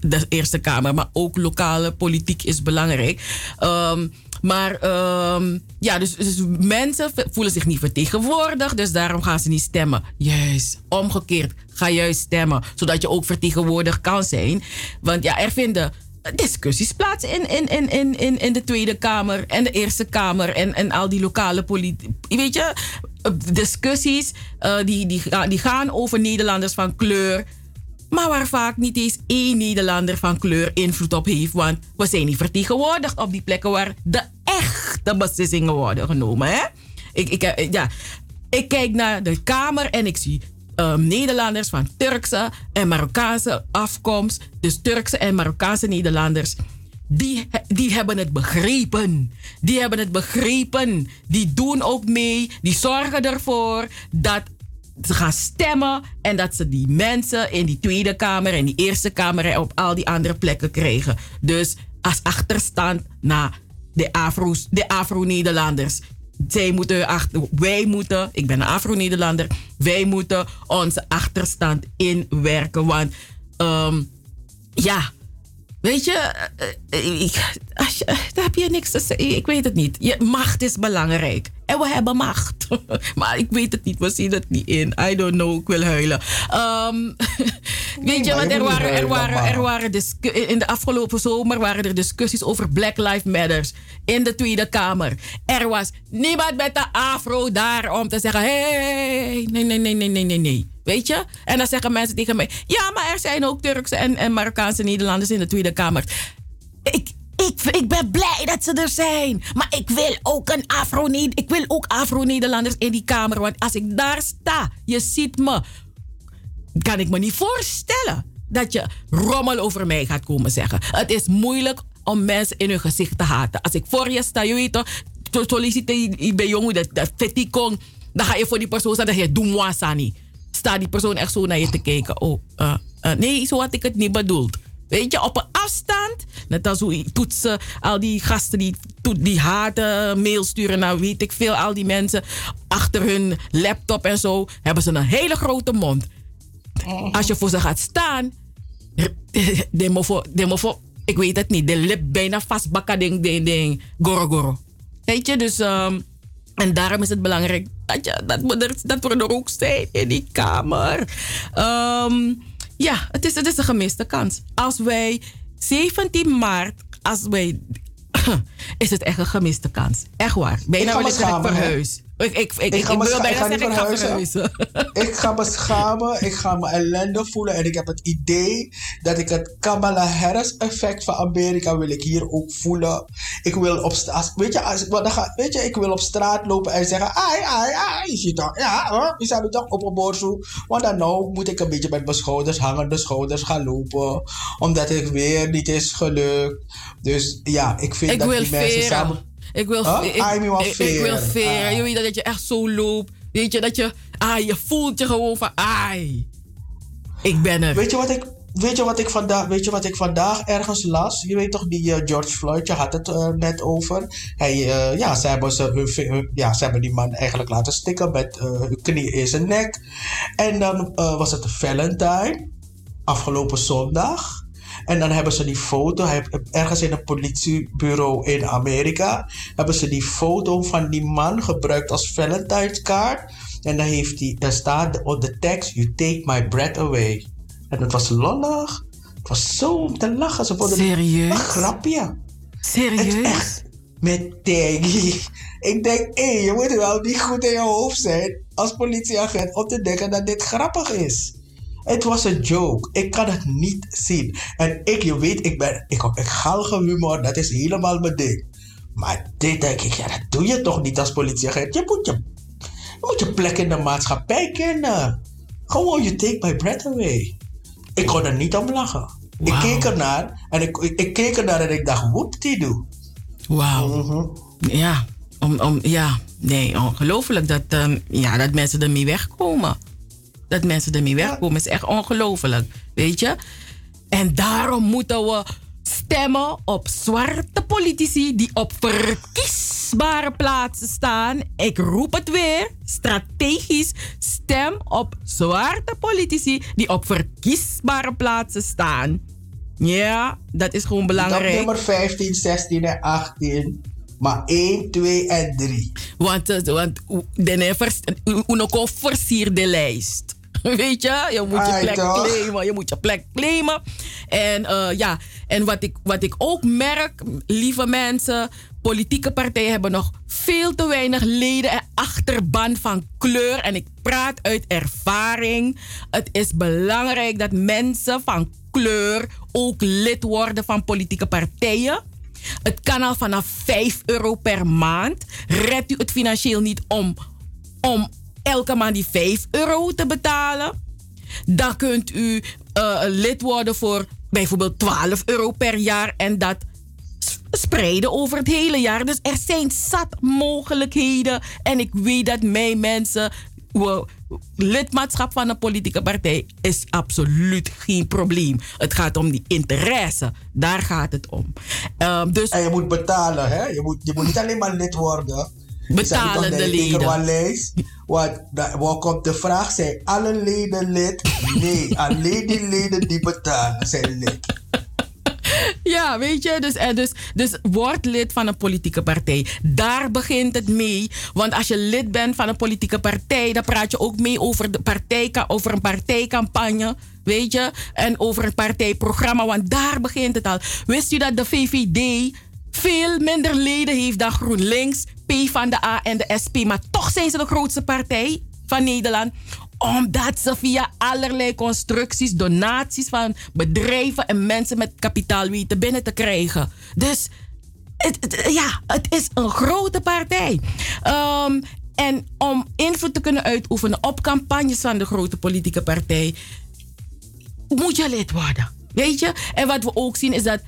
de Eerste Kamer, maar ook lokale politiek is belangrijk. Um, maar um, ja, dus, dus, mensen voelen zich niet vertegenwoordigd, dus daarom gaan ze niet stemmen. Juist, omgekeerd, ga juist stemmen, zodat je ook vertegenwoordigd kan zijn. Want ja, er vinden discussies plaats in, in, in, in, in, in de Tweede Kamer en de Eerste Kamer en, en al die lokale politiek. Weet je, discussies uh, die, die, die gaan over Nederlanders van kleur maar waar vaak niet eens één Nederlander van kleur invloed op heeft. Want we zijn niet vertegenwoordigd op die plekken waar de echte beslissingen worden genomen. Hè? Ik, ik, eh, ja, ik kijk naar de Kamer en ik zie um, Nederlanders van Turkse en Marokkaanse afkomst. Dus Turkse en Marokkaanse Nederlanders. Die, die hebben het begrepen. Die hebben het begrepen. Die doen ook mee. Die zorgen ervoor dat ze gaan stemmen en dat ze die mensen in die Tweede Kamer en die Eerste Kamer en op al die andere plekken krijgen. Dus als achterstand na de Afro's, de Afro-Nederlanders. Zij moeten achter, wij moeten, ik ben een Afro-Nederlander, wij moeten onze achterstand inwerken. Want ehm, ja, weet je, eh, eh, ik, als je, daar heb je niks te zeggen. Ik weet het niet. Je, macht is belangrijk. En we hebben macht. maar ik weet het niet. We zien het niet in. I don't know. Ik wil huilen. Ehm, weet je, want er waren, er waren, er waren in de afgelopen zomer waren er discussies over Black Lives Matters in de Tweede Kamer. Er was niemand met de afro daar om te zeggen: hey, nee, nee, nee, nee, nee, nee, nee. Weet je? En dan zeggen mensen tegen mij: ja, maar er zijn ook Turkse en, en Marokkaanse Nederlanders in de Tweede Kamer. Ik, ik, ik ben blij dat ze er zijn. Maar ik wil ook een Afro Ik wil ook Afro-Nederlanders in die kamer. Want als ik daar sta, je ziet me. Kan ik me niet voorstellen dat je rommel over mij gaat komen zeggen. Het is moeilijk om mensen in hun gezicht te haten. Als ik voor je sta, je weet toch, to solliciteer bij jongen dat dat. Dan ga je voor die persoon staan dan zeg je, doe moi sani. Sta die persoon echt zo naar je te kijken. Oh, eh, eh, nee, zo had ik het niet bedoeld. Weet je, op een afstand, net als hoe toetsen, al die gasten die, die haten, mail sturen naar weet ik veel, al die mensen achter hun laptop en zo, hebben ze een hele grote mond. Als je voor ze gaat staan, de mofo, de mofo, ik weet het niet, de lip bijna vastbakken, ding, ding, ding. Weet je, dus, ehm, en daarom is het belangrijk dat, je, dat, we er, dat we ook zijn in die kamer. Ehm, ja, het is, het is een gemiste kans. Als wij 17 maart, als wij. is het echt een gemiste kans. Echt waar. Bijna wil ik hè. verhuis. Ik, ik, ik, ik, ga ik wil bijna ik zeggen, ik ga verhuizen. Ik ga me schamen, ik ga me ellende voelen en ik heb het idee dat ik het Kamala Harris effect van Amerika wil ik hier ook voelen. Ik wil op straat, weet je, als, dan ga, weet je, ik wil op straat lopen en zeggen, ai, ai, ai, je ziet toch, ja, hoor, je zou toch op een borzo. Want dan nou moet ik een beetje met mijn schouders, hangende schouders gaan lopen, omdat het weer niet is gelukt. Dus ja, ik vind Ik dat die mensen samen... Ik wil, Huh? ik, Ah, je wil ik, ik wil veren. Ah. Je weet dat je echt zo loopt. Weet je, dat je, ah, je voelt je gewoon van, ai. Ik ben er. Weet je wat ik, weet je wat ik, vandaag, weet je wat ik vandaag ergens las? Je weet toch, die eh, George Floyd, je had het eh, net over. Hij, eh, ja, ze hebben, ze, ja, ze hebben die man eigenlijk laten stikken met hun knie in zijn nek. En dan was het Valentine, afgelopen zondag. En dan hebben ze die foto, ergens in een politiebureau in Amerika, hebben ze die foto van die man gebruikt als Valentine's kaart. En dan heeft hij, daar staat op de tekst, you take my breath away. En het was lollig. Het was zo om te lachen. Ze vonden Serieus? Een grapje. Serieus? Het echt. Met Teggy. Ik denk, hé, je moet wel niet goed in je hoofd zijn als politieagent om te denken dat dit grappig is. Het was een joke. Ik kan het niet zien. En ik, je weet, ik ben, ik heb ik galge humor. Dat is helemaal mijn ding. Maar dit denk ik, ja, dat doe je toch niet als politieagent. Je moet je, je, moet je plek in de maatschappij kennen. Gewoon, you take my breath away. Ik kon er niet om lachen. Ik keek ernaar en ik, ik, ik keek ernaar en ik dacht, what die doe? Wauw. Ja, om, om, ja, nee, ongelooflijk dat, ehm, ja, dat mensen ermee wegkomen. Dat mensen ermee wegkomen is echt ongelooflijk, weet je? En daarom moeten we stemmen op zwarte politici die op verkiesbare plaatsen staan. Ik roep het weer, strategisch stem op zwarte politici die op verkiesbare plaatsen staan. Ja, dat is gewoon Op belangrijk. nummer 15, 16 en 18. Maar 1, 2 en 3. Want, eh, want de versiert de lijst. Weet je, je moet je Ai, plek toch? claimen. Je moet je plek claimen. En eh, ja, en wat ik, wat ik ook merk, lieve mensen, politieke partijen hebben nog veel te weinig leden en achterban van kleur. En ik praat uit ervaring. Het is belangrijk dat mensen van kleur ook lid worden van politieke partijen. Het kan al vanaf 5 euro per maand. Redt u het financieel niet om, om elke maand die 5 euro te betalen? Dan kunt u eh, lid worden voor bijvoorbeeld 12 euro per jaar en dat spreiden over het hele jaar. Dus er zijn zat mogelijkheden. En ik weet dat mijn mensen lidmaatschap van een politieke partij is absoluut geen probleem. Het gaat om die interesse. Daar gaat het om. Ehm, dus, En je moet betalen, hè? Je moet, je moet niet alleen maar lid worden. Betalende Ik leden. daar waar komt de vraag, zijn alle leden lid? Nee, alleen die leden die betalen zijn lid. Ja, weet je, dus, eh, dus, dus word lid van een politieke partij. Daar begint het mee. Want als je lid bent van een politieke partij, dan praat je ook mee over, de partij, over een partijcampagne. Weet je, en over een partijprogramma, want daar begint het al. Wist u dat de VVD veel minder leden heeft dan GroenLinks, P van de A en de SP, maar toch zijn ze de grootste partij van Nederland? Omdat ze via allerlei constructies, donaties van bedrijven en mensen met kapitaal weten binnen te krijgen. Dus het, ja, het is een grote partij. Ehm, en om invloed te kunnen uitoefenen op campagnes van de grote politieke partij, moet je lid worden. Weet je? En wat we ook zien is dat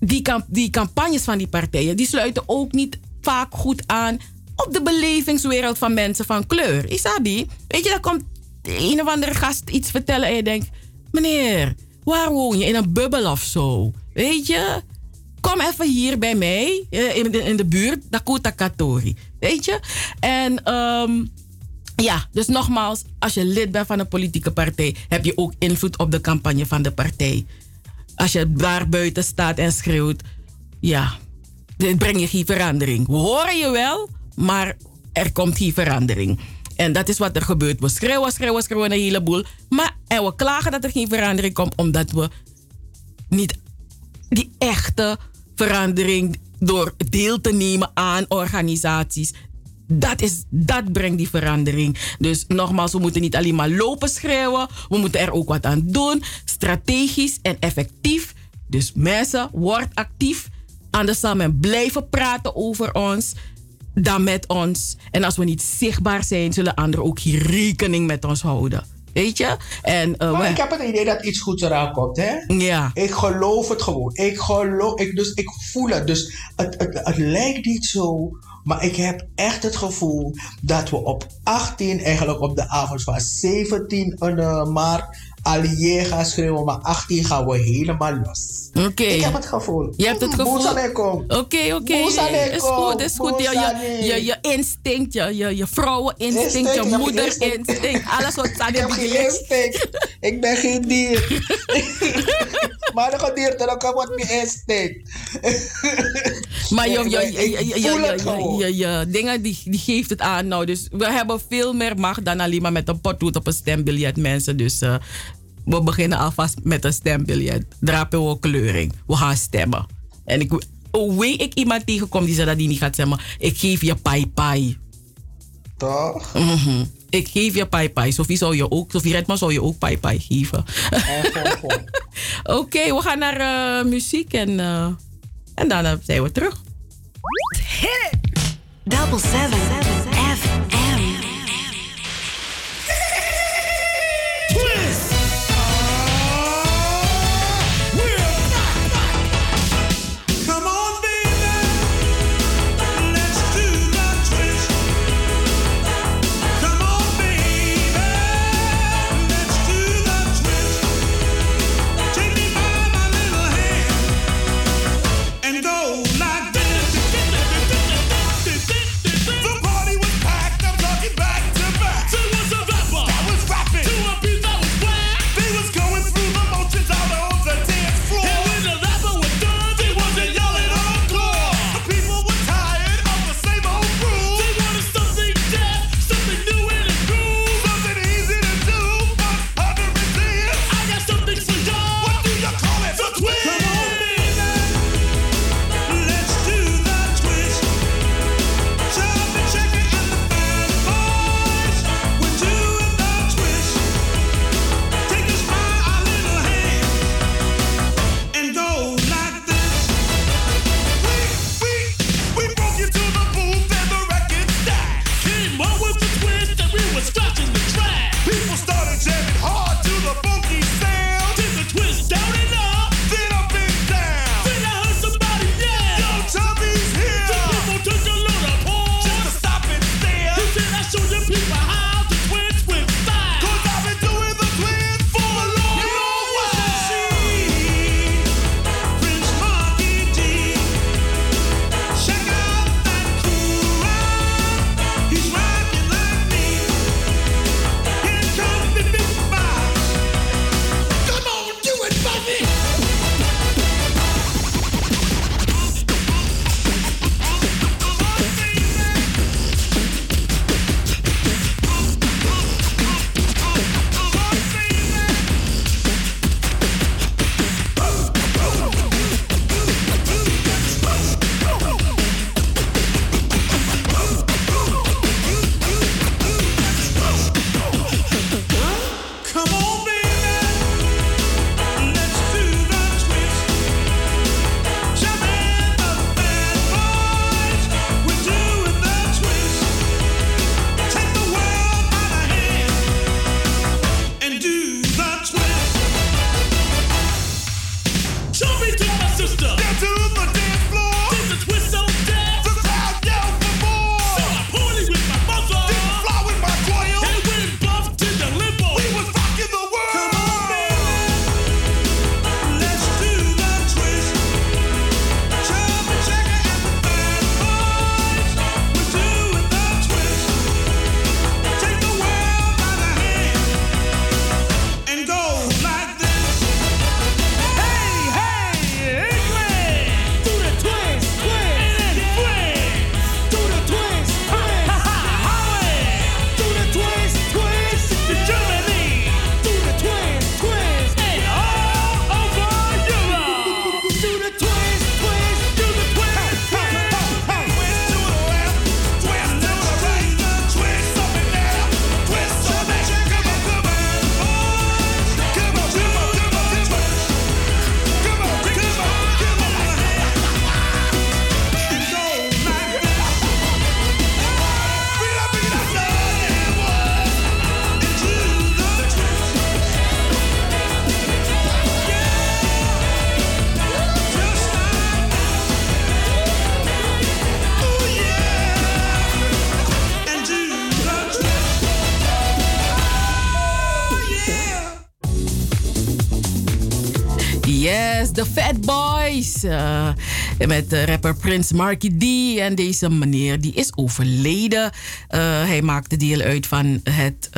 die, die campagnes van die partijen, die sluiten ook niet vaak goed aan op de belevingswereld van mensen van kleur. Isabi, weet je, dan komt een of andere gast iets vertellen en je denkt, meneer, waar woon je? In een bubbel of zo? Weet je? Kom even hier bij mij, eh, in de, in de buurt, Dakota Katori. Weet je? En ehm, ja, dus nogmaals, als je lid bent van een politieke partij, heb je ook invloed op de campagne van de partij. Als je daar buiten staat en schreeuwt, ja, breng je geen verandering. We horen je wel, maar er komt geen verandering. En dat is wat er gebeurt. We schreeuwen, schreeuwen, schreeuwen een heleboel. Maar en we klagen dat er geen verandering komt, omdat we niet die echte verandering door deel te nemen aan organisaties. Dat, is, dat brengt die verandering. Dus nogmaals, we moeten niet alleen maar lopen schreeuwen. We moeten er ook wat aan doen. Strategisch en effectief. Dus mensen, word actief. Anders zal men blijven praten over ons dan met ons. En als we niet zichtbaar zijn, zullen anderen ook geen rekening met ons houden. Weet je? En, eh, Maar ik heb het idee dat iets goeds eraan komt, hè? Ja. Ik geloof het gewoon. Ik geloof, ik, dus ik voel het. Dus het, het, het lijkt niet zo, maar ik heb echt het gevoel dat we op 18, eigenlijk op de avond van 17 eh, maart, allié gaan schreeuwen, maar 18 gaan we helemaal los. Oké. Ik heb het gevoel. Je hebt het gevoel. Oké, oké. Is goed, is goed. Je, je, je, je instinct, je, je, je vrouweninstinct, Instinct, je moederinstinct. Alles wat staat Ik heb geen instinct. Ik ben geen dier. maar de gedierte, dan het niet instinct. Maar je, je, je, je, je, je, je, je, je dingen, die, die geeft het aan. Nou, dus we hebben veel meer macht dan alleen maar met een potlood op een stembiljet, mensen. Dus eh, we beginnen alvast met een stembiljet. Drapen we kleuring. We gaan stemmen. En ik, oh, weet ik iemand tegenkom die zegt dat die niet gaat stemmen. Ik geef je pai pai. Toch? Mhm. Ik geef je pai pai. Sophie zou je ook, Sophie Redman zou je ook pai pai geven. Oké, we gaan naar eh, muziek en, eh, en daarna zijn we terug. Hit it! Double seven FM. Come met uh, rapper Prince Marky D. En deze meneer die is overleden. Uh, hij maakte deel uit van het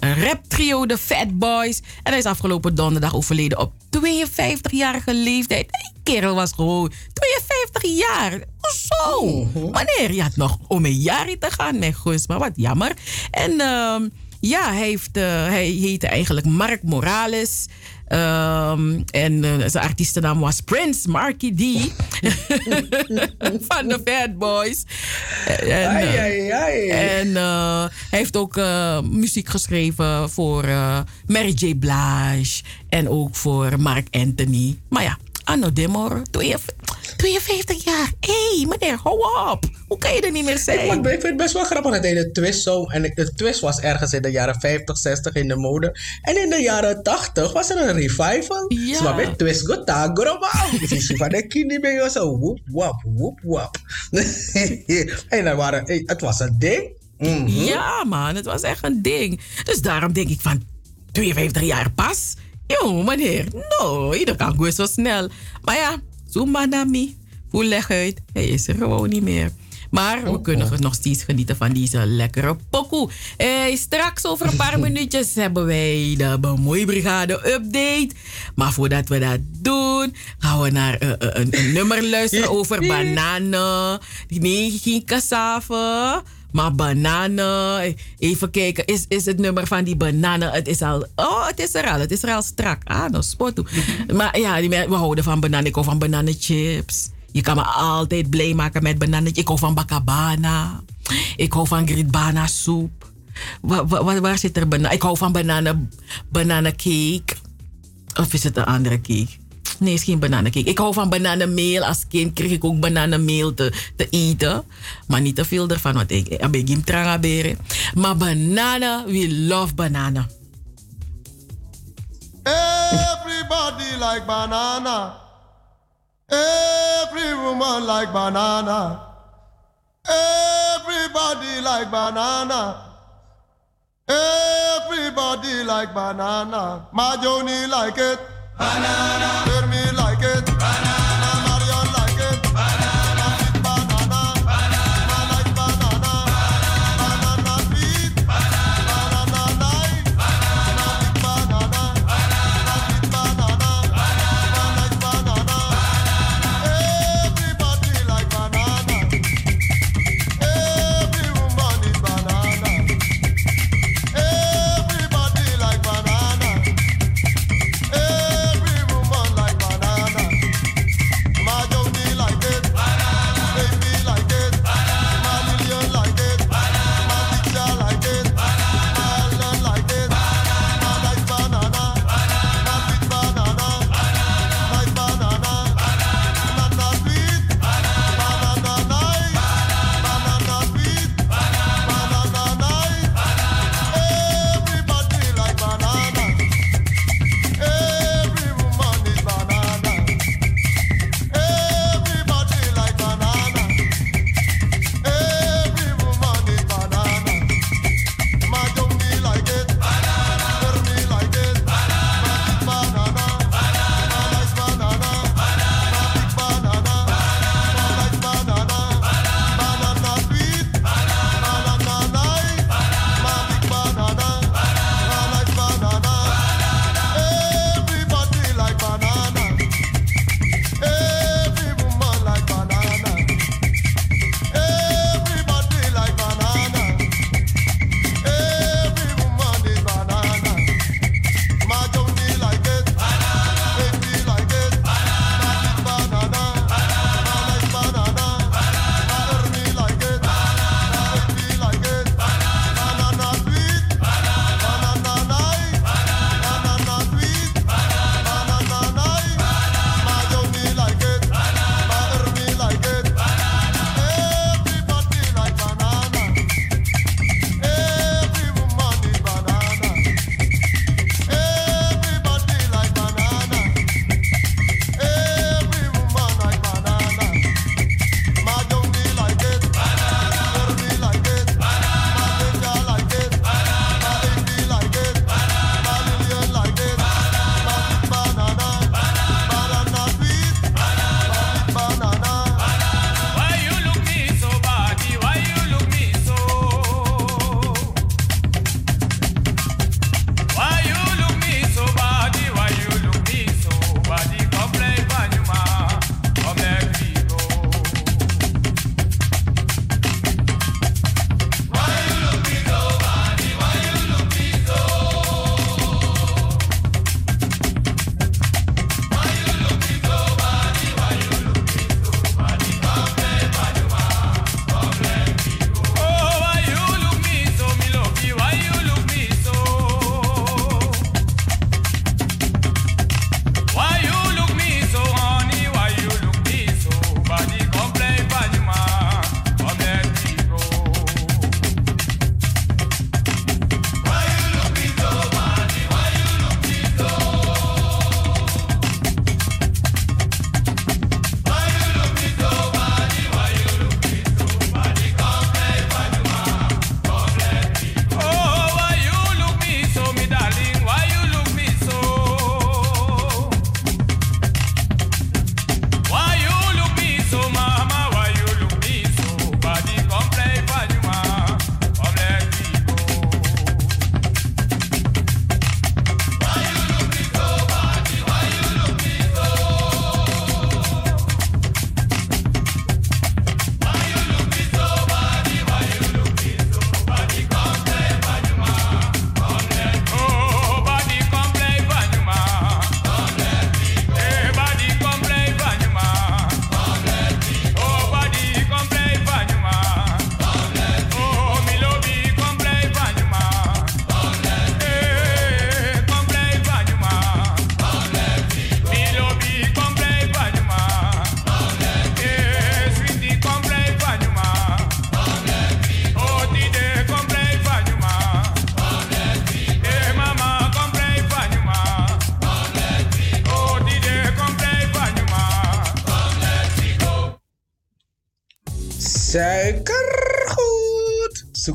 rap trio de Fat Boys. En hij is afgelopen donderdag overleden op 52-jarige leeftijd. Die kerel was gewoon 52 jaar. Zo. Meneer, je had nog om een jaar te gaan, mijn gus. Maar wat jammer. En ehm, ja, hij, heeft, hij heette eigenlijk Mark Morales. Um, en uh, zijn artiestennaam was Prince Marky D. van de Bad Boys. En, ai, ai, ai. en uh, hij heeft ook uh, muziek geschreven voor Mary J. Blige. En ook voor Mark Anthony. Maar ja, Anno Demor, 52 jaar. Hé, hey, meneer, hou op. Hoe kan je er niet meer zijn? Ik, ik vind het best wel grappig dat hij de twist zo... En de twist was ergens in de jaren 50, 60 in de mode. En in de jaren 80 was er een revival. Ja. Maar met twist go tagro Dus van de je zo woep wap, woep wap. en dan waren... Het was een ding. Mm -hmm. Ja, man. Het was echt een ding. Dus daarom denk ik van... 52 jaar pas? Jo, meneer. No, ieder kan gewoon zo snel. Maar ja, Zoemanami. Voel leg uit. Hij is er gewoon niet meer. Maar we kunnen nog steeds genieten van deze lekkere pokoe. Hey, straks over een paar minuutjes hebben wij de Bemoeibrigade update. Maar voordat we dat doen, gaan we naar uh, een, een, nummer luisteren over bananen. Nee, geen cassave. Maar bananen. Even kijken. Is, is het nummer van die bananen? Het is al. Oh, het is er al. Het is er al strak. Ah, no spot. Maar ja, we houden van bananen. Ik hou van bananenchips. Je kan me altijd blij maken met bananen. Ik hou van bakabana. Ik hou van gritbana soep. Waar, waar, waar zit er bananen? Ik hou van bananen, bananecake. Of is het een andere cake? Nee, is geen bananencake. Ik hou van bananenmeel. Als kind kreeg ik ook bananenmeel te, te eten. Maar niet te veel ervan, want ik heb geen tranga beren. Maar bananen, we love bananen. Everybody like banana. Every woman like banana. Everybody like banana. Everybody like banana. My Joni like it. Banana. Fermi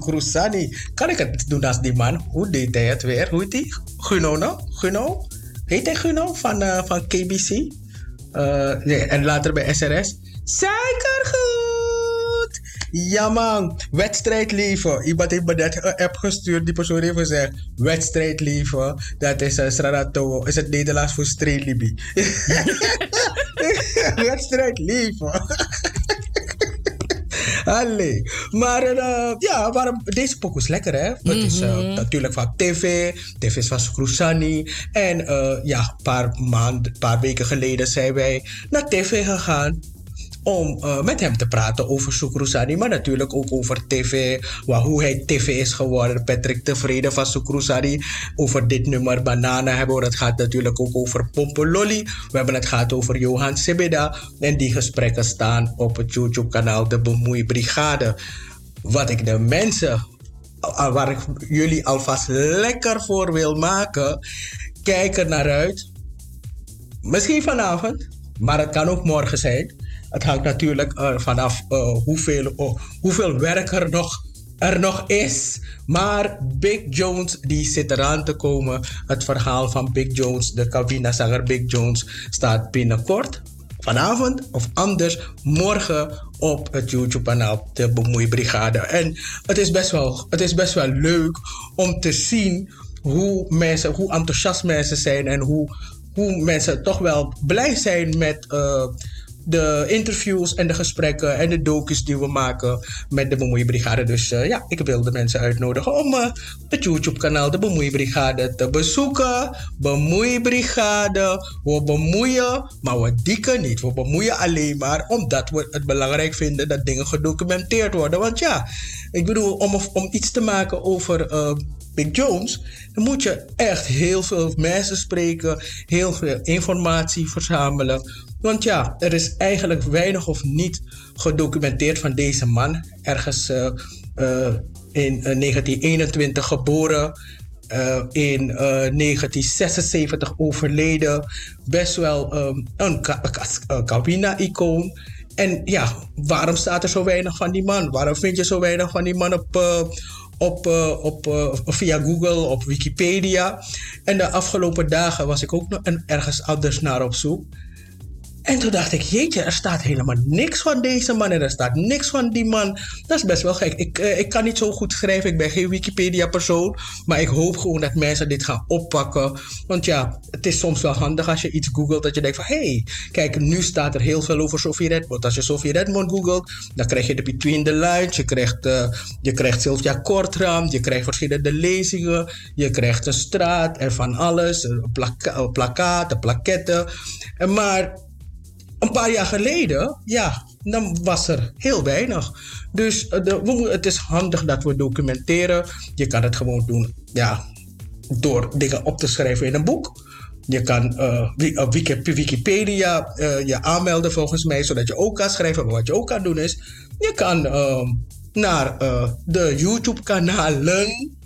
Sukrusani. Kan ik het doen als die man? Hoe deed hij het weer? Hoe heet die? Guno, no? Guno? Heet hij Guno van, eh, van KBC? Eh, nee, en later bij SRS. Suikergoed! Ja man, wedstrijdleven. Iemand heeft me net een app gestuurd. Die persoon heeft gezegd, wedstrijdleven. Dat is een Sradato. Is het Nederlands voor streelibi. wedstrijdleven. Allee. Maar eh, ja, waarom, deze pokoe is lekker, hè? Het is eh, Mhm. natuurlijk van TV. TV is van Scrusani. En eh, ja, een paar maanden, paar weken geleden zijn wij naar TV gegaan. Om eh, met hem te praten over Sukrusani, maar natuurlijk ook over TV. Waar, hoe hij TV is geworden. Patrick Tevreden van Sukrusani. Over dit nummer Banana hebben we het gaat natuurlijk ook over Pompololly. We hebben het gehad over Johan Sebeda. En die gesprekken staan op het YouTube-kanaal De Bemoeibrigade. Wat ik de mensen uh, waar ik jullie alvast lekker voor wil maken. Kijk er naar uit. Misschien vanavond, maar het kan ook morgen zijn. Het hangt natuurlijk uh, vanaf uh, hoeveel, uh, hoeveel werk er nog, er nog is. Maar Big Jones die zit eraan te komen. Het verhaal van Big Jones, de cabinazanger Big Jones, staat binnenkort. Vanavond of anders morgen op het YouTube-kanaal de Bemoeibrigade. En het is, best wel, het is best wel leuk om te zien hoe, mensen, hoe enthousiast mensen zijn en hoe, hoe mensen toch wel blij zijn met de interviews en de gesprekken en de docus die we maken met de Bemoeibrigade. Dus uh, ja, ik wil de mensen uitnodigen om uh, het YouTube-kanaal de Bemoeibrigade te bezoeken. Bemoeibrigade, we bemoeien, maar we dikken niet. We bemoeien alleen maar omdat we het belangrijk vinden dat dingen gedocumenteerd worden. Want ja, ik bedoel, om, om iets te maken over uh, Big Jones, dan moet je echt heel veel mensen spreken, heel veel informatie verzamelen. Want ja, er is eigenlijk weinig of niet gedocumenteerd van deze man. Ergens uh, uh, in 1921 geboren, uh, in 1976 overleden. Best wel um, een Kawina-icoon. En ja, waarom staat er zo weinig van die man? Waarom vind je zo weinig van die man op, op, op, via Google, op Wikipedia? En de afgelopen dagen was ik ook nog ergens anders naar op zoek. En toen dacht ik, jeetje, er staat helemaal niks van deze man en er staat niks van die man. Dat is best wel gek. Ik, uh, ik kan niet zo goed schrijven, ik ben geen Wikipedia-persoon. Maar ik hoop gewoon dat mensen dit gaan oppakken. Want ja, het is soms wel handig als je iets googelt dat je denkt van... hé, hey, kijk, nu staat er heel veel over Sofie Redmond. Als je Sofie Redmond googelt, dan krijg je de Between the Lines. Je krijgt, uh, je krijgt Sylvia Kortram, je krijgt verschillende lezingen. Je krijgt een straat en van alles. Plaka plakaten, plaketten. Maar een paar jaar geleden, ja, dan was er heel weinig. Dus de, we, het is handig dat we documenteren. Je kan het gewoon doen, ja, door dingen op te schrijven in een boek. Je kan uh, op Wikipedia je aanmelden volgens mij, zodat je ook kan schrijven. Maar wat je ook kan doen is, je kan uh, naar de YouTube-kanalen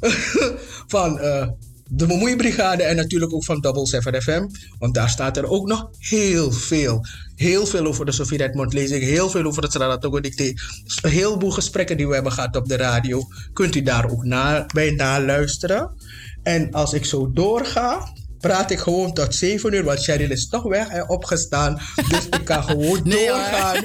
van de Bemoeibrigade en natuurlijk ook van Double 7 FM. Want daar staat er ook nog heel veel. Heel veel over de Sofie Redmond lezing. Heel veel over het Saratoga Dicté. Een heleboel gesprekken die we hebben gehad op de radio. Kunt u daar ook na, bij naluisteren. En als ik zo doorga, praat ik gewoon tot 7 uur, want Cheryl is toch weg en opgestaan. Dus ik kan gewoon nee, doorgaan. ik,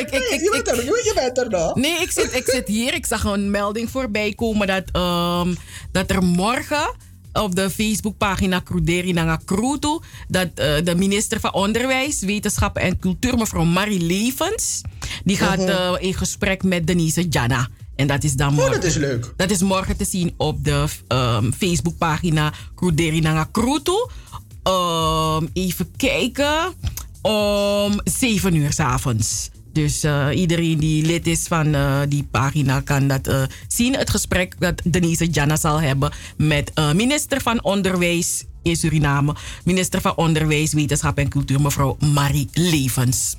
ik, ik, je, bent er, je bent er nog. Nee, ik zit, ik zit hier. Ik zag een melding voorbij komen dat, um, dat er morgen op de Facebookpagina Cruderi Nanga Kruto dat uh, de minister van Onderwijs, Wetenschappen en Cultuur, mevrouw Marie Levens, die gaat uh -huh. uh, in gesprek met Denise Jana. En dat is dan morgen. Oh, dat is leuk. Dat is morgen te zien op de um, Facebookpagina Kruderi Nanga Kruto. Um, even kijken. Om 7 uur s avonds. Dus uh, iedereen die lid is van uh, die pagina kan dat uh, zien. Het gesprek dat Denise Jana zal hebben met minister van Onderwijs in Suriname. Minister van Onderwijs, Wetenschap en Cultuur, mevrouw Marie Levens.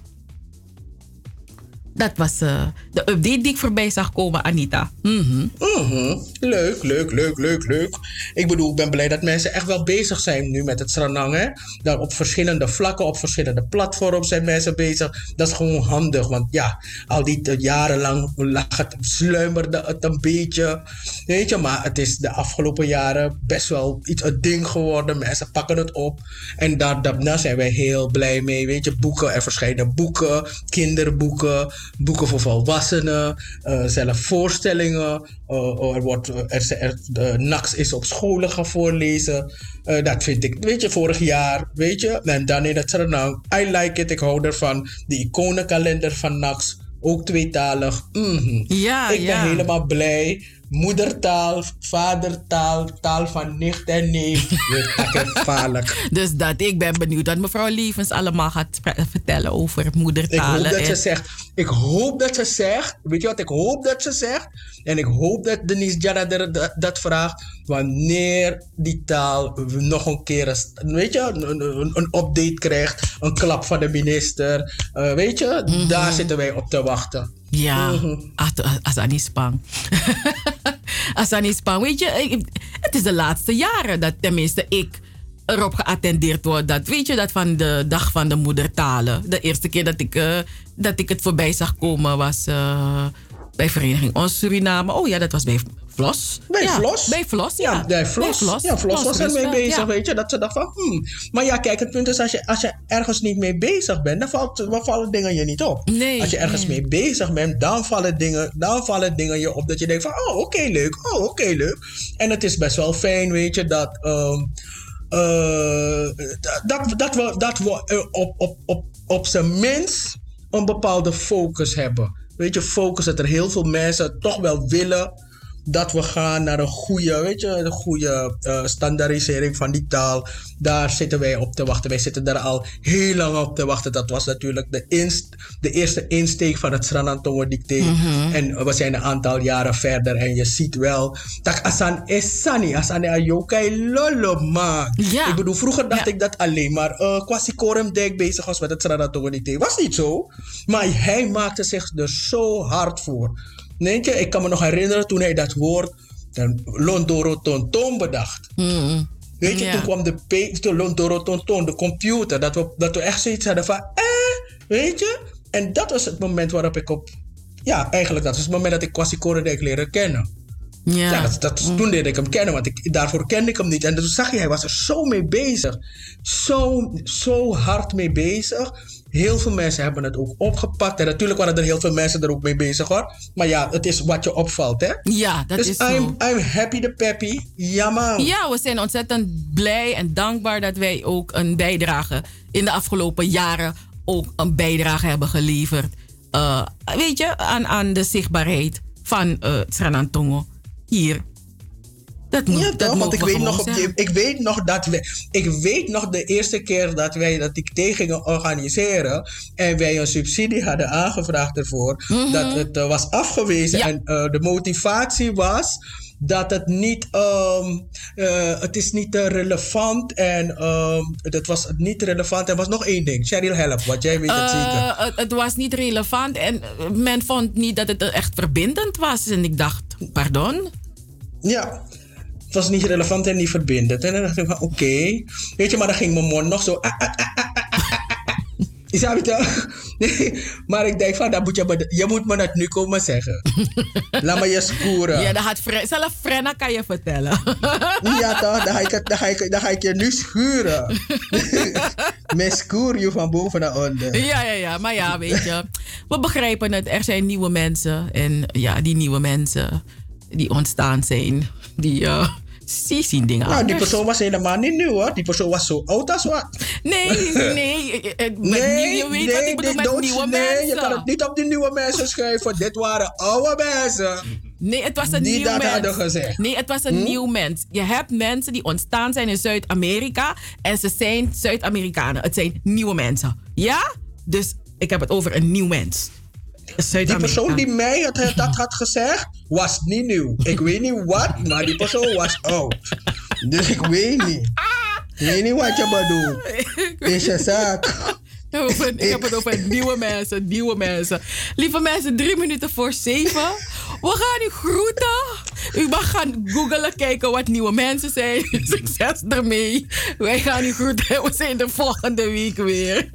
Dat was eh, de update die ik voorbij zag komen, Anita. Mhm. Mhm. Leuk, leuk, leuk, leuk, leuk. Ik bedoel, ik ben blij dat mensen echt wel bezig zijn nu met het Sranang. Hè? Daar op verschillende vlakken, op verschillende platforms zijn mensen bezig. Dat is gewoon handig, want ja, al die jarenlang lag het, sluimerde het een beetje. Weet je, maar het is de afgelopen jaren best wel iets een ding geworden. Mensen pakken het op. En daar, daarna zijn wij heel blij mee. Weet je, boeken, er verschijnen boeken, kinderboeken, boeken voor volwassenen, eh, zelf voorstellingen. Eh, er wordt, eh, er, er, de NAX is op scholen gaan voorlezen. Eh, dat vind ik, weet je, vorig jaar, weet je. En dan in het Suriname, I like it, ik hou ervan. De iconenkalender van NAX, ook tweetalig. Mhm. Ja, ik ben ja. helemaal blij. Moedertaal, vadertaal, taal van nicht en neef. Dus dat, ik ben benieuwd wat mevrouw Levens allemaal gaat vertellen over Ik moedertalen. hoop dat en- ze zegt. Ik hoop dat ze zegt. Weet je wat ik hoop dat ze zegt? En ik hoop dat Denise Jana er- dat, dat vraagt. Wanneer die taal nog een keer een, weet je, een, een, een update krijgt. Een klap van de minister. eh, weet je, daar zitten wij op te wachten. Ja, Mhm. As- Asani Spang. Asani Spang, weet je, het is de laatste jaren dat tenminste ik erop geattendeerd word. Dat, weet je, dat van de dag van de moedertalen. De eerste keer dat ik, eh, dat ik het voorbij zag komen was eh, bij Vereniging Ons Suriname. Oh ja, dat was bij Vlos. Bij ja, Vlos? Bij Vlos, ja. Ja, bij Vlos. Ja, Vlos was er mee Roosevelt, bezig, ja. weet je. Dat ze dacht van, hmm. Maar ja, kijk, het punt is, als je, als je ergens niet mee bezig bent, dan, valt, dan vallen dingen je niet op. Nee, als je ergens nee. mee bezig bent, dan vallen, dingen, dan vallen dingen je op dat je denkt van, oh, oké, leuk. Oh, oké, leuk. En het is best wel fijn, weet je, dat... ehm, eh, dat, dat we, dat we eh, op, op, op, op zijn minst een bepaalde focus hebben. Weet je, focus dat er heel veel mensen toch wel willen dat we gaan naar een goede, weet je, een goede eh, standaardisering van die taal. Daar zitten wij op te wachten. Wij zitten daar al heel lang op te wachten. Dat was natuurlijk de, inst, de eerste insteek van het Sranantongo dicté. Mhm. En we zijn een aantal jaren verder. En je ziet wel, dat asan esani, asan ayokai lolo man. Ja. Ik bedoel, vroeger dacht ik dat alleen maar uh, Kwasi Koremdijk bezig was met het Sranantongo dicté. Was niet zo. Maar hij maakte zich er zo hard voor. Je, ik kan me nog herinneren toen hij dat woord dan Londoro Tonton bedacht. Weet je, Ja. toen kwam de, P- de Londoro Tonton, de computer, dat we, dat we echt zoiets hadden van, eh, weet je? En dat was het moment waarop ik op, ja, eigenlijk dat was het moment dat ik Kwasi Korendijk leren kennen. Ja. Ja, dat, dat, toen leerde ik hem kennen, want ik, daarvoor kende ik hem niet. En toen zag je, hij was er zo mee bezig. Zo, zo hard mee bezig. Heel veel mensen hebben het ook opgepakt. En natuurlijk waren er heel veel mensen er ook mee bezig hoor. Maar ja, het is wat je opvalt hè. Ja, dat dus is I'm, zo. I'm happy the peppy. Ja man. Ja, we zijn ontzettend blij en dankbaar dat wij ook een bijdrage in de afgelopen jaren ook een bijdrage hebben geleverd. eh, weet je, aan, aan de zichtbaarheid van eh Sranantongo hier. Dat moet, Ja, dat toch? Want ik we weet, nog op ik weet nog dat we. Ik weet nog de eerste keer dat wij dat ik tegen gingen organiseren. En wij een subsidie hadden aangevraagd ervoor. Mhm. Dat het eh, was afgewezen. En eh, de motivatie was dat het niet. ehm, eh, het is niet relevant. En ehm dat was niet relevant. Er was nog één ding. Cheryl help, want jij weet het zeker. Het, het was niet relevant en men vond niet dat het echt verbindend was. En ik dacht, pardon? Ja. Het was niet relevant en niet verbindend. En dan dacht ik van, oké. Weet je, maar dan ging mijn mond nog zo... ah, ah, ah. Je snap het? Nee, maar ik denk van, dan moet je, je moet me dat nu komen zeggen. Laat me je scoren. Ja, dat had Fre- zelf Frenna kan je vertellen. Ja toch, dan ga ik, dan ga ik, dan ga ik je nu schuren. Met scoor je van boven naar onder. Ja, ja, ja. Maar ja, weet je. We begrijpen het. Er zijn nieuwe mensen. En ja, die nieuwe mensen die ontstaan zijn, die eh, die zien dingen Nou, die persoon was helemaal niet nieuw hoor. Die persoon was zo oud als wat. Nee, nee. eh, eh, met nieuw- je weet wat ik bedoel met don't- nieuwe nee, mensen. je kan het niet op die nieuwe mensen schuiven. Dit waren oude mensen. Nee, het was een die nieuw mens. Nee, het was een Hm? nieuw mens. Je hebt mensen die ontstaan zijn in Zuid-Amerika en ze zijn Zuid-Amerikanen. Het zijn nieuwe mensen. Ja? Dus ik heb het over een nieuw mens. Die persoon die mij het, dat had gezegd, was niet nieuw. Ik weet niet wat, maar die persoon was oud. Dus ik weet niet. Ik weet niet wat je bedoelt. Is je zaak. Ik heb het over nieuwe mensen, nieuwe mensen. Lieve mensen, drie minuten voor zeven. We gaan u groeten. U mag gaan googelen, kijken wat nieuwe mensen zijn. Succes ermee. Wij gaan u groeten. We zijn de volgende week weer.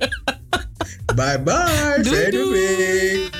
Bye bye. Doei, week.